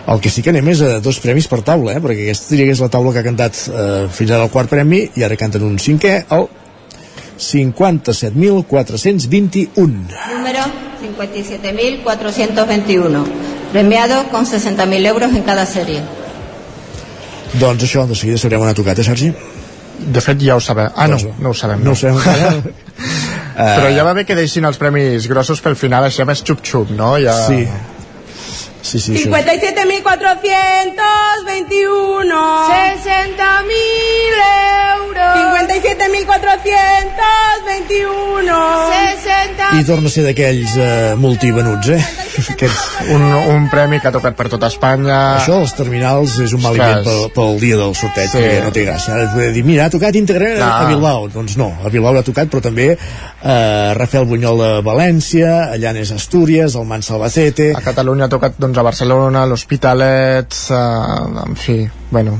El que sí que anem és a dos premis per taula, eh? perquè aquesta diria que és la taula que ha cantat eh, fins ara el quart premi i ara canten un cinquè, el 57.421. Número 57.421. Premiado con 60.000 euros en cada serie. Doncs això, de seguida sabrem on ha tocat, eh, Sergi? De fet, ja ho sabem. Ah, no, no ho sabem. No ho sabem encara. Però ja va bé que deixin els premis grossos pel final, així més xup-xup, no? Ja... Sí. Sí, sí, això. 57.421 60.000 euros 57.421 60 I torna a ser d'aquells eh, multivenuts, eh? Aquests... Un, un premi que ha tocat per tota Espanya. Això dels terminals és un mal invent pel, pel dia del sorteig, Sí. perquè no té gràcia. Ara et podria dir, mira, ha tocat íntegrament No. a Bilbao. Doncs no, a Bilbao ha tocat, però també eh, Rafael Bunyol de València, Llanes Astúries, el Mans Albacete... A Catalunya ha tocat doncs, a Barcelona, l'Hospitalet, eh, en fi, bueno,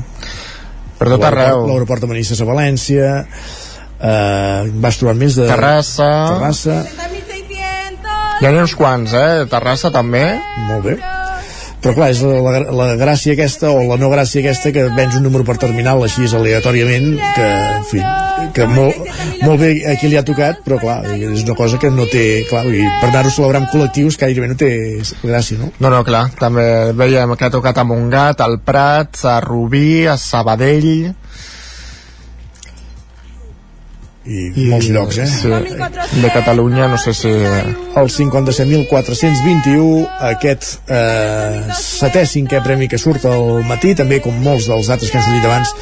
per tot arreu. L'aeroport de Manises a València... Eh, vas trobar més de... Terrassa. Terrassa. Hi ha uns quants, eh? Terrassa també. Molt bé. Però clar, és la, la, la gràcia aquesta o la no gràcia aquesta que vens un número per terminal així aleatòriament que, en fi, que molt, molt bé a qui li ha tocat però clar, és una cosa que no té clar, i per anar-ho a celebrar amb col·lectius gairebé no té gràcia, no? No, no, clar, també veiem que ha tocat a Montgat, al Prat, a Rubí, a Sabadell... I, I molts llocs, eh? Sí, de Catalunya, no sé si... El 57.421, aquest eh, setè, cinquè premi que surt al matí, també com molts dels altres que han sortit abans,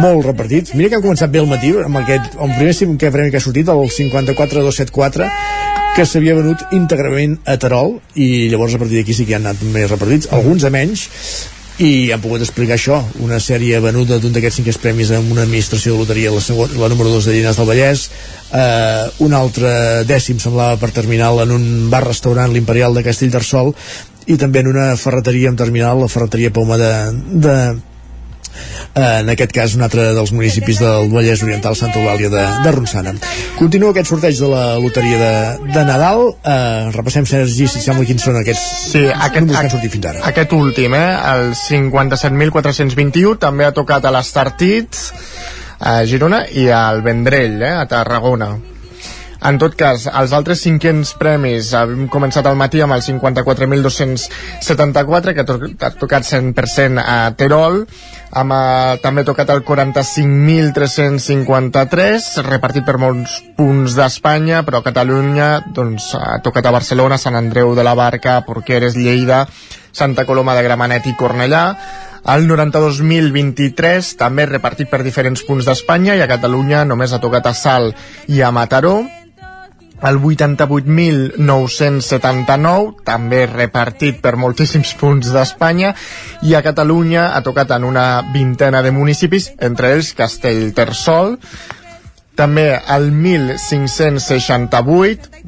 molt repartits. Mira que ha començat bé el matí, amb aquest, el primer cinquè premi que ha sortit, el 54.274, que s'havia venut íntegrament a Terol, i llavors a partir d'aquí sí que han anat més repartits, alguns a menys, i han pogut explicar això, una sèrie venuda d'un d'aquests cinquers premis amb una administració de loteria, la, segon, la número 2 de Llinars del Vallès, eh, un altre dècim semblava per terminal en un bar-restaurant, l'Imperial de Castellterçol, i també en una ferreteria amb terminal, la ferreteria Poma de, de en aquest cas un altre dels municipis del Vallès Oriental, Santa Eulàlia de, de Ronçana. Continua aquest sorteig de la loteria de, de Nadal eh, repassem, Sergi, si sembla quins són aquests Sí, aquest, números que han sortit fins ara. Aquest últim, eh, el 57.421, també ha tocat a l'Estartit, a Girona, i al Vendrell, eh, a Tarragona. En tot cas, els altres cinquens premis hem començat al matí amb el 54.274 que ha to- ha tocat 100% a Terol. Amb, eh, també ha tocat el 45.353 repartit per molts punts d'Espanya però Catalunya doncs, ha tocat a Barcelona, Sant Andreu de la Barca Porqueres, Lleida Santa Coloma de Gramenet i Cornellà. El 92.023 també repartit per diferents punts d'Espanya i a Catalunya només ha tocat a Salt i a Mataró el 88.979 també repartit per moltíssims punts d'Espanya i a Catalunya ha tocat en una vintena de municipis, entre ells Castellterçol també el 1568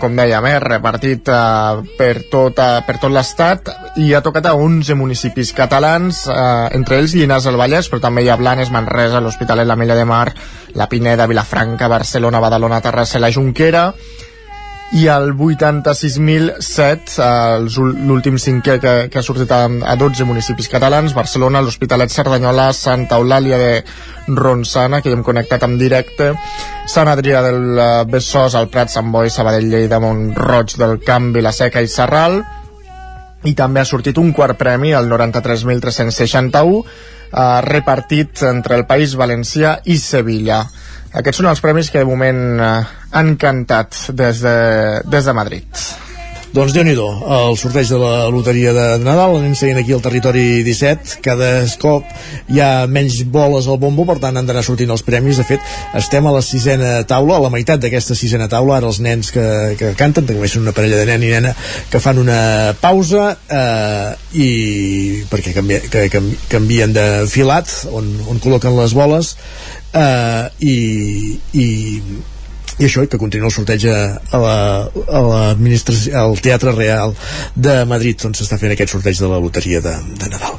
com dèiem, eh, repartit eh, per tot, eh, per tot l'estat i ha tocat a 11 municipis catalans, eh, entre ells Llinars del Vallès, però també hi ha Blanes, Manresa, l'Hospitalet, la Mella de Mar, la Pineda, Vilafranca, Barcelona, Badalona, Terrassa la Junquera i el 86.007 eh, l'últim cinquè que, que ha sortit a, a 12 municipis catalans Barcelona, l'Hospitalet Cerdanyola Santa Eulàlia de Ronçana que hi hem connectat en directe Sant Adrià del eh, Besòs, el Prat, Sant Boi Sabadell, Lleida, Montroig del Camp Vilaseca i Serral i també ha sortit un quart premi el 93.361 eh, repartit entre el País Valencià i Sevilla aquests són els premis que de moment eh, han cantat des de, des de Madrid. Doncs déu nhi el sorteig de la loteria de Nadal, anem seguint aquí al territori 17, cada cop hi ha menys boles al bombo, per tant han d'anar sortint els premis, de fet estem a la sisena taula, a la meitat d'aquesta sisena taula, ara els nens que, que canten, també són una parella de nen i nena que fan una pausa eh, i perquè canvi, que, que, canvien de filat on, on col·loquen les boles eh, i, i i això, que continua el sorteig a la, a al Teatre Real de Madrid on s'està fent aquest sorteig de la loteria de, de Nadal.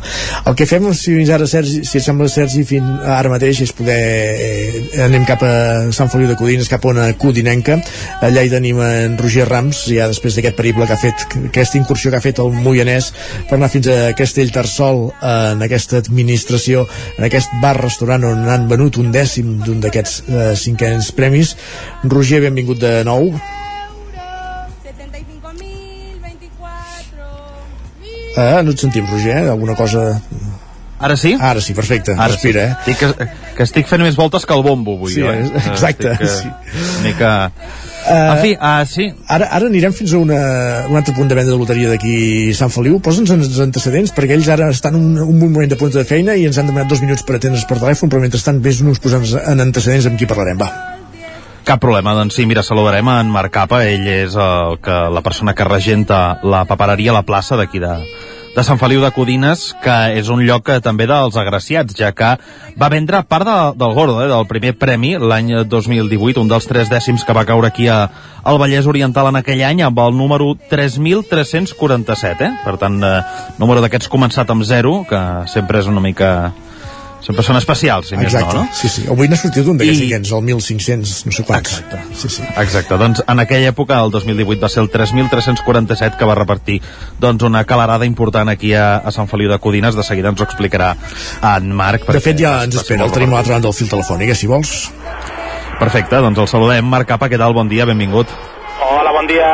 El que fem, fins ara Sergi, si et sembla Sergi, fins ara mateix és poder eh, anem cap a Sant Feliu de Codines, cap a una Codinenca allà hi tenim en Roger Rams ja després d'aquest perible que ha fet aquesta incursió que ha fet el Moianès per anar fins a Castellterçol en aquesta administració en aquest bar-restaurant on han venut un dècim d'un d'aquests eh, cinquens premis Roger, benvingut de nou. Ah, no et sentim, Roger? Alguna cosa... Ara sí? Ara sí, perfecte. Ara Respira, sí. eh? Dic que, que estic fent més voltes que el bombo, vull Sí, dir. eh? exacte, Estic, sí. Una mica... Uh, en fi, uh, sí. Ara, ara anirem fins a una, un altre punt de venda de loteria d'aquí a Sant Feliu. Posa'ns els antecedents, perquè ells ara estan un, un moment de punta de feina i ens han demanat dos minuts per atendre's per telèfon, però mentrestant vés-nos posant en antecedents amb qui parlarem. Va. Cap problema, doncs sí, mira, saludarem en Marc Capa, ell és el que, la persona que regenta la papereria a la plaça d'aquí de, de Sant Feliu de Codines, que és un lloc que, també dels agraciats, ja que va vendre part de, del Gordo, eh, del primer premi l'any 2018, un dels tres dècims que va caure aquí a, al Vallès Oriental en aquell any, amb el número 3.347, eh? Per tant, eh, número d'aquests començat amb 0, que sempre és una mica sempre són especials, si més Exacte, no, no? sí, sí. Avui n'ha sortit un d'aquests I- cinquens, el 1.500, no sé quants. Exacte. Sí, sí. Exacte, doncs en aquella època, el 2018, va ser el 3.347 que va repartir doncs, una calarada important aquí a, a Sant Feliu de Codines. De seguida ens ho explicarà en Marc. De fet, ja ens espera, el molt tenim a l'altra banda del fil telefònic, eh, si vols. Perfecte, doncs el saludem. Marc Capa, què tal? Bon dia, benvingut. Hola, bon dia.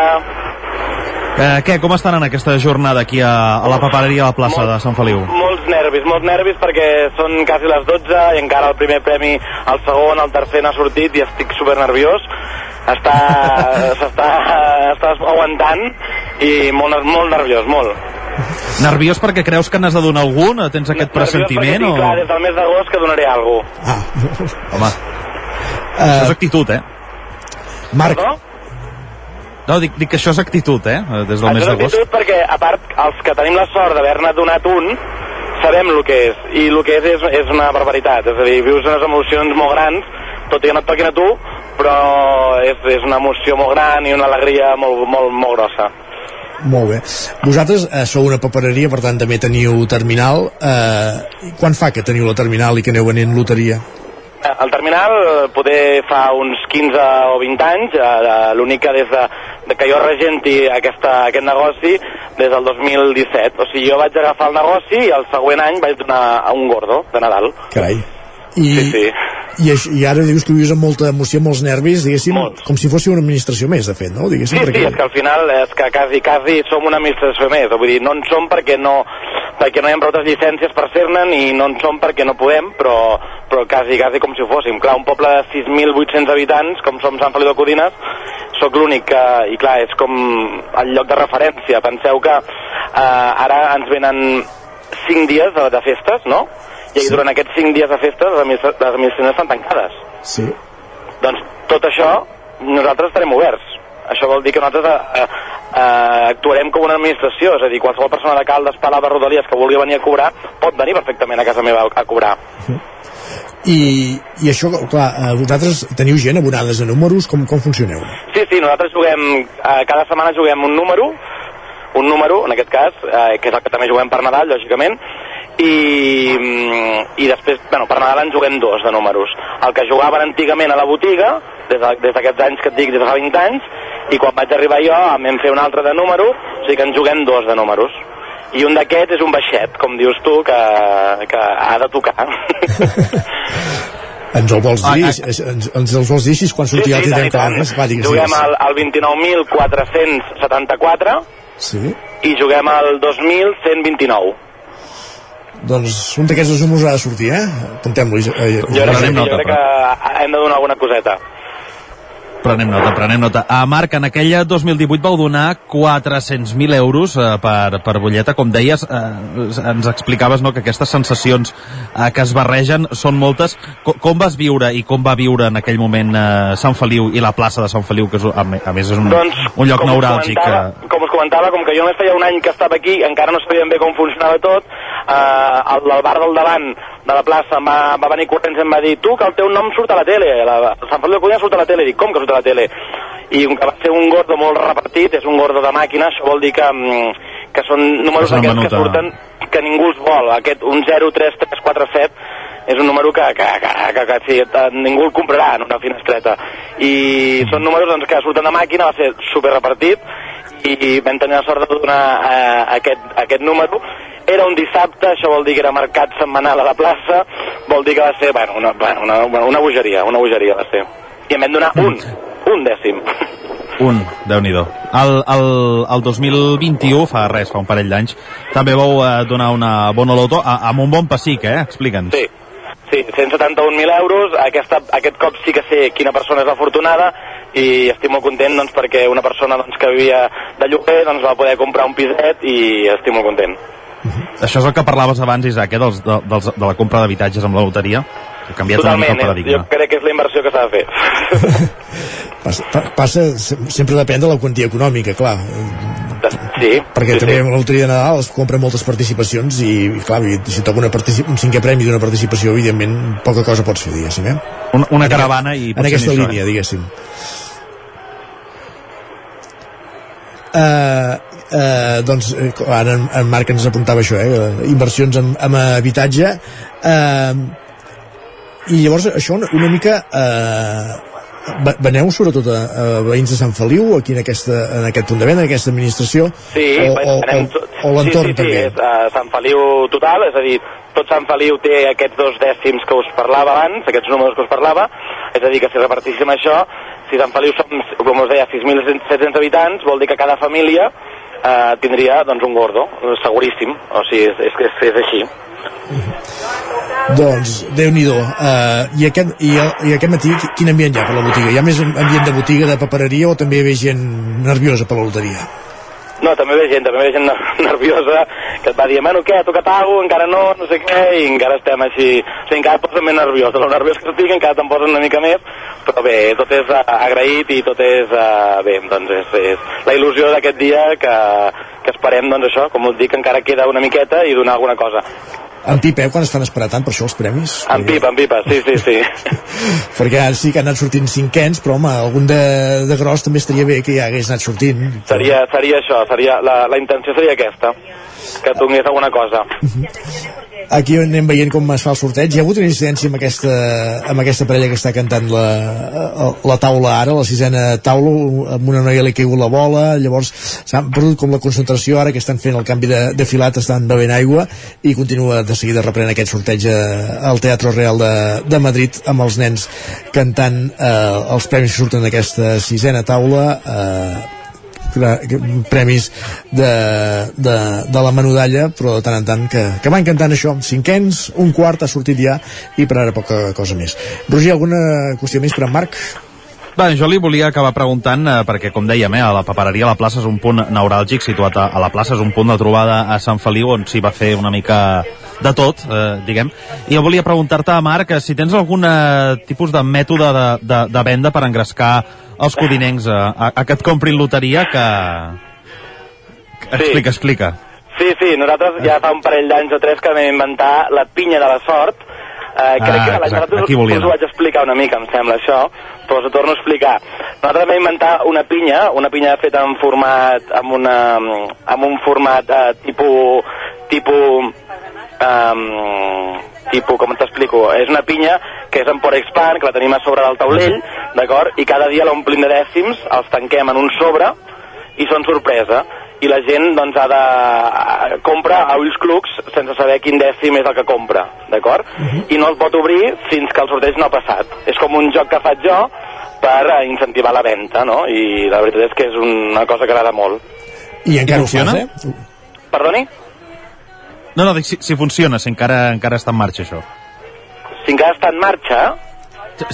Eh, què, com estan en aquesta jornada aquí a, a la papereria a la plaça de Sant Feliu? Molts nervis, molts nervis perquè són quasi les 12 i encara el primer premi, el segon, el tercer n'ha sortit i estic super nerviós. Està, s'està està aguantant i molt, molt nerviós, molt. Nerviós perquè creus que n'has de donar algun? Tens aquest pressentiment? Nerviós perquè tinc O... clar des del mes d'agost que donaré alguna cosa. Home, això és actitud, eh? Marc. No, dic, dic que això és actitud, eh? Des del mes Això és d'agost. actitud perquè, a part, els que tenim la sort d'haver-ne donat un, sabem el que és, i el que és, és és una barbaritat, és a dir, vius unes emocions molt grans, tot i que no et toquin a tu, però és, és una emoció molt gran i una alegria molt, molt, molt grossa. Molt bé. Vosaltres eh, sou una papereria, per tant també teniu terminal. Eh, quan fa que teniu la terminal i que aneu venent loteria? El terminal eh, poder fa uns 15 o 20 anys, eh, l'únic que des de, de que jo regenti aquesta, aquest negoci des del 2017. O sigui, jo vaig agafar el negoci i el següent any vaig donar a un gordo de Nadal. Carai. I, Sí, sí. i, això- I ara dius que vius amb molta emoció, molts nervis, diguéssim, com si fóssiu una administració més, de fet, no? Sí, Diguéssim, sí, és que al final és que quasi, quasi som una administració més. Vull dir, no en som perquè no, perquè no hi ha prou llicències per ser-ne ni no en som perquè no podem, però, però quasi, quasi com si ho fóssim. Clar, un poble de 6.800 habitants, com som Sant Feliu de Codines, sóc l'únic que, i clar, és com el lloc de referència. Penseu que eh, ara ens venen 5 dies de, de festes, no? I Sí. durant aquests 5 dies de festes les administra- les administracions estan tancades. Sí. Doncs tot això nosaltres estarem oberts. Això vol dir que nosaltres eh, eh, actuarem com una administració, és a dir, qualsevol persona de Caldes, Palau, de Rodalies que vulgui venir a cobrar pot venir perfectament a casa meva a, cobrar. I, I això, clar, eh, vosaltres teniu gent abonades a números, com, com funcioneu? Sí, sí, nosaltres juguem, eh, cada setmana juguem un número, un número, en aquest cas, eh, que és el que també juguem per Nadal, lògicament, i, mm, i després, bueno, per Nadal en juguem dos de números. El que jugaven antigament a la botiga, des de- d'aquests anys que et dic, des de fa 20 anys, i quan vaig arribar jo em vam fer un altre de número, o sigui que en juguem dos de números. I un d'aquests és un baixet, com dius tu, que, que ha de tocar. Ens el vols Ah, dir? ah. Ens, ens, ens els vols dir així quan surti ja el tindrem clar? Va, digues, juguem al, al 29.474 Sí. i juguem al 2.129. Doncs un d'aquests números ha de sortir, eh? Apuntem-lo. Eh, Jo crec, jo crec que hem de donar alguna coseta. Prenem nota, prenem nota. A Marc, en aquella 2018 vau donar 400.000 euros eh, per, per butlleta. Com deies, eh, ens explicaves no, que aquestes sensacions eh, que es barregen són moltes. Com, com vas viure i com va viure en aquell moment eh, Sant Feliu i la plaça de Sant Feliu, que és, a, més és un, Doncs, un lloc neuràlgic? Eh, Com us comentava, com que jo només feia un any que estava aquí, encara no sabíem bé com funcionava tot, eh, el, el bar del davant de la plaça em va, va venir corrents i em va dir tu, que el teu nom surt a la tele, la, Sant Feliu de Codina surt a la tele. Dic, com que surt a la tele? I com que va ser un gordo molt repartit, és un gordo de màquina, això vol dir que, mm, que són números d'aquests que surten que ningú els vol. Aquest, un 0, 3, 3, 4, 7, és un número que, que, que, que, que eh, ningú el comprarà en una finestreta. I són números doncs, que surten de màquina, va ser super repartit, i vam tenir la sort de donar eh, aquest, aquest número. Era un dissabte, això vol dir que era mercat setmanal a la plaça, vol dir que va ser bueno, una, bueno, una, una, bogeria, una bogeria va ser. I en vam donar un, un dècim. Un, déu nhi el, el, el 2021, fa res, fa un parell d'anys, també vau eh, donar una bona loto a, amb un bon pessic, eh? Explica'ns. Sí, sí 171.000 euros. Aquesta, aquest cop sí que sé quina persona és afortunada i estic molt content doncs, perquè una persona doncs, que vivia de lloguer doncs, va poder comprar un piset i estic molt content. Això és el que parlaves abans, Isaac, eh? dels, de, dels, de la compra d'habitatges amb la loteria. Ha canviat una mica Totalment, el eh? paradigma. jo crec que és la inversió que s'ha de fer. Passa, pa- passa, se- sempre depèn de la quantia econòmica, clar. Sí, Perquè sí, també sí. amb la loteria de Nadal es compren moltes participacions i, i clar, i si toca una un cinquè premi d'una participació, evidentment, poca cosa pots fer, diguéssim, eh? Una, una caravana i En aquesta ni això, línia, eh? diguéssim. Uh, uh, doncs eh, ara en, en Marc ens apuntava això eh, inversions en, en habitatge. Uh, i llavors això una, una mica uh, veneu sobretot a, a veïns de Sant Feliu aquí en, aquesta, en aquest punt de venda, en aquesta administració? Sí, o, o, o, o l'entorn sí, sí, també? Sí, és uh, Sant Feliu total, és a dir, tot Sant Feliu té aquests dos dècims que us parlava abans, aquests números que us parlava, és a dir, que si repartíssim això, si Sant Feliu som, com us deia, 6.700 habitants, vol dir que cada família eh, tindria doncs, un gordo, seguríssim, o sigui, és, és, és, és així. Doncs, déu nhi uh, i, aquest, i, I aquest matí qui- quin ambient hi ha per la botiga? Hi ha més ambient de botiga, de papereria o també hi ha gent nerviosa per la loteria? No, també ve gent, també ve gent ner- nerviosa que et va dir, bueno, què, ha tocat alguna encara no, no sé què, i encara estem així, o sigui, encara et posen més nerviós, de lo nerviós que estic encara te'n posen una mica més, però bé, tot és uh, agraït i tot és, uh, bé, doncs és, és la il·lusió d'aquest dia que, que esperem, doncs això, com us dic, encara queda una miqueta i donar alguna cosa. En Pip, eh, quan es fan esperar tant per això els premis? En pipa, en pipa, sí, sí, sí. Perquè ara sí que han anat sortint cinquens, però home, algun de, de gros també estaria bé que ja hagués anat sortint. Seria, seria això, seria, la, la intenció seria aquesta, que donés alguna cosa. Aquí anem veient com es fa el sorteig. Hi ha hagut una incidència amb aquesta, amb aquesta parella que està cantant la, la taula ara, la sisena taula, amb una noia li ha caigut la bola, llavors s'han perdut com la concentració ara que estan fent el canvi de, de filat, estan bevent aigua i continua de seguida reprenent aquest sorteig eh, al Teatre Real de, de Madrid amb els nens cantant eh, els premis que surten d'aquesta sisena taula eh, premis de, de, de la menudalla però de tant en tant que, que van cantant això cinquens, un quart ha sortit ja i per ara poca cosa més Roger, alguna qüestió més per en Marc? Bé, jo li volia acabar preguntant, eh, perquè com dèiem, eh, a la papereria la plaça és un punt neuràlgic situat a, a la plaça, és un punt de trobada a Sant Feliu on s'hi va fer una mica de tot, eh, diguem. I jo volia preguntar-te, Marc, eh, si tens algun eh, tipus de mètode de, de, de venda per engrescar els codinencs a, a, a que et comprin loteria que... que- Explica, explica. Sí, sí, nosaltres ja fa un parell d'anys o tres que vam inventar la pinya de la sort. Eh, crec Ah, que l'any exacte, passat us, us ho vaig explicar una mica, em sembla, això, però us ho torno a explicar. Nosaltres vam inventar una pinya, una pinya feta en format, amb, una, amb un format eh, tipus, tipus, um, tipus, com t'explico, és una pinya que és en Porexpan, que la tenim a sobre del taulell, d'acord? I cada dia l'omplim de dècims, els tanquem en un sobre i són sorpresa i la gent doncs ha de a- compra a ulls clucs sense saber quin dècim és el que compra, d'acord? I no el pot obrir fins que el sorteig no ha passat. És com un joc que faig jo per eh, incentivar la venda, no? I la veritat és que és una cosa que agrada molt. I encara I funciona? ho fas, eh? Perdoni? No, no, dic si, si funciona, si encara, encara està en marxa això. Si encara està en marxa,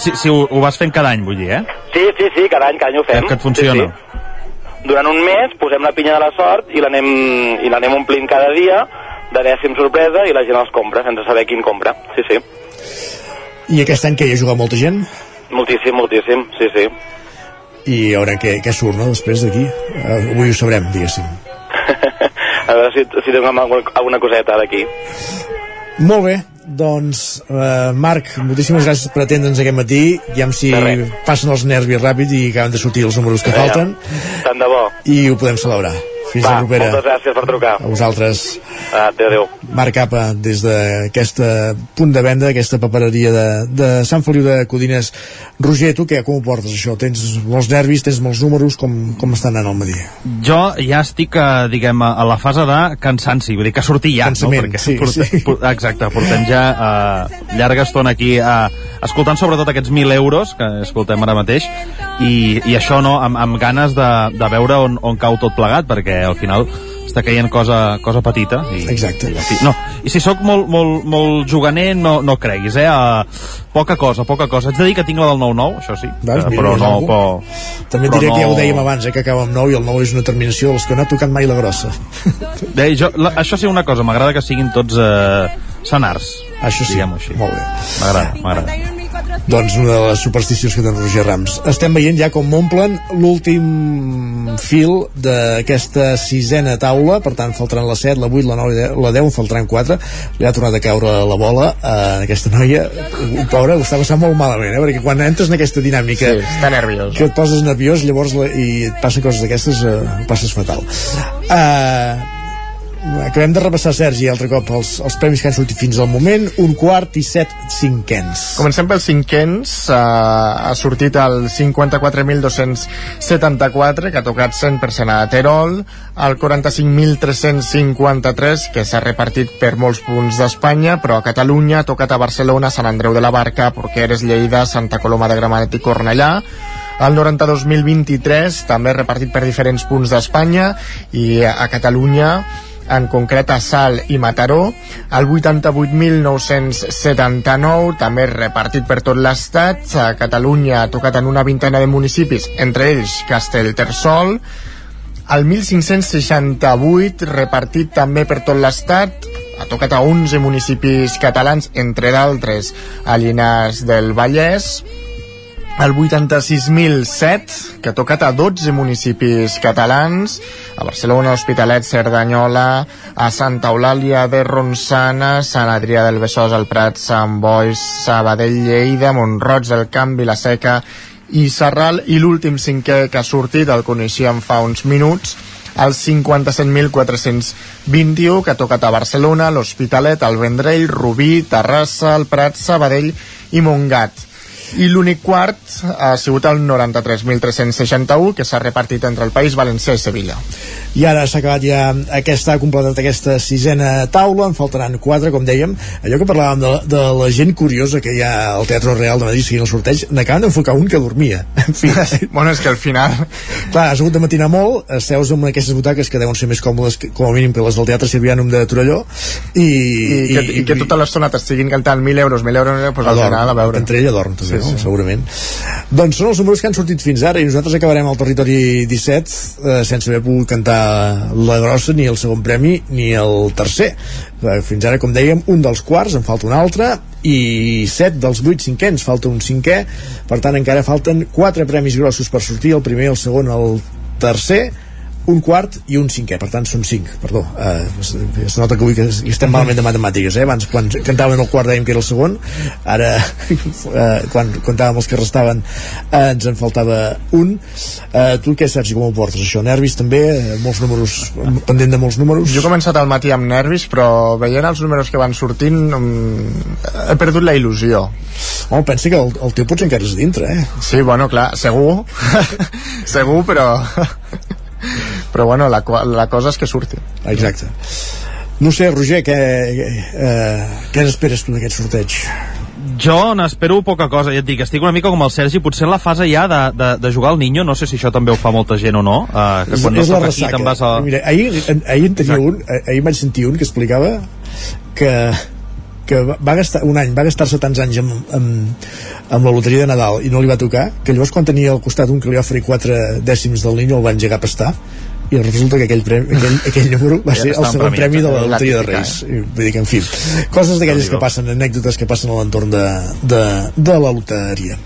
Si, si ho, ho vas fent cada any, vull dir, eh? Sí, sí, sí, cada any, cada any ho fem. Que et funciona. Sí, sí. Durant un mes posem la pinya de la sort i l'anem i l'anem omplint cada dia de dècim sorpresa i la gent els compra sense saber quin compra. Sí, sí. I aquest any que hi ha jugat molta gent Moltíssim, moltíssim, sí, sí. i a veure què, què surt, no?, després d'aquí. Uh, avui ho sabrem, diguéssim. A veure si, si tenim alguna, alguna coseta d'aquí. Molt bé, doncs, uh, Marc, moltíssimes gràcies per atendre'ns aquest matí. Ja si passen els nervis ràpid i acaben de sortir els números que falten Tant de bo. i ho podem celebrar. Fins Va, la propera. moltes gràcies per trucar. A vosaltres. Adéu, adéu. Marc Capa, des d'aquest punt de venda, aquesta papereria de, de Sant Feliu de Codines. Roger, tu què, com ho portes això? Tens molts nervis, tens molts números, com, com està anant el matí? Jo ja estic, eh, diguem, a la fase de cansanci, vull dir que sortir ja, Cansament, no? Perquè sí, portem, sí. Exacte, portem ja eh, llarga estona aquí eh, escoltant sobretot aquests 1.000 euros que escoltem ara mateix i, i això no, amb, amb ganes de, de veure on, on cau tot plegat perquè al final està caient cosa, cosa petita i, Exacte. i, no, i si sóc molt, molt, molt juganer no, no creguis, eh? Uh, poca cosa, poca cosa. Haig de dir que tinc la del 9-9, això sí, Veus? eh, Mira, però no... Però, També però diré que ja ho no- dèiem abans, eh, que acaba amb 9 i el 9 és una terminació dels que no ha tocat mai la grossa. Bé, jo, la, això sí una cosa, m'agrada que siguin tots eh, senars. Això sí, diguem-ho així. molt bé. M'agrada, m'agrada. Doncs una de les supersticions que té en Roger Rams. Estem veient ja com m'omplen l'últim fil d'aquesta sisena taula, per tant faltaran la 7, la 8, la 9 i la 10, en faltaran 4. Li ha tornat a caure la bola a aquesta noia. Pobra, ho està passant molt malament, eh? perquè quan entres en aquesta dinàmica Sí, està nerviós. que et poses nerviós, llavors la, i et passen coses d'aquestes, eh, passes fatal. Uh, acabem de repassar, Sergi, altre cop els, els premis que han sortit fins al moment, un quart i set cinquens. Comencem pels cinquens, uh, ha sortit el 54.274, que ha tocat 100% a Terol, el 45.353, que s'ha repartit per molts punts d'Espanya, però a Catalunya ha tocat a Barcelona, Sant Andreu de la Barca, Porqueres, Lleida, Santa Coloma de Gramenet i Cornellà, el 92.023 també repartit per diferents punts d'Espanya i a Catalunya en concret a Sal i Mataró, el 88.979 també repartit per tot l'estat, a Catalunya ha tocat en una vintena de municipis, entre ells Castellterçol, el 1568 repartit també per tot l'estat, ha tocat a 11 municipis catalans, entre d'altres a Llinars del Vallès, el 86.007, que ha tocat a 12 municipis catalans, a Barcelona, Hospitalet, Cerdanyola, a Santa Eulàlia de Ronçana, Sant Adrià del Besòs, el Prat, Sant Boi, Sabadell, Lleida, Montroig del Camp, Vilaseca i Sarral, i l'últim cinquè que ha sortit, el coneixíem fa uns minuts, el 57.421 que ha tocat a Barcelona, l'Hospitalet, el Vendrell, Rubí, Terrassa, el Prat, Sabadell i Montgat. I l'únic quart ha sigut el 93.361 que s'ha repartit entre el País Valencià i Sevilla. I ara s'ha acabat ja aquesta, ha completat aquesta sisena taula, en faltaran quatre, com dèiem. Allò que parlàvem de, de la gent curiosa que hi ha al Teatre Real de Madrid seguint el sorteig, n'acaben d'enfocar un que dormia. En fi. bueno, és que al final... Clar, has hagut de matinar molt, esteus amb aquestes butaques que deuen ser més còmodes, que, com a mínim, que les del Teatre Sirvianum de Torelló, i... I, i, que, i que tota l'estona t'estiguin cantant 1.000 euros, 1.000 euros, doncs al final a veure. Entre ella dorm, també, Sí, no? sí. segurament. Doncs són els números que han sortit fins ara i nosaltres acabarem al territori 17 eh, sense haver pogut cantar la grossa, ni el segon premi, ni el tercer. Eh, Fins ara, com dèiem, un dels quarts, en falta un altre, i set dels vuit cinquens, falta un cinquè, per tant encara falten quatre premis grossos per sortir, el primer, el segon, el tercer, un quart i un cinquè, per tant són cinc, perdó. Uh, es, es nota que avui que estem malament de matemàtiques, eh? Abans, quan cantàvem el quart dèiem que era el segon, ara, uh, quan comptàvem els que restaven, uh, ens en faltava un. Uh, tu què, Sergi, com ho portes, això? Nervis també? Uh, molts números, pendent de molts números? Jo he començat al matí amb nervis, però veient els números que van sortint um, he perdut la il·lusió. Home, pensa que el, el teu potser encara és dintre, eh? Sí, bueno, clar, segur. segur, però... però bueno, la, la cosa és que surti. Exacte. No sé, Roger, què, eh, què n'esperes tu d'aquest sorteig? Jo n'espero poca cosa, ja et dic, estic una mica com el Sergi, potser en la fase ja de, de, de jugar al Niño, no sé si això també ho fa molta gent o no, uh, que És, quan no és la aquí ressaca. te'n vas a... Mira, ahir, ahir en tenia un, eh, ahir vaig sentir un que explicava que que va va gastar un any, va gastar-se tants anys amb, amb, amb la loteria de Nadal i no li va tocar, que llavors quan tenia al costat un que li va oferir quatre dècims del niño el van llegar a pastar i resulta que aquell, premi, aquell, aquell número va Ja ser el segon premi de la eh? loteria de Reis I vull dir que en fi, coses d'aquelles que passen anècdotes que passen a l'entorn de, de, de la loteria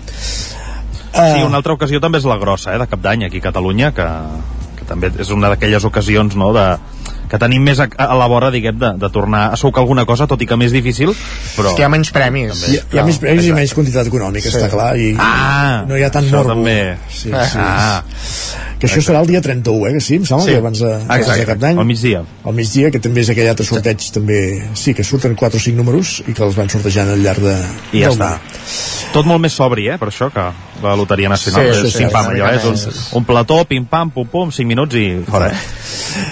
Sí, una altra ocasió també és la grossa, eh, de cap d'any aquí a Catalunya, que, que també és una d'aquelles ocasions, no?, de, que tenim més a, a la vora, diguem, de, de tornar a sucar alguna cosa, tot i que més difícil, però... És que hi ha menys premis. hi, ha- hi ha més premis i menys quantitat econòmica, Sí. està clar i Ah, no hi ha tant això morbo també. sí, sí, Ah. Que això serà el dia 31, eh, que sí, em sembla Sí. que abans de, abans de cap d'any al migdia. al migdia, que també és aquell altre sorteig també, sí, que surten 4 o 5 números i que els van sortejant al llarg de, I ja del està. Tot molt més sobri, eh, per això, que la Loteria Nacional. Sí, Sí, sí, sí, sí, sí, allò, eh? sí, És un, un plató, pim-pam, pum-pum, 5 minuts i fora, eh?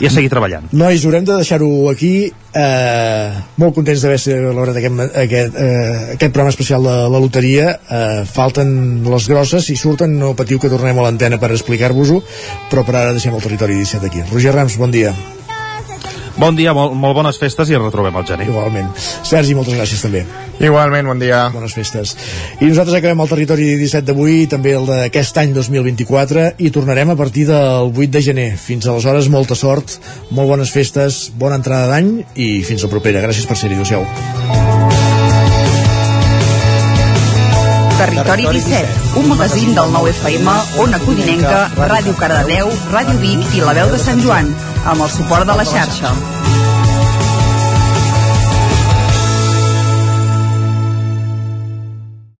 I a seguir treballant. Nois, haurem de deixar-ho aquí eh, molt contents d'haver celebrat aquest, aquest, eh, aquest programa especial de la loteria. Eh, falten les grosses si surten no patiu que tornem a l'antena per explicar-vos-ho però per ara deixem el territori 17 aquí. Roger Rams, bon dia Bon dia, molt, molt bones festes i ens retrobem al gener. Igualment. Sergi, moltes gràcies també. Igualment, bon dia. Bones festes. I nosaltres acabem el territori 17 d'avui, també el d'aquest any 2024, i tornarem a partir del 8 de gener. Fins aleshores, molta sort, molt bones festes, bona entrada d'any i fins la propera. Gràcies per ser-hi. Adéu-siau. Territori 17, un magazín del nou FM, Ona Codinenca, Ràdio Cardedeu, Ràdio Vic i La Veu de Sant Joan, amb el suport de la xarxa.